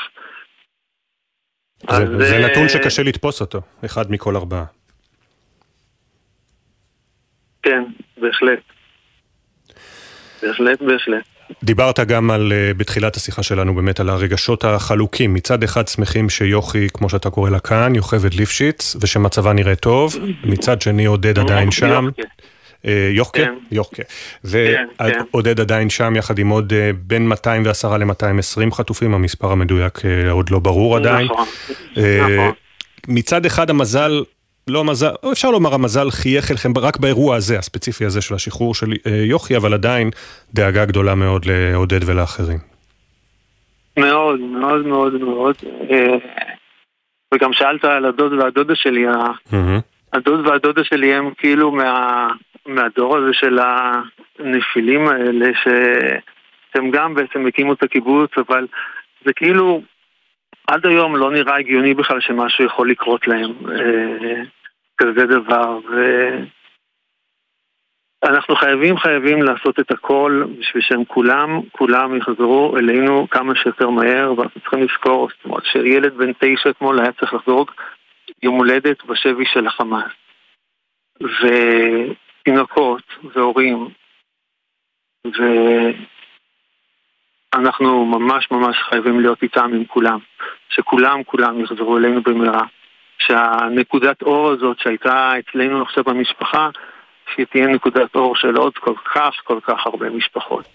זה, אז... זה נתון שקשה לתפוס אותו, אחד מכל ארבעה. כן, בהחלט. בהחלט, בהחלט. דיברת גם על, בתחילת השיחה שלנו באמת על הרגשות החלוקים. מצד אחד שמחים שיוכי, כמו שאתה קורא לה כאן, יוכבד ליפשיץ, ושמצבה נראה טוב. מצד שני עודד עדיין שם. יוחקה? יוחקה. ועודד עדיין שם יחד עם עוד בין 210 ל-220 חטופים, המספר המדויק עוד לא ברור עדיין. נכון, נכון. מצד אחד המזל לא מזל, אפשר לומר המזל חייך אליכם רק באירוע הזה, הספציפי הזה של השחרור של יוכי, אבל עדיין דאגה גדולה מאוד לעודד ולאחרים. מאוד, מאוד מאוד מאוד. וגם שאלת על הדוד והדודה שלי, הדוד והדודה שלי הם כאילו מה, מהדור הזה של הנפילים האלה, שהם גם בעצם הקימו את הקיבוץ, אבל זה כאילו עד היום לא נראה הגיוני בכלל שמשהו יכול לקרות להם, כזה דבר, ואנחנו חייבים חייבים לעשות את הכל בשביל שהם כולם, כולם יחזרו אלינו כמה שיותר מהר, ואנחנו צריכים לזכור, זאת אומרת שילד בן תשע אתמול היה צריך לחזור יום הולדת בשבי של החמאס. תינוקות והורים, ואנחנו ממש ממש חייבים להיות איתם עם כולם, שכולם כולם יחזרו אלינו במהרה, שהנקודת אור הזאת שהייתה אצלנו עכשיו במשפחה, שהיא תהיה נקודת אור של עוד כל כך כל כך הרבה משפחות.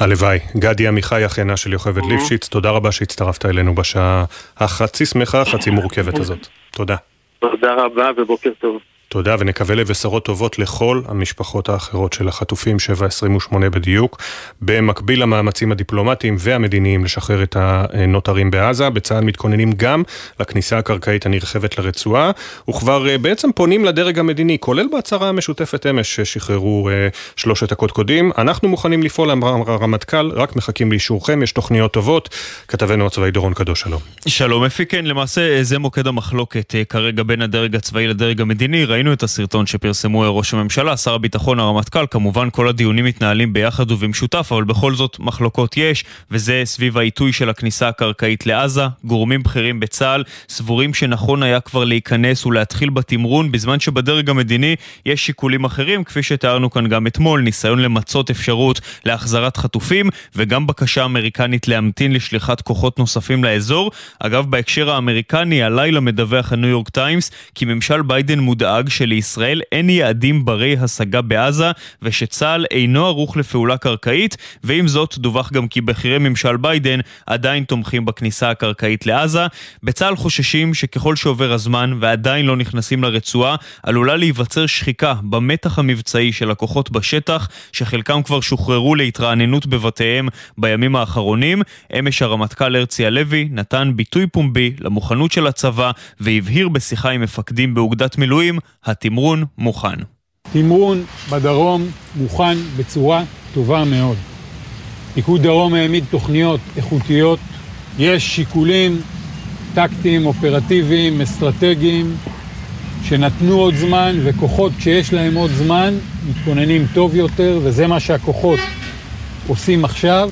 הלוואי. גדי עמיחי, אחינה של יוכבד ליפשיץ, תודה רבה שהצטרפת אלינו בשעה החצי שמחה, חצי מורכבת הזאת. תודה. תודה רבה ובוקר טוב. תודה ונקווה לבשרות טובות לכל המשפחות האחרות של החטופים, 728 בדיוק. במקביל למאמצים הדיפלומטיים והמדיניים לשחרר את הנותרים בעזה, בצה"ל מתכוננים גם לכניסה הקרקעית הנרחבת לרצועה, וכבר אה, בעצם פונים לדרג המדיני, כולל בהצהרה המשותפת אמש ששחררו אה, שלושת הקודקודים. אנחנו מוכנים לפעול, אמר הרמטכ"ל, רק מחכים לאישורכם, יש תוכניות טובות. כתבנו הצבאי דורון קדוש, שלום. שלום אפי, כן, למעשה זה מוקד המחלוקת אה, כרגע בין הדרג הצבאי לדרג המדיני. ראינו את הסרטון שפרסמו ראש הממשלה, שר הביטחון, הרמטכ"ל, כמובן כל הדיונים מתנהלים ביחד ובמשותף, אבל בכל זאת מחלוקות יש, וזה סביב העיתוי של הכניסה הקרקעית לעזה. גורמים בכירים בצה"ל סבורים שנכון היה כבר להיכנס ולהתחיל בתמרון, בזמן שבדרג המדיני יש שיקולים אחרים, כפי שתיארנו כאן גם אתמול, ניסיון למצות אפשרות להחזרת חטופים, וגם בקשה אמריקנית להמתין לשליחת כוחות נוספים לאזור. אגב, בהקשר האמריקני, הלילה מדווח הניו יורק טיימס, כי ממשל ביידן מודאג שלישראל אין יעדים ברי השגה בעזה ושצה"ל אינו ערוך לפעולה קרקעית ועם זאת דווח גם כי בכירי ממשל ביידן עדיין תומכים בכניסה הקרקעית לעזה. בצה"ל חוששים שככל שעובר הזמן ועדיין לא נכנסים לרצועה עלולה להיווצר שחיקה במתח המבצעי של הכוחות בשטח שחלקם כבר שוחררו להתרעננות בבתיהם בימים האחרונים. אמש הרמטכ"ל הרצי הלוי נתן ביטוי פומבי למוכנות של הצבא והבהיר בשיחה עם מפקדים באוגדת מילואים התמרון מוכן. תמרון בדרום מוכן בצורה טובה מאוד. פיקוד דרום העמיד תוכניות איכותיות, יש שיקולים טקטיים, אופרטיביים, אסטרטגיים, שנתנו עוד זמן, וכוחות כשיש להם עוד זמן, מתכוננים טוב יותר, וזה מה שהכוחות עושים עכשיו.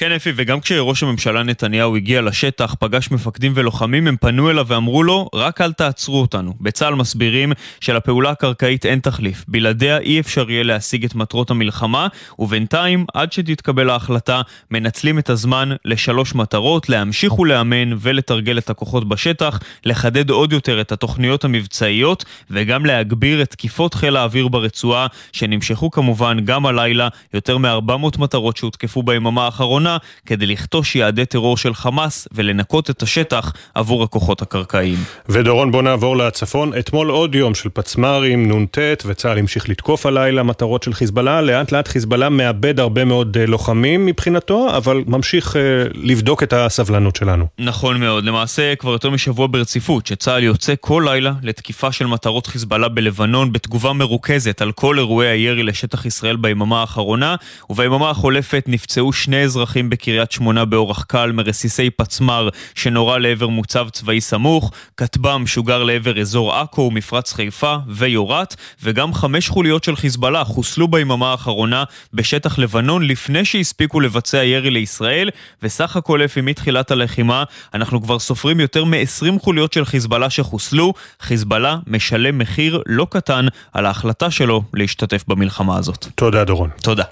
כן אפי, וגם כשראש הממשלה נתניהו הגיע לשטח, פגש מפקדים ולוחמים, הם פנו אליו ואמרו לו, רק אל תעצרו אותנו. בצה"ל מסבירים שלפעולה הקרקעית אין תחליף. בלעדיה אי אפשר יהיה להשיג את מטרות המלחמה, ובינתיים, עד שתתקבל ההחלטה, מנצלים את הזמן לשלוש מטרות, להמשיך ולאמן ולתרגל את הכוחות בשטח, לחדד עוד יותר את התוכניות המבצעיות, וגם להגביר את תקיפות חיל האוויר ברצועה, שנמשכו כמובן גם הלילה, יותר מ-400 מטרות שהותקפו ביממה האחרונה. האחרונה כדי לכתוש יעדי טרור של חמאס ולנקות את השטח עבור הכוחות הקרקעיים. ודורון, בוא נעבור לצפון. אתמול עוד יום של פצמ"רים, נ"ט, וצה"ל המשיך לתקוף הלילה מטרות של חיזבאללה. לאט לאט חיזבאללה מאבד הרבה מאוד אה, לוחמים מבחינתו, אבל ממשיך אה, לבדוק את הסבלנות שלנו. נכון מאוד. למעשה, כבר יותר משבוע ברציפות, שצה"ל יוצא כל לילה לתקיפה של מטרות חיזבאללה בלבנון, בתגובה מרוכזת על כל אירועי הירי לשטח ישראל ביממה האחרונה, וביממה החולפת נפצעו שני אזרחים נרצחים בקריית שמונה באורח קל מרסיסי פצמ"ר שנורה לעבר מוצב צבאי סמוך, כטב"ם שוגר לעבר אזור עכו ומפרץ חיפה ויורת, וגם חמש חוליות של חיזבאללה חוסלו ביממה האחרונה בשטח לבנון לפני שהספיקו לבצע ירי לישראל, וסך הכל לפי מתחילת הלחימה אנחנו כבר סופרים יותר מ-20 חוליות של חיזבאללה שחוסלו. חיזבאללה משלם מחיר לא קטן על ההחלטה שלו להשתתף במלחמה הזאת. תודה דורון. תודה.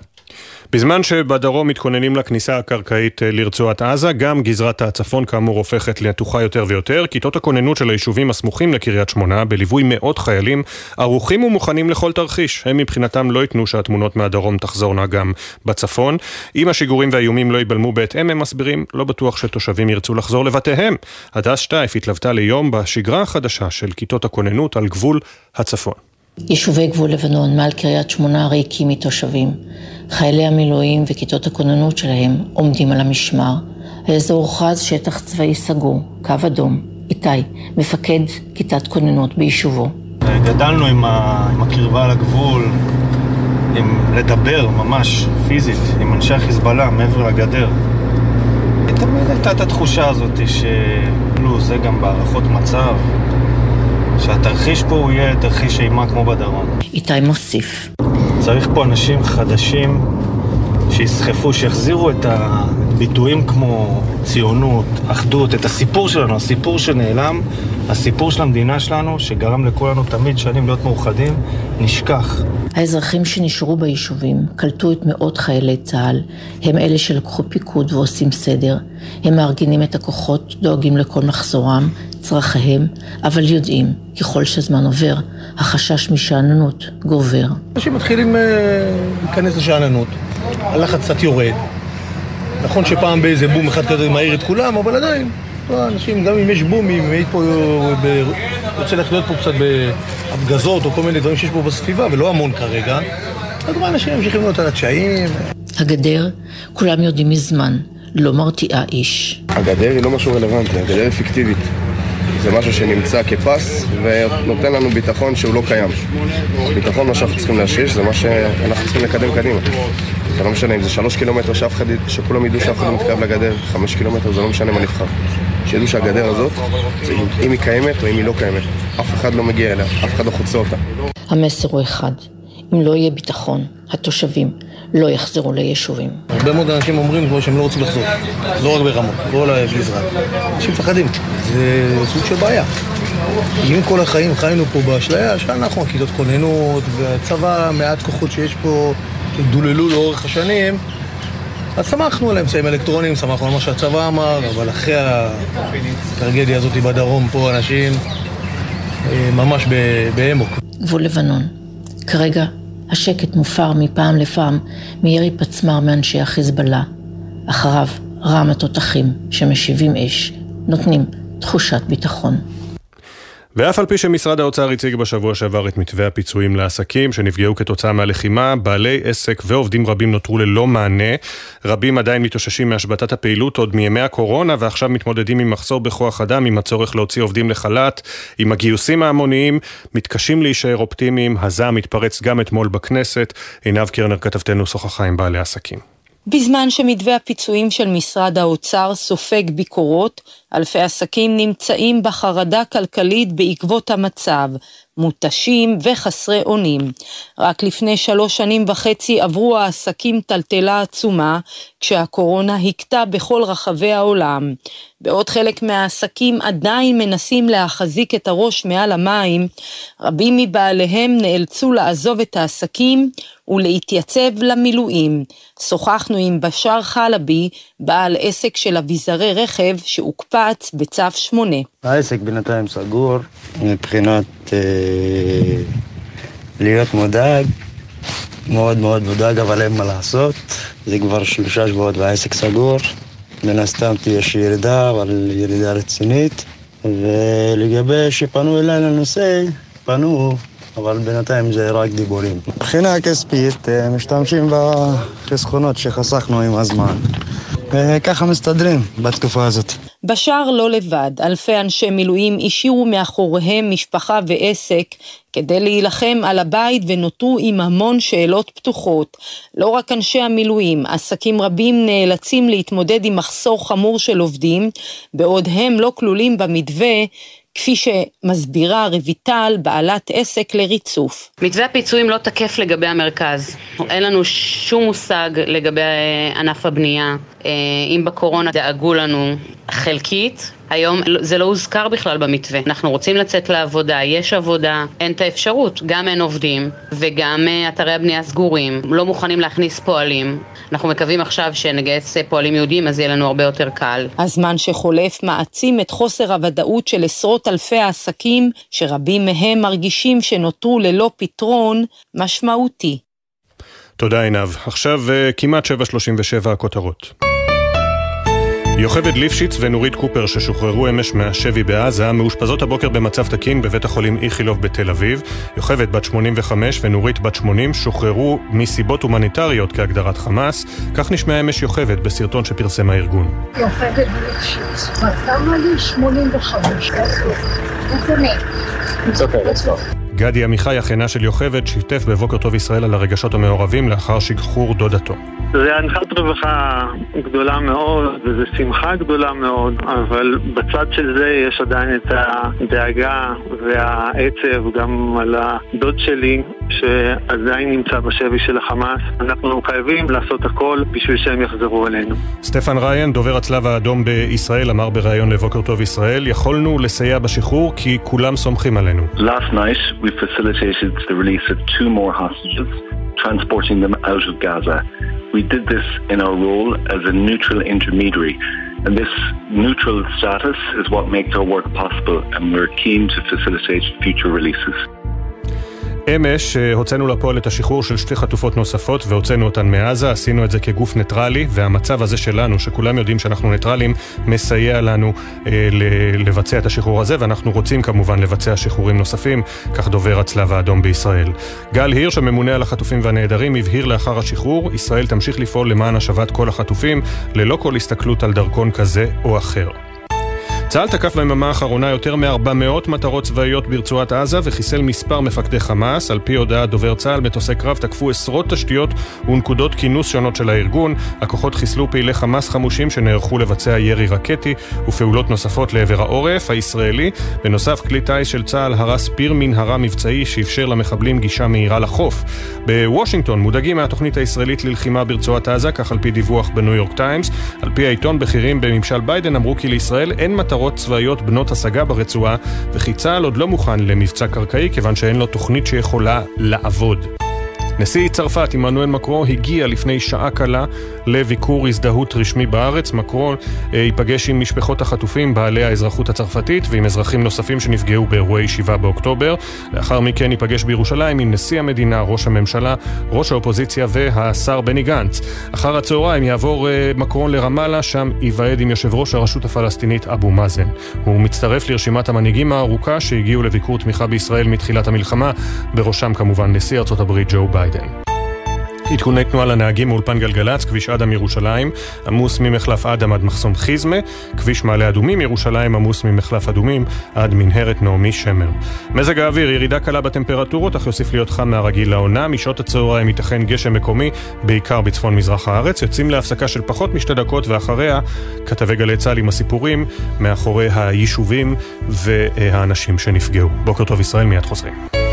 בזמן שבדרום מתכוננים לכניסה הקרקעית אה, לרצועת עזה, גם גזרת הצפון כאמור הופכת לתוכה יותר ויותר. כיתות הכוננות של היישובים הסמוכים לקריית שמונה, בליווי מאות חיילים, ערוכים ומוכנים לכל תרחיש. הם מבחינתם לא ייתנו שהתמונות מהדרום תחזורנה גם בצפון. אם השיגורים והאיומים לא ייבלמו בהתאם, הם מסבירים, לא בטוח שתושבים ירצו לחזור לבתיהם. הדס שטייף התלוותה ליום בשגרה החדשה של כיתות הכוננות על גבול הצפון. יישובי גבול לבנון מעל קריית שמונה ריקים מתושבים. חיילי המילואים וכיתות הכוננות שלהם עומדים על המשמר. האזור הוכרז שטח צבאי סגור, קו אדום. איתי, מפקד כיתת כוננות ביישובו. גדלנו עם, ה... עם הקרבה לגבול, עם לדבר ממש פיזית עם אנשי החיזבאללה מעבר לגדר. תמיד הייתה את התחושה הזאת שכאילו זה גם בהערכות מצב, שהתרחיש פה הוא יהיה תרחיש אימה כמו בדרום. איתי מוסיף. צריך פה אנשים חדשים שיסחפו, שיחזירו את הביטויים כמו ציונות, אחדות, את הסיפור שלנו, הסיפור שנעלם הסיפור של המדינה שלנו, שגרם לכולנו תמיד שנים להיות מאוחדים, נשכח. האזרחים שנשארו ביישובים קלטו את מאות חיילי צה"ל, הם אלה שלקחו פיקוד ועושים סדר. הם מארגנים את הכוחות, דואגים לכל מחזורם, צרכיהם, אבל יודעים, ככל שהזמן עובר, החשש משאננות גובר. אנשים מתחילים אה, להיכנס לשאננות, הלחץ קצת יורד. נכון שפעם באיזה בום אחד כזה מעיר את כולם, אבל עדיין, לא, אנשים, גם אם יש בומים, אם היית פה, ב... רוצה לחיות פה קצת בהפגזות או כל מיני דברים שיש פה בסביבה, ולא המון כרגע, אז גם אנשים ממשיכים להיות על התשעים. הגדר, כולם יודעים מזמן, לא מרתיעה איש. הגדר היא לא משהו רלוונטי, הגדר היא פיקטיבית. זה משהו שנמצא כפס ונותן לנו ביטחון שהוא לא קיים. ביטחון מה שאנחנו צריכים להשריש זה מה שאנחנו צריכים לקדם קדימה. זה לא משנה אם זה שלוש קילומטר שאף אחד, שכולם ידעו שאף אחד לא מתקרב לגדר, חמש קילומטר זה לא משנה מה נבחר. שידעו שהגדר הזאת, אם היא קיימת או אם היא לא קיימת, אף אחד לא מגיע אליה, אף אחד לא חוצה אותה. המסר הוא אחד, אם לא יהיה ביטחון, התושבים לא יחזרו ליישובים. הרבה מאוד אנשים אומרים כמו שהם לא רוצים לחזור, לא רק ברמות, כל הגזרה. אנשים מפחדים, זה סוג של בעיה. אם כל החיים חיינו פה באשליה, שאנחנו הכיתות כוננות, והצבא, מעט כוחות שיש פה, שדוללו לאורך השנים, אז שמחנו על האמצעים האלקטרוניים, שמחנו על מה שהצבא אמר, אבל אחרי הטרגדיה הזאת בדרום, פה אנשים אה, ממש באמוק. גבול לבנון. כרגע השקט מופר מפעם לפעם מירי פצמ"ר מאנשי החיזבאללה. אחריו רעם התותחים שמשיבים אש, נותנים תחושת ביטחון. ואף על פי שמשרד האוצר הציג בשבוע שעבר את מתווה הפיצויים לעסקים שנפגעו כתוצאה מהלחימה, בעלי עסק ועובדים רבים נותרו ללא מענה. רבים עדיין מתאוששים מהשבתת הפעילות עוד מימי הקורונה ועכשיו מתמודדים עם מחסור בכוח אדם, עם הצורך להוציא עובדים לחל"ת, עם הגיוסים ההמוניים, מתקשים להישאר אופטימיים, הזעם מתפרץ גם אתמול בכנסת. עינב קרנר כתבתנו שוחחה עם בעלי עסקים. בזמן שמתווה הפיצויים של משרד האוצר סופג ביקורות, אלפי עסקים נמצאים בחרדה כלכלית בעקבות המצב, מותשים וחסרי אונים. רק לפני שלוש שנים וחצי עברו העסקים טלטלה עצומה, כשהקורונה הכתה בכל רחבי העולם. בעוד חלק מהעסקים עדיין מנסים להחזיק את הראש מעל המים, רבים מבעליהם נאלצו לעזוב את העסקים ולהתייצב למילואים. שוחחנו עם בשאר חלבי, בעל עסק של אביזרי רכב שהוקפץ בצו 8. העסק בינתיים סגור מבחינת אה, להיות מודאג, מאוד מאוד מודאג, אבל אין מה לעשות. זה כבר שלושה שבועות והעסק סגור. מן הסתם תהיה ירידה, אבל ירידה רצינית. ולגבי שפנו אליי לנושא, פנו, אבל בינתיים זה רק דיבורים. מבחינה כספית, אה, משתמשים בחסכונות שחסכנו עם הזמן. וככה מסתדרים בתקופה הזאת. בשאר לא לבד, אלפי אנשי מילואים השאירו מאחוריהם משפחה ועסק כדי להילחם על הבית ונותרו עם המון שאלות פתוחות. לא רק אנשי המילואים, עסקים רבים נאלצים להתמודד עם מחסור חמור של עובדים, בעוד הם לא כלולים במתווה כפי שמסבירה רויטל, בעלת עסק לריצוף. מתווה הפיצויים לא תקף לגבי המרכז. אין לנו שום מושג לגבי ענף הבנייה. אה, אם בקורונה דאגו לנו חלקית, היום זה לא הוזכר בכלל במתווה. אנחנו רוצים לצאת לעבודה, יש עבודה, אין את האפשרות. גם אין עובדים וגם אה, אתרי הבנייה סגורים, לא מוכנים להכניס פועלים. אנחנו מקווים עכשיו שנגייס אה, פועלים יהודים, אז יהיה לנו הרבה יותר קל. הזמן שחולף מעצים את חוסר הוודאות של עשרות אלפי העסקים, שרבים מהם מרגישים שנותרו ללא פתרון משמעותי. תודה עינב. עכשיו כמעט 7.37 הכותרות. יוכבד ליפשיץ ונורית קופר ששוחררו אמש מהשבי בעזה מאושפזות הבוקר במצב תקין בבית החולים איכילוב בתל אביב. יוכבד בת 85 ונורית בת 80 שוחררו מסיבות הומניטריות כהגדרת חמאס. כך נשמע אמש יוכבד בסרטון שפרסם הארגון. יוכבד ליפשיץ, בת כמה לי? 85. It's okay, let's go. גדי עמיחי, אחינה של יוכבד, שיתף בבוקר טוב ישראל על הרגשות המעורבים לאחר שחרור דודתו. זה הנחת רווחה גדולה מאוד, וזו שמחה גדולה מאוד, אבל בצד של זה יש עדיין את הדאגה והעצב גם על הדוד שלי, שעדיין נמצא בשבי של החמאס. אנחנו חייבים לעשות הכל בשביל שהם יחזרו אלינו. סטפן ריין, דובר הצלב האדום בישראל, אמר בריאיון לבוקר טוב ישראל, יכולנו לסייע בשחרור כי כולם סומכים עלינו. Last night we facilitated the release of two more hostages, transporting them out of Gaza. We did this in our role as a neutral intermediary. And this neutral status is what makes our work possible, and we're keen to facilitate future releases. אמש אה, הוצאנו לפועל את השחרור של שתי חטופות נוספות והוצאנו אותן מעזה, עשינו את זה כגוף ניטרלי והמצב הזה שלנו, שכולם יודעים שאנחנו ניטרלים, מסייע לנו אה, לבצע את השחרור הזה ואנחנו רוצים כמובן לבצע שחרורים נוספים, כך דובר הצלב האדום בישראל. גל הירש, הממונה על החטופים והנעדרים, הבהיר לאחר השחרור, ישראל תמשיך לפעול למען השבת כל החטופים, ללא כל הסתכלות על דרכון כזה או אחר. צה"ל תקף ביממה האחרונה יותר מ-400 מטרות צבאיות ברצועת עזה וחיסל מספר מפקדי חמאס. על פי הודעת דובר צה"ל, מטוסי קרב תקפו עשרות תשתיות ונקודות כינוס שונות של הארגון. הכוחות חיסלו פעילי חמאס חמושים שנערכו לבצע ירי רקטי ופעולות נוספות לעבר העורף הישראלי. בנוסף, כלי טיס של צה"ל הרס פיר מנהרה מבצעי שאפשר למחבלים גישה מהירה לחוף. בוושינגטון מודאגים מהתוכנית הישראלית ללחימה ברצועת עזה, כך על פי דיווח בניו יורק טיימס. על פי העיתון, בכירים בממשל ביידן אמרו כי לישראל אין מטרות מטרות צבאיות בנות השגה ברצועה, וכי צה"ל עוד לא מוכן למבצע קרקעי כיוון שאין לו תוכנית שיכולה לעבוד. נשיא צרפת עמנואל מקרו הגיע לפני שעה קלה לביקור הזדהות רשמי בארץ. מקרו אה, ייפגש עם משפחות החטופים בעלי האזרחות הצרפתית ועם אזרחים נוספים שנפגעו באירועי 7 באוקטובר. לאחר מכן ייפגש בירושלים עם נשיא המדינה, ראש הממשלה, ראש האופוזיציה והשר בני גנץ. אחר הצהריים יעבור אה, מקרון לרמאללה, שם ייוועד עם יושב ראש הרשות הפלסטינית אבו מאזן. הוא מצטרף לרשימת המנהיגים הארוכה שהגיעו לביקור תמיכה בישראל מתחילת המלחמה, בראשם כמובן נשיא ארצות הברית ג'ו ביידן. ביידן. עדכוני תנועה לנהגים מאולפן גלגלצ, כביש אדם ירושלים, עמוס ממחלף אדם עד מחסום חיזמה, כביש מעלה אדומים ירושלים עמוס ממחלף אדומים עד מנהרת נעמי שמר. מזג האוויר, ירידה קלה בטמפרטורות, אך יוסיף להיות חם מהרגיל לעונה, משעות הצהריים ייתכן גשם מקומי, בעיקר בצפון מזרח הארץ, יוצאים להפסקה של פחות משתי דקות ואחריה כתבי גלי צה"ל עם הסיפורים מאחורי היישובים והאנשים שנפגעו. בוקר טוב ישראל, מיד חוזרים.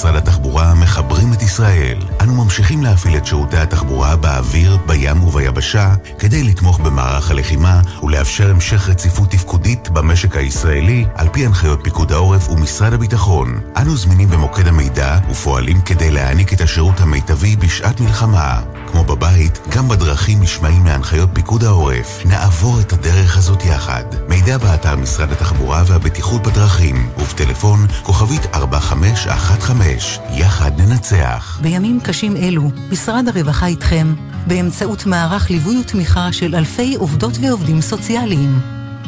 משרד התחבורה מחברים את ישראל. אנו ממשיכים להפעיל את שירותי התחבורה באוויר, בים וביבשה כדי לתמוך במערך הלחימה ולאפשר המשך רציפות תפקודית במשק הישראלי על פי הנחיות פיקוד העורף ומשרד הביטחון. אנו זמינים במוקד המידע ופועלים כדי להעניק את השירות המיטבי בשעת מלחמה. כמו בבית, גם בדרכים נשמעים להנחיות פיקוד העורף. נעבור את הדרך הזאת יחד. מידע באתר משרד התחבורה והבטיחות בדרכים ובטלפון כוכבית 4515. יחד ננצח. בימים קשים אלו, משרד הרווחה איתכם, באמצעות מערך ליווי ותמיכה של אלפי עובדות ועובדים סוציאליים.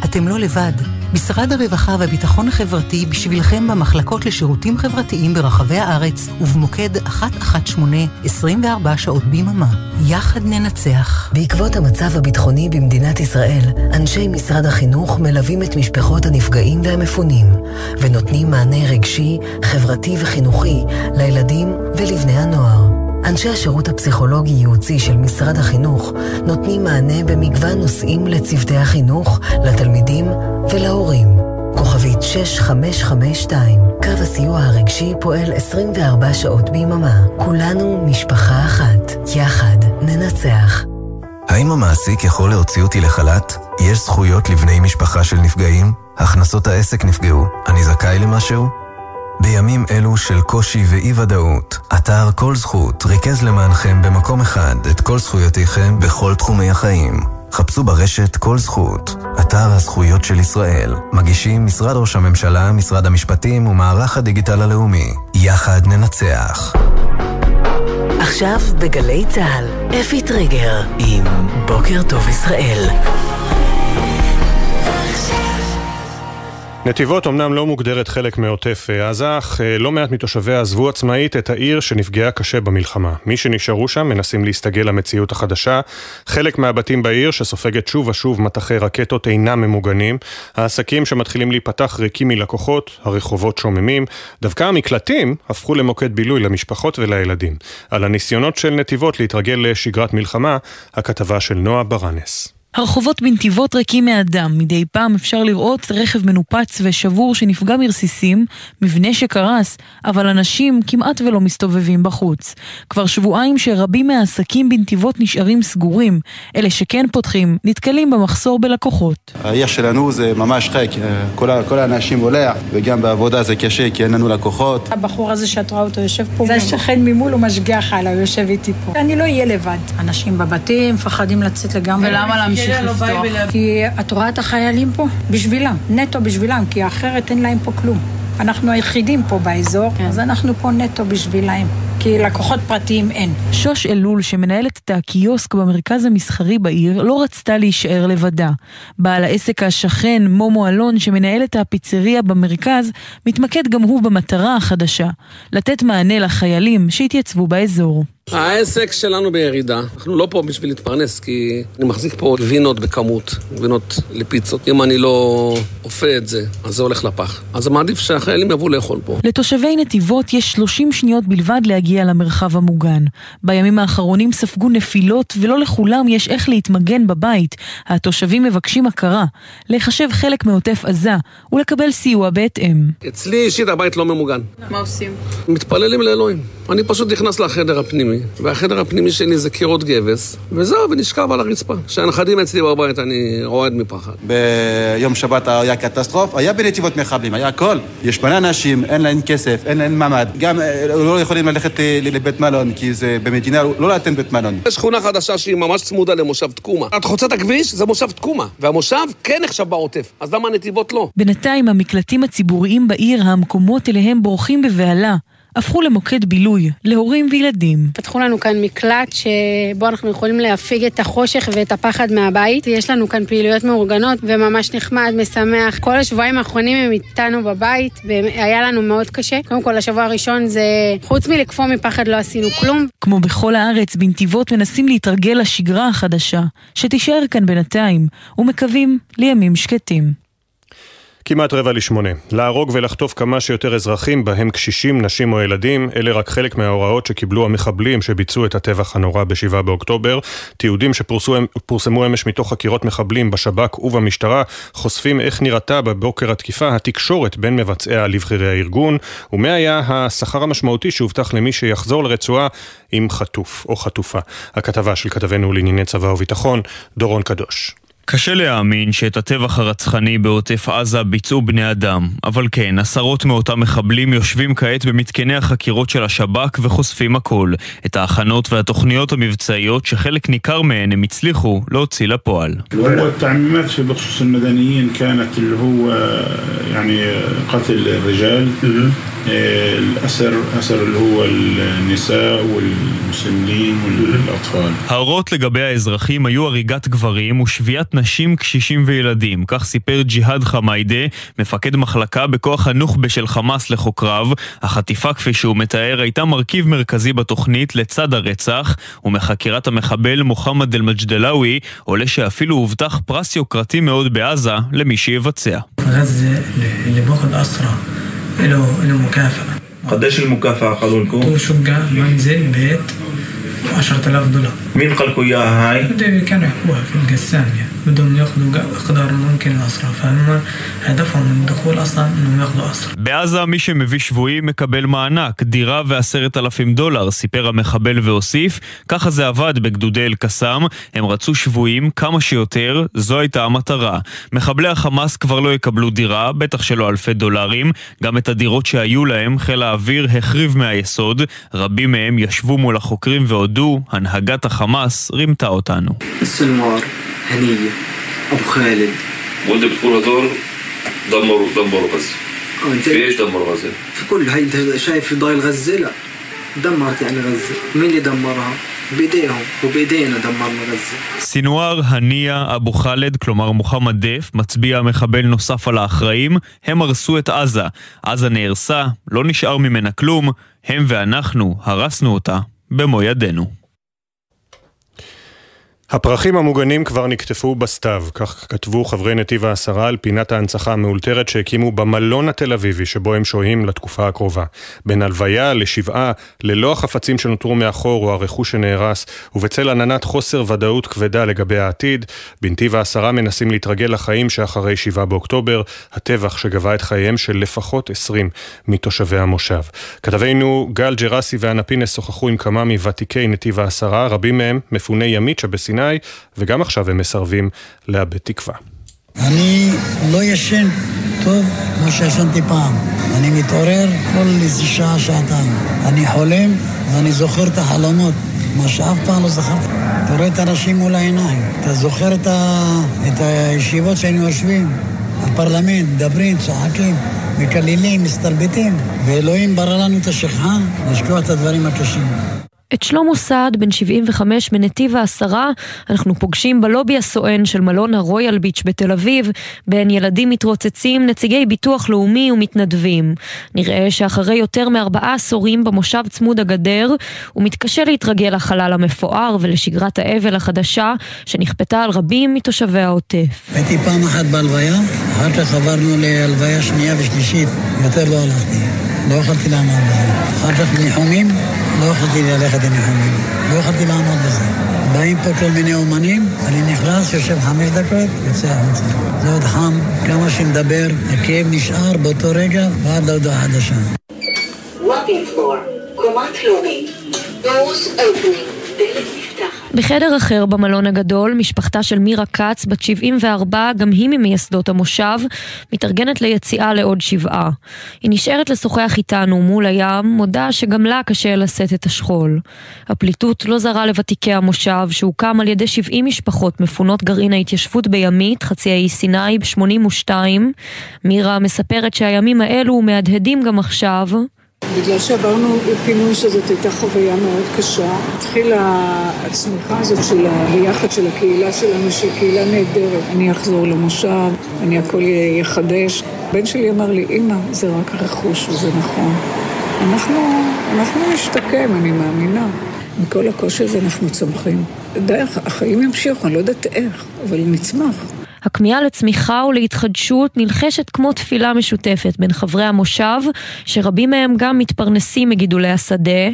אתם לא לבד. משרד הרווחה והביטחון החברתי בשבילכם במחלקות לשירותים חברתיים ברחבי הארץ ובמוקד 118 24 שעות ביממה. יחד ננצח. בעקבות המצב הביטחוני במדינת ישראל, אנשי משרד החינוך מלווים את משפחות הנפגעים והמפונים ונותנים מענה רגשי, חברתי וחינוכי לילדים ולבני הנוער. אנשי השירות הפסיכולוגי-ייעוצי של משרד החינוך נותנים מענה במגוון נושאים לצוותי החינוך, לתלמידים ולהורים. כוכבית 6552, קו הסיוע הרגשי פועל 24 שעות ביממה. כולנו משפחה אחת. יחד ננצח. האם המעסיק יכול להוציא אותי לחל"ת? יש זכויות לבני משפחה של נפגעים? הכנסות העסק נפגעו. אני זכאי למשהו? בימים אלו של קושי ואי-ודאות, אתר כל זכות ריכז למענכם במקום אחד את כל זכויותיכם בכל תחומי החיים. חפשו ברשת כל זכות, אתר הזכויות של ישראל. מגישים משרד ראש הממשלה, משרד המשפטים ומערך הדיגיטל הלאומי. יחד ננצח. עכשיו בגלי צה"ל, אפי טריגר עם בוקר טוב ישראל. נתיבות אמנם לא מוגדרת חלק מעוטף עזה, אך אה, לא מעט מתושביה עזבו עצמאית את העיר שנפגעה קשה במלחמה. מי שנשארו שם מנסים להסתגל למציאות החדשה. חלק מהבתים בעיר, שסופגת שוב ושוב מטחי רקטות, אינם ממוגנים. העסקים שמתחילים להיפתח ריקים מלקוחות, הרחובות שוממים. דווקא המקלטים הפכו למוקד בילוי למשפחות ולילדים. על הניסיונות של נתיבות להתרגל לשגרת מלחמה, הכתבה של נועה ברנס. הרחובות בנתיבות ריקים מאדם, מדי פעם אפשר לראות רכב מנופץ ושבור שנפגע מרסיסים, מבנה שקרס, אבל אנשים כמעט ולא מסתובבים בחוץ. כבר שבועיים שרבים מהעסקים בנתיבות נשארים סגורים, אלה שכן פותחים נתקלים במחסור בלקוחות. העיר שלנו זה ממש חק, כל, כל האנשים עולה, וגם בעבודה זה קשה כי אין לנו לקוחות. הבחור הזה שאת רואה אותו יושב פה, זה השכן ממול, הוא משגיח עליו, יושב איתי פה. אני לא אהיה לבד. אנשים בבתים מפחדים לצאת לגמרי. ולמה להמשיך? להמשיך לפתוח. כי את רואה את החיילים פה, בשבילם, נטו בשבילם, כי אחרת אין להם פה כלום. אנחנו היחידים פה באזור, כן. אז אנחנו פה נטו בשבילהם. כי לקוחות פרטיים אין. שוש אלול, שמנהלת את הקיוסק במרכז המסחרי בעיר, לא רצתה להישאר לבדה. בעל העסק השכן, מומו אלון, שמנהל את הפיצריה במרכז, מתמקד גם הוא במטרה החדשה, לתת מענה לחיילים שהתייצבו באזור. העסק שלנו בירידה. אנחנו לא פה בשביל להתפרנס, כי אני מחזיק פה גבינות בכמות, גבינות לפיצות. אם אני לא אופה את זה, אז זה הולך לפח. אז זה מעדיף שהחיילים יבואו לאכול פה. לתושבי נתיבות יש 30 שניות בלבד להגיע למרחב המוגן. בימים האחרונים ספגו נפילות, ולא לכולם יש איך להתמגן בבית. התושבים מבקשים הכרה, להיחשב חלק מעוטף עזה, ולקבל סיוע בהתאם. אצלי אישית הבית לא ממוגן. מה עושים? מתפללים לאלוהים. אני פשוט נכנס לחדר הפנימי, והחדר הפנימי שלי זה קירות גבס, וזהו, ונשכב על הרצפה. כשהנכדים אצלי בבית אני רועד מפחד. ביום שבת היה קטסטרוף, היה בנתיבות מחבלים, היה הכל. יש מלא אנשים, אין להם כסף, אין להם מעמד. גם אה, לא יכולים ללכת לבית מלון, כי זה במדינה לא לתת בית מלון. יש שכונה חדשה שהיא ממש צמודה למושב תקומה. את חוצה את הכביש, זה מושב תקומה. והמושב כן נחשב בעוטף, אז למה הנתיבות לא? בינתיים המקלטים הציבוריים בעיר, המקומות אליהם בורחים בבהלה. הפכו למוקד בילוי להורים וילדים. פתחו לנו כאן מקלט שבו אנחנו יכולים להפיג את החושך ואת הפחד מהבית. יש לנו כאן פעילויות מאורגנות וממש נחמד, משמח. כל השבועיים האחרונים הם איתנו בבית והיה לנו מאוד קשה. קודם כל, השבוע הראשון זה, חוץ מלקפוא מפחד לא עשינו כלום. כמו בכל הארץ, בנתיבות מנסים להתרגל לשגרה החדשה, שתישאר כאן בינתיים, ומקווים לימים שקטים. כמעט רבע לשמונה. להרוג ולחטוף כמה שיותר אזרחים, בהם קשישים, נשים או ילדים, אלה רק חלק מההוראות שקיבלו המחבלים שביצעו את הטבח הנורא ב-7 באוקטובר. תיעודים שפורסמו אמש מתוך חקירות מחבלים בשב"כ ובמשטרה, חושפים איך נראתה בבוקר התקיפה התקשורת בין מבצעיה לבכירי הארגון, ומה היה השכר המשמעותי שהובטח למי שיחזור לרצועה עם חטוף או חטופה. הכתבה של כתבנו לענייני צבא וביטחון, דורון קדוש. קשה להאמין שאת הטבח הרצחני בעוטף עזה ביצעו בני אדם, אבל כן, עשרות מאותם מחבלים יושבים כעת במתקני החקירות של השב"כ וחושפים הכל, את ההכנות והתוכניות המבצעיות שחלק ניכר מהן הם הצליחו להוציא לפועל. ההורות לגבי האזרחים היו הריגת גברים ושביית נשים, קשישים וילדים. כך סיפר ג'יהאד חמיידה, מפקד מחלקה בכוח הנוח'בה של חמאס לחוקריו. החטיפה, כפי שהוא מתאר, הייתה מרכיב מרכזי בתוכנית לצד הרצח, ומחקירת המחבל מוחמד אל-מג'דלאווי עולה שאפילו הובטח פרס יוקרתי מאוד בעזה למי שיבצע. له له مكافأة قديش المكافأة قالوا لكم؟ طول شقة منزل بيت 10000 دولار مين قال لكم اياها هاي؟ كانوا يحكوها في القسام يعني بدهم ياخذوا اقدار ممكن الاسرى فهم هدفهم من الدخول اصلا انهم ياخذوا اسرى. בעזה מי שמביא שבויים מקבל מענק, דירה ועשרת אלפים דולר, סיפר המחבל והוסיף. ככה זה עבד בגדודי אל-קסאם, הם רצו שבויים כמה שיותר, זו הייתה המטרה. מחבלי החמאס כבר לא יקבלו דירה, בטח שלא אלפי דולרים, גם את הדירות שהיו להם חיל האוויר החריב מהיסוד, רבים מהם ישבו מול החוקרים והודו, הנהגת החמאס רימתה אותנו. هنية أبو خالد وانت بتقول هدول دمروا دمروا غزة في ايش دمروا غزة؟ في كل هاي انت شايف ضايل غزة لا دمرت يعني غزة مين اللي دمرها؟ בידיהם ובידיהן הדבר מרזה. סינואר הנייה אבו חאלד, כלומר מוחמד דף, מצביע מחבל נוסף על האחראים, הם הרסו את עזה. עזה נהרסה, לא נשאר ממנה כלום, הם ואנחנו הרסנו אותה במו ידינו. הפרחים המוגנים כבר נקטפו בסתיו, כך כתבו חברי נתיב העשרה על פינת ההנצחה המאולתרת שהקימו במלון התל אביבי שבו הם שוהים לתקופה הקרובה. בין הלוויה לשבעה, ללא החפצים שנותרו מאחור או הרכוש שנהרס, ובצל עננת חוסר ודאות כבדה לגבי העתיד, בנתיב העשרה מנסים להתרגל לחיים שאחרי שבעה באוקטובר, הטבח שגבה את חייהם של לפחות עשרים מתושבי המושב. כתבינו גל ג'רסי ואנה פינס שוחחו עם כמה מוותיקי נתיב העשרה, רבים מהם מפוני ימית שבסיני סיני, וגם עכשיו הם מסרבים לאבד תקווה. אני לא ישן טוב כמו שישנתי פעם. אני מתעורר כל איזה שעה, שעתיים. אני חולם ואני זוכר את החלומות, מה שאף פעם לא זכרתי. אתה רואה את האנשים מול העיניים, אתה זוכר את, ה... את הישיבות שהיינו יושבים, הפרלמנט, מדברים, צוחקים, מקללים, מסתלבטים, ואלוהים ברא לנו את השכחה לשכוח את הדברים הקשים. את שלמה סעד, בן 75 מנתיב העשרה, אנחנו פוגשים בלובי הסואן של מלון הרויאל ביץ' בתל אביב, בין ילדים מתרוצצים, נציגי ביטוח לאומי ומתנדבים. נראה שאחרי יותר מארבעה עשורים במושב צמוד הגדר, הוא מתקשה להתרגל לחלל המפואר ולשגרת האבל החדשה, שנכפתה על רבים מתושבי העוטף. הייתי פעם אחת בהלוויה, אחר כך עברנו להלוויה שנייה ושלישית, יותר לא הלכתי. לא יכולתי לעמוד בזה. אחר כך ניחומים, לא יכולתי ללכת לניחומים. לא יכולתי לעמוד בזה. באים פה כל מיני אומנים, אני נכנס, יושב חמש דקות, יוצא החוצה. זה עוד חם, כמה שנדבר, הכאב נשאר באותו רגע ועד להודעה חדשה. קומת לאומי, doors opening, דלת בחדר אחר במלון הגדול, משפחתה של מירה כץ, בת 74, גם היא ממייסדות המושב, מתארגנת ליציאה לעוד שבעה. היא נשארת לשוחח איתנו מול הים, מודה שגם לה קשה לשאת את השכול. הפליטות לא זרה לוותיקי המושב, שהוקם על ידי 70 משפחות מפונות גרעין ההתיישבות בימית, חצי האי סיני, ב-82. מירה מספרת שהימים האלו מהדהדים גם עכשיו. בגלל שעברנו פינוי שזאת הייתה חוויה מאוד קשה, התחילה הצמיחה הזאת של הביחד של הקהילה שלנו, שהיא קהילה נהדרת. אני אחזור למושב, אני הכל יחדש. הבן שלי אמר לי, אמא, זה רק רכוש וזה נכון. אנחנו, אנחנו נשתקם, אני מאמינה. מכל הקושי הזה אנחנו צומחים. די, החיים ימשיכו, אני לא יודעת איך, אבל נצמח. הכמיהה לצמיחה ולהתחדשות נלחשת כמו תפילה משותפת בין חברי המושב, שרבים מהם גם מתפרנסים מגידולי השדה.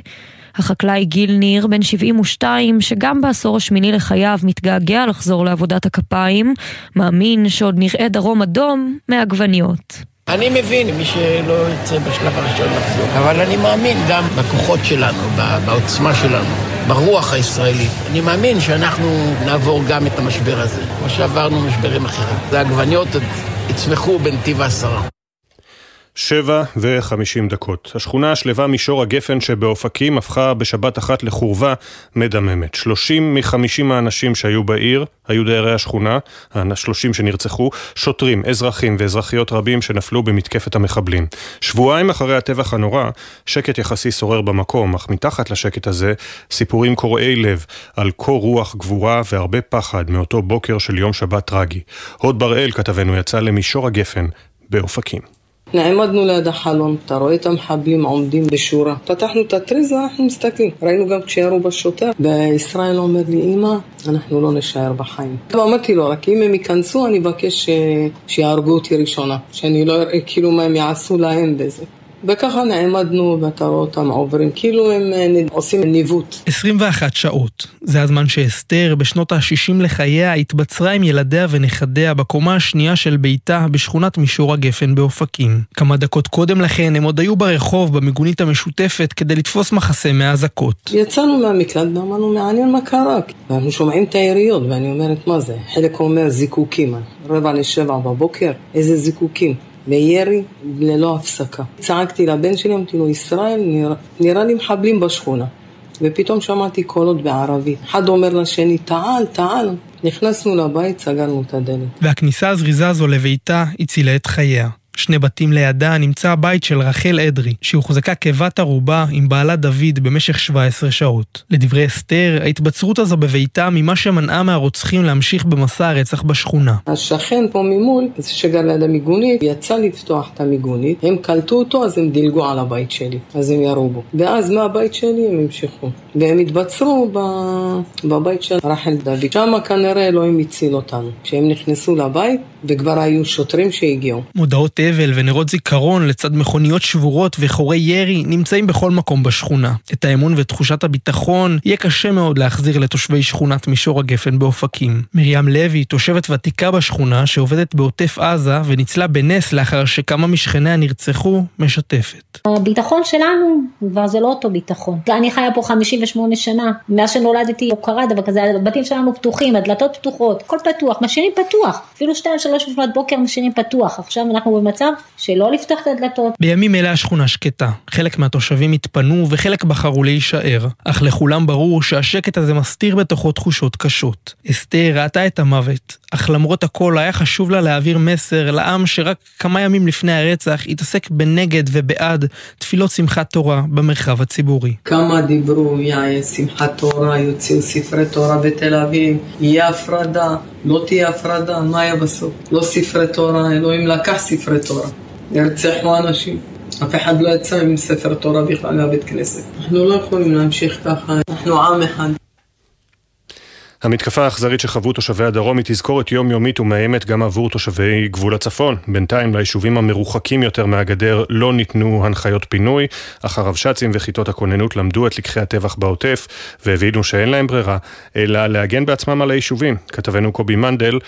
החקלאי גיל ניר, בן 72, שגם בעשור השמיני לחייו מתגעגע לחזור לעבודת הכפיים, מאמין שעוד נראה דרום אדום מעגבניות. אני מבין מי שלא יצא בשלב הראשון לחזור, אבל אני מאמין גם בכוחות שלנו, בעוצמה שלנו, ברוח הישראלית. אני מאמין שאנחנו נעבור גם את המשבר הזה, כמו שעברנו משברים אחרים. העגבניות יצמחו בנתיב העשרה. שבע וחמישים דקות. השכונה השלווה מישור הגפן שבאופקים הפכה בשבת אחת לחורבה מדממת. שלושים מחמישים האנשים שהיו בעיר היו דיירי השכונה, השלושים שנרצחו, שוטרים, אזרחים ואזרחיות רבים שנפלו במתקפת המחבלים. שבועיים אחרי הטבח הנורא, שקט יחסי שורר במקום, אך מתחת לשקט הזה, סיפורים קורעי לב על קור רוח גבורה והרבה פחד מאותו בוקר של יום שבת טרגי. הוד בראל, כתבנו, יצא למישור הגפן באופקים. נעמדנו ליד החלון, אתה רואה את המחבלים עומדים בשורה. פתחנו את הטריז ואנחנו מסתכלים. ראינו גם כשירו בשוטר, וישראל אומר לי, אמא, אנחנו לא נשאר בחיים. אמרתי לו, רק אם הם ייכנסו, אני אבקש שיהרגו אותי ראשונה. שאני לא אראה כאילו מה הם יעשו להם בזה. וככה נעמדנו ואתה רואה אותם עוברים, כאילו הם אה, עושים ניווט. 21 שעות. זה הזמן שאסתר, בשנות ה-60 לחייה, התבצרה עם ילדיה ונכדיה בקומה השנייה של ביתה בשכונת מישור הגפן באופקים. כמה דקות קודם לכן הם עוד היו ברחוב במיגונית המשותפת כדי לתפוס מחסה מהאזעקות. יצאנו מהמקלט ואמרנו, מעניין מה קרה. ואנחנו שומעים את היריות ואני אומרת, מה זה? חלק אומר זיקוקים. רבע לשבע בבוקר, איזה זיקוקים. מירי ללא הפסקה. צעקתי לבן שלי, אמרתי לו, ישראל, נראה, נראה לי מחבלים בשכונה. ופתאום שמעתי קולות בערבית. אחד אומר לשני, תעל, תעל. נכנסנו לבית, סגרנו את הדלת. והכניסה הזריזה הזו לביתה הצילה את חייה. שני בתים לידה נמצא הבית של רחל אדרי, שהוחזקה כבת ערובה עם בעלה דוד במשך 17 שעות. לדברי אסתר, ההתבצרות הזו בביתה ממה שמנעה מהרוצחים להמשיך במסע הרצח בשכונה. השכן פה ממול, שגר ליד המיגונית, יצא לפתוח את המיגונית, הם קלטו אותו אז הם דילגו על הבית שלי, אז הם ירו בו. ואז מהבית שלי הם המשיכו. והם התבצרו בבית של רחל דוד. שם כנראה אלוהים הציל אותנו. כשהם נכנסו לבית, וכבר היו שוטרים שהגיעו. מודעות אבל ונרות זיכרון לצד מכוניות שבורות וחורי ירי נמצאים בכל מקום בשכונה. את האמון ותחושת הביטחון יהיה קשה מאוד להחזיר לתושבי שכונת מישור הגפן באופקים. מרים לוי, תושבת ותיקה בשכונה שעובדת בעוטף עזה וניצלה בנס לאחר שכמה משכניה נרצחו, משתפת. הביטחון שלנו כבר זה לא אותו ביטחון. אני חיה פה 58 שנה, מאז שנולדתי לא קרה דבר כזה, הבתים שלנו פתוחים, הדלתות פתוחות, הכל פתוח, משאירים פתוח. אפילו שתיים שלוש לפנות בוקר משאירים פתוח. עכשיו אנחנו במצב שלא לפתוח את הדלתות. בימים אלה השכונה שקטה. חלק מהתושבים התפנו וחלק בחרו להישאר. אך לכולם ברור שהשקט הזה מסתיר בתוכו תחושות קשות. אסתר ראתה את המוות, אך למרות הכל היה חשוב לה להעביר מסר לעם שרק כמה ימים לפני הרצח התעסק בנגד ובעד תפילות שמחת תורה במרחב הציבורי. כמה דיברו, יהיה שמחת תורה, יוציאו ספרי תורה בתל אביב, יהיה הפרדה, לא תהיה הפרדה, מה היה בסוף? לא ספרי תורה, אלוהים לקח ספרי תורה. נרצחו אנשים. אף אחד לא יצא עם ספר תורה בכלל מהבית כנסת. אנחנו לא יכולים להמשיך ככה, אנחנו עם אחד. המתקפה האכזרית שחוו תושבי הדרום היא תזכורת יומיומית ומאיימת גם עבור תושבי גבול הצפון. בינתיים ליישובים המרוחקים יותר מהגדר לא ניתנו הנחיות פינוי, אך הרבש"צים וכיתות הכוננות למדו את לקחי הטבח בעוטף והבינו שאין להם ברירה, אלא להגן בעצמם על היישובים. כתבנו קובי מנדל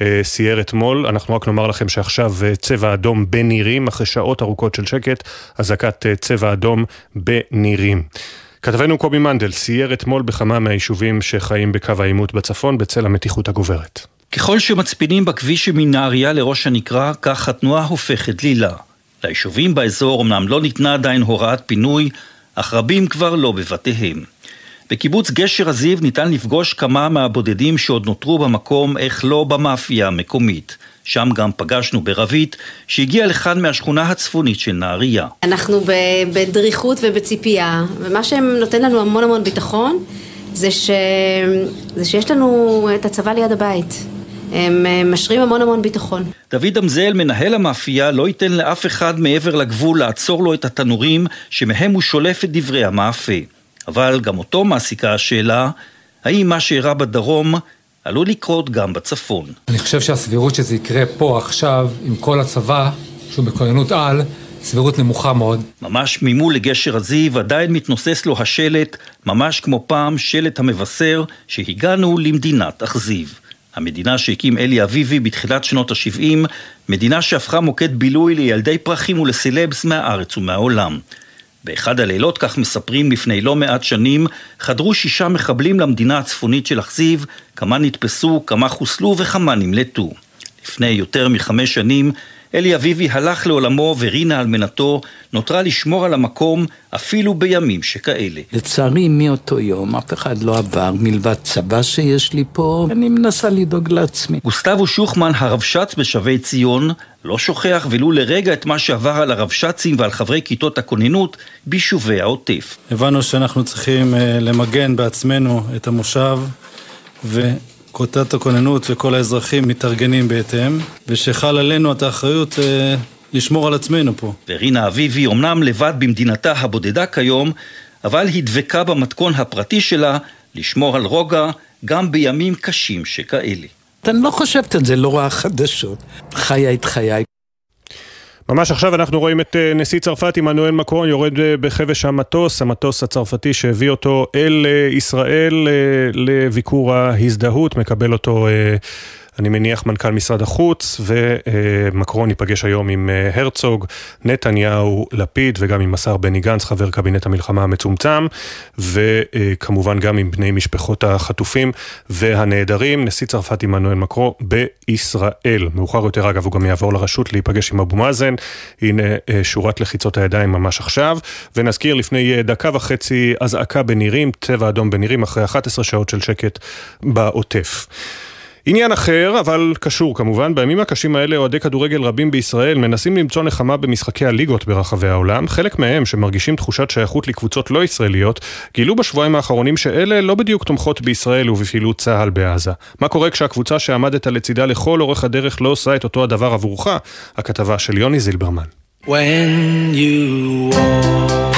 אה, סייר אתמול, אנחנו רק נאמר לכם שעכשיו אה, צבע אדום בנירים, אחרי שעות ארוכות של שקט, אזעקת אה, צבע אדום בנירים. כתבנו קובי מנדל סייר אתמול בכמה מהיישובים שחיים בקו העימות בצפון בצל המתיחות הגוברת. ככל שמצפינים בכביש מנהריה לראש הנקרה, כך התנועה הופכת דלילה. ליישובים באזור אמנם לא ניתנה עדיין הוראת פינוי, אך רבים כבר לא בבתיהם. בקיבוץ גשר הזיו ניתן לפגוש כמה מהבודדים שעוד נותרו במקום, איך לא במאפייה המקומית. שם גם פגשנו ברבית, שהגיעה לכאן מהשכונה הצפונית של נהריה. אנחנו בדריכות ובציפייה, ומה שנותן לנו המון המון ביטחון, זה, ש... זה שיש לנו את הצבא ליד הבית. הם משרים המון המון ביטחון. דוד אמזל, מנהל המאפייה, לא ייתן לאף אחד מעבר לגבול לעצור לו את התנורים שמהם הוא שולף את דברי המאפה. אבל גם אותו מעסיקה השאלה, האם מה שאירע בדרום עלול לקרות גם בצפון. אני חושב שהסבירות שזה יקרה פה עכשיו, עם כל הצבא, שהוא בכוננות על, סבירות נמוכה מאוד. ממש ממול לגשר הזיו עדיין מתנוסס לו השלט, ממש כמו פעם שלט המבשר שהגענו למדינת אכזיב. המדינה שהקים אלי אביבי בתחילת שנות ה-70, מדינה שהפכה מוקד בילוי לילדי פרחים ולסלבס מהארץ ומהעולם. באחד הלילות, כך מספרים לפני לא מעט שנים, חדרו שישה מחבלים למדינה הצפונית של אכזיב, כמה נתפסו, כמה חוסלו וכמה נמלטו. לפני יותר מחמש שנים, אלי אביבי הלך לעולמו ורינה אלמנתו נותרה לשמור על המקום אפילו בימים שכאלה. לצערי מאותו יום אף אחד לא עבר מלבד צבא שיש לי פה, אני מנסה לדאוג לעצמי. גוסטבו שוחמן, הרבש"ץ בשבי ציון, לא שוכח ולו לרגע את מה שעבר על הרבש"צים ועל חברי כיתות הכוננות ביישובי העוטף. הבנו שאנחנו צריכים אה, למגן בעצמנו את המושב ו... כותת הכוננות וכל האזרחים מתארגנים בהתאם, ושחל עלינו את האחריות אה, לשמור על עצמנו פה. ורינה אביבי אומנם לבד במדינתה הבודדה כיום, אבל היא דבקה במתכון הפרטי שלה לשמור על רוגע גם בימים קשים שכאלה. אני לא חושבת על זה, לא רואה חדשות. חיה את חיי. ממש עכשיו אנחנו רואים את אה, נשיא צרפת עמנואל מקרון יורד אה, בחבש המטוס, המטוס הצרפתי שהביא אותו אל אה, ישראל לביקור ההזדהות, מקבל אותו אני מניח מנכ"ל משרד החוץ, ומקרון ייפגש היום עם אה, הרצוג, נתניהו, לפיד וגם עם השר בני גנץ, חבר קבינט המלחמה המצומצם, וכמובן גם עם בני משפחות החטופים והנעדרים. נשיא צרפת עמנואל מקרו בישראל. מאוחר יותר אגב הוא גם יעבור לרשות להיפגש עם אבו מאזן. הנה אה, שורת לחיצות הידיים ממש עכשיו. ונזכיר לפני אה, דקה וחצי אזעקה בנירים, צבע אדום בנירים, אחרי 11 שעות של שקט בעוטף. עניין אחר, אבל קשור כמובן, בימים הקשים האלה אוהדי כדורגל רבים בישראל מנסים למצוא נחמה במשחקי הליגות ברחבי העולם. חלק מהם, שמרגישים תחושת שייכות לקבוצות לא ישראליות, גילו בשבועיים האחרונים שאלה לא בדיוק תומכות בישראל ובפעילות צה"ל בעזה. מה קורה כשהקבוצה שעמדת לצידה לכל אורך הדרך לא עושה את אותו הדבר עבורך? הכתבה של יוני זילברמן. When you walk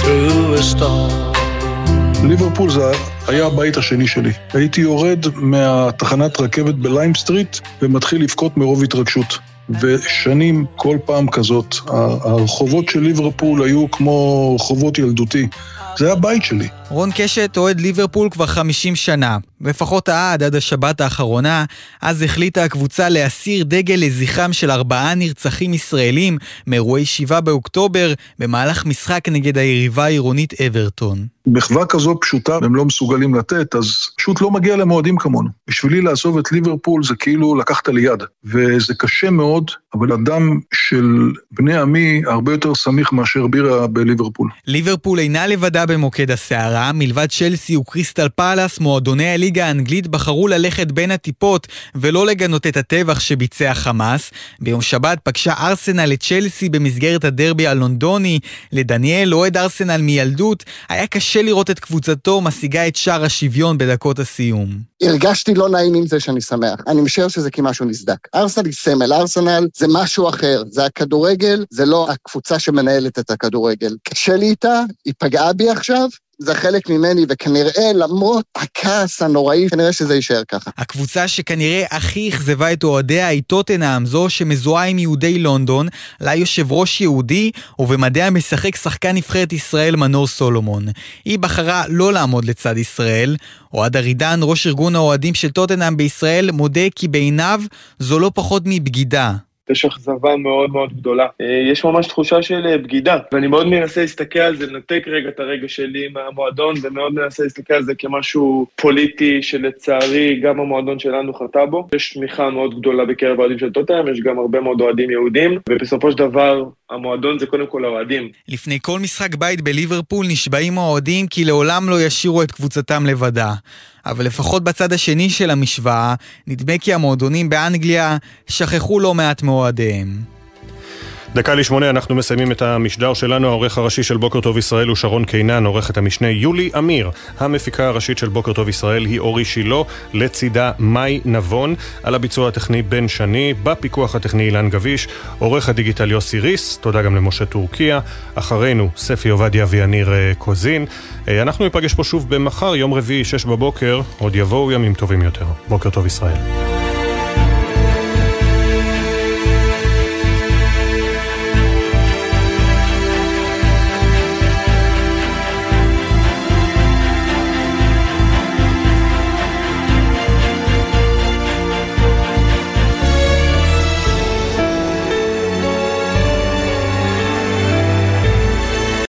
through a storm ליברפול זה היה הבית השני שלי. הייתי יורד מהתחנת רכבת בליים סטריט ומתחיל לבכות מרוב התרגשות. ושנים, כל פעם כזאת, הרחובות של ליברפול היו כמו רחובות ילדותי. זה הבית שלי. רון קשת אוהד ליברפול כבר 50 שנה. לפחות העד עד השבת האחרונה, אז החליטה הקבוצה להסיר דגל לזכרם של ארבעה נרצחים ישראלים מאירועי 7 באוקטובר במהלך משחק נגד היריבה העירונית אברטון. מחווה כזו פשוטה הם לא מסוגלים לתת, אז פשוט לא מגיע למועדים כמונו. בשבילי לעזוב את ליברפול זה כאילו לקחת לי יד, וזה קשה מאוד, אבל אדם של בני עמי הרבה יותר סמיך מאשר בירה בליברפול. ליברפול אינה לבדה במוקד הסערה, מלבד צ'לסי וקריסטל פאלאס, מועדוני הליגה האנגלית בחרו ללכת בין הטיפות ולא לגנות את הטבח שביצע חמאס. ביום שבת פגשה ארסנל את צ'לסי במסגרת הדרבי הלונדוני. לדניאל, אוהד ארסנל מילדות, היה קשה לראות את קבוצתו משיגה את שער השוויון בדקות הסיום. הרגשתי לא נעים עם זה שאני שמח. אני משער שזה כמשהו נסדק. ארסנל היא סמל, ארסנל זה משהו אחר. זה הכדורגל, זה לא הקבוצה שמנהלת את הכדורגל. קשה לי איתה, היא פגעה בי עכשיו, זה חלק ממני, וכנראה למרות הכעס הנוראי, כנראה שזה יישאר ככה. הקבוצה שכנראה הכי אכזבה את אוהדיה היא טוטנאם, זו שמזוהה עם יהודי לונדון, לה יושב ראש יהודי, ובמדיה משחק שחקן נבחרת ישראל מנור סולומון. היא בחרה לא לעמוד לצד ישראל. אוהד ארידן, ראש ארגון האוהדים של טוטנאם בישראל, מודה כי בעיניו זו לא פחות מבגידה. יש אכזבה מאוד מאוד גדולה. אה, יש ממש תחושה של אה, בגידה, ואני מאוד מנסה להסתכל על זה, לנתק רגע את הרגע שלי מהמועדון, ומאוד מנסה להסתכל על זה כמשהו פוליטי, שלצערי גם המועדון שלנו חטא בו. יש תמיכה מאוד גדולה בקרב האוהדים של טוטנאם, יש גם הרבה מאוד אוהדים יהודים, ובסופו של דבר, המועדון זה קודם כל האוהדים. לפני כל משחק בית בליברפול נשבעים האוהדים כי לעולם לא ישאירו את קבוצתם לבדה. אבל לפחות בצד השני של המשוואה, נדמה כי המועדונים באנגליה שכחו לא מעט מאוהדיהם. דקה לשמונה אנחנו מסיימים את המשדר שלנו, העורך הראשי של בוקר טוב ישראל הוא שרון קינן, עורכת המשנה יולי אמיר. המפיקה הראשית של בוקר טוב ישראל היא אורי שילה, לצידה מאי נבון, על הביצוע הטכני בן שני, בפיקוח הטכני אילן גביש, עורך הדיגיטל יוסי ריס, תודה גם למשה טורקיה, אחרינו ספי עובדיה ויניר אה, קוזין. אה, אנחנו ניפגש פה שוב במחר, יום רביעי, שש בבוקר, עוד יבואו ימים טובים יותר. בוקר טוב ישראל.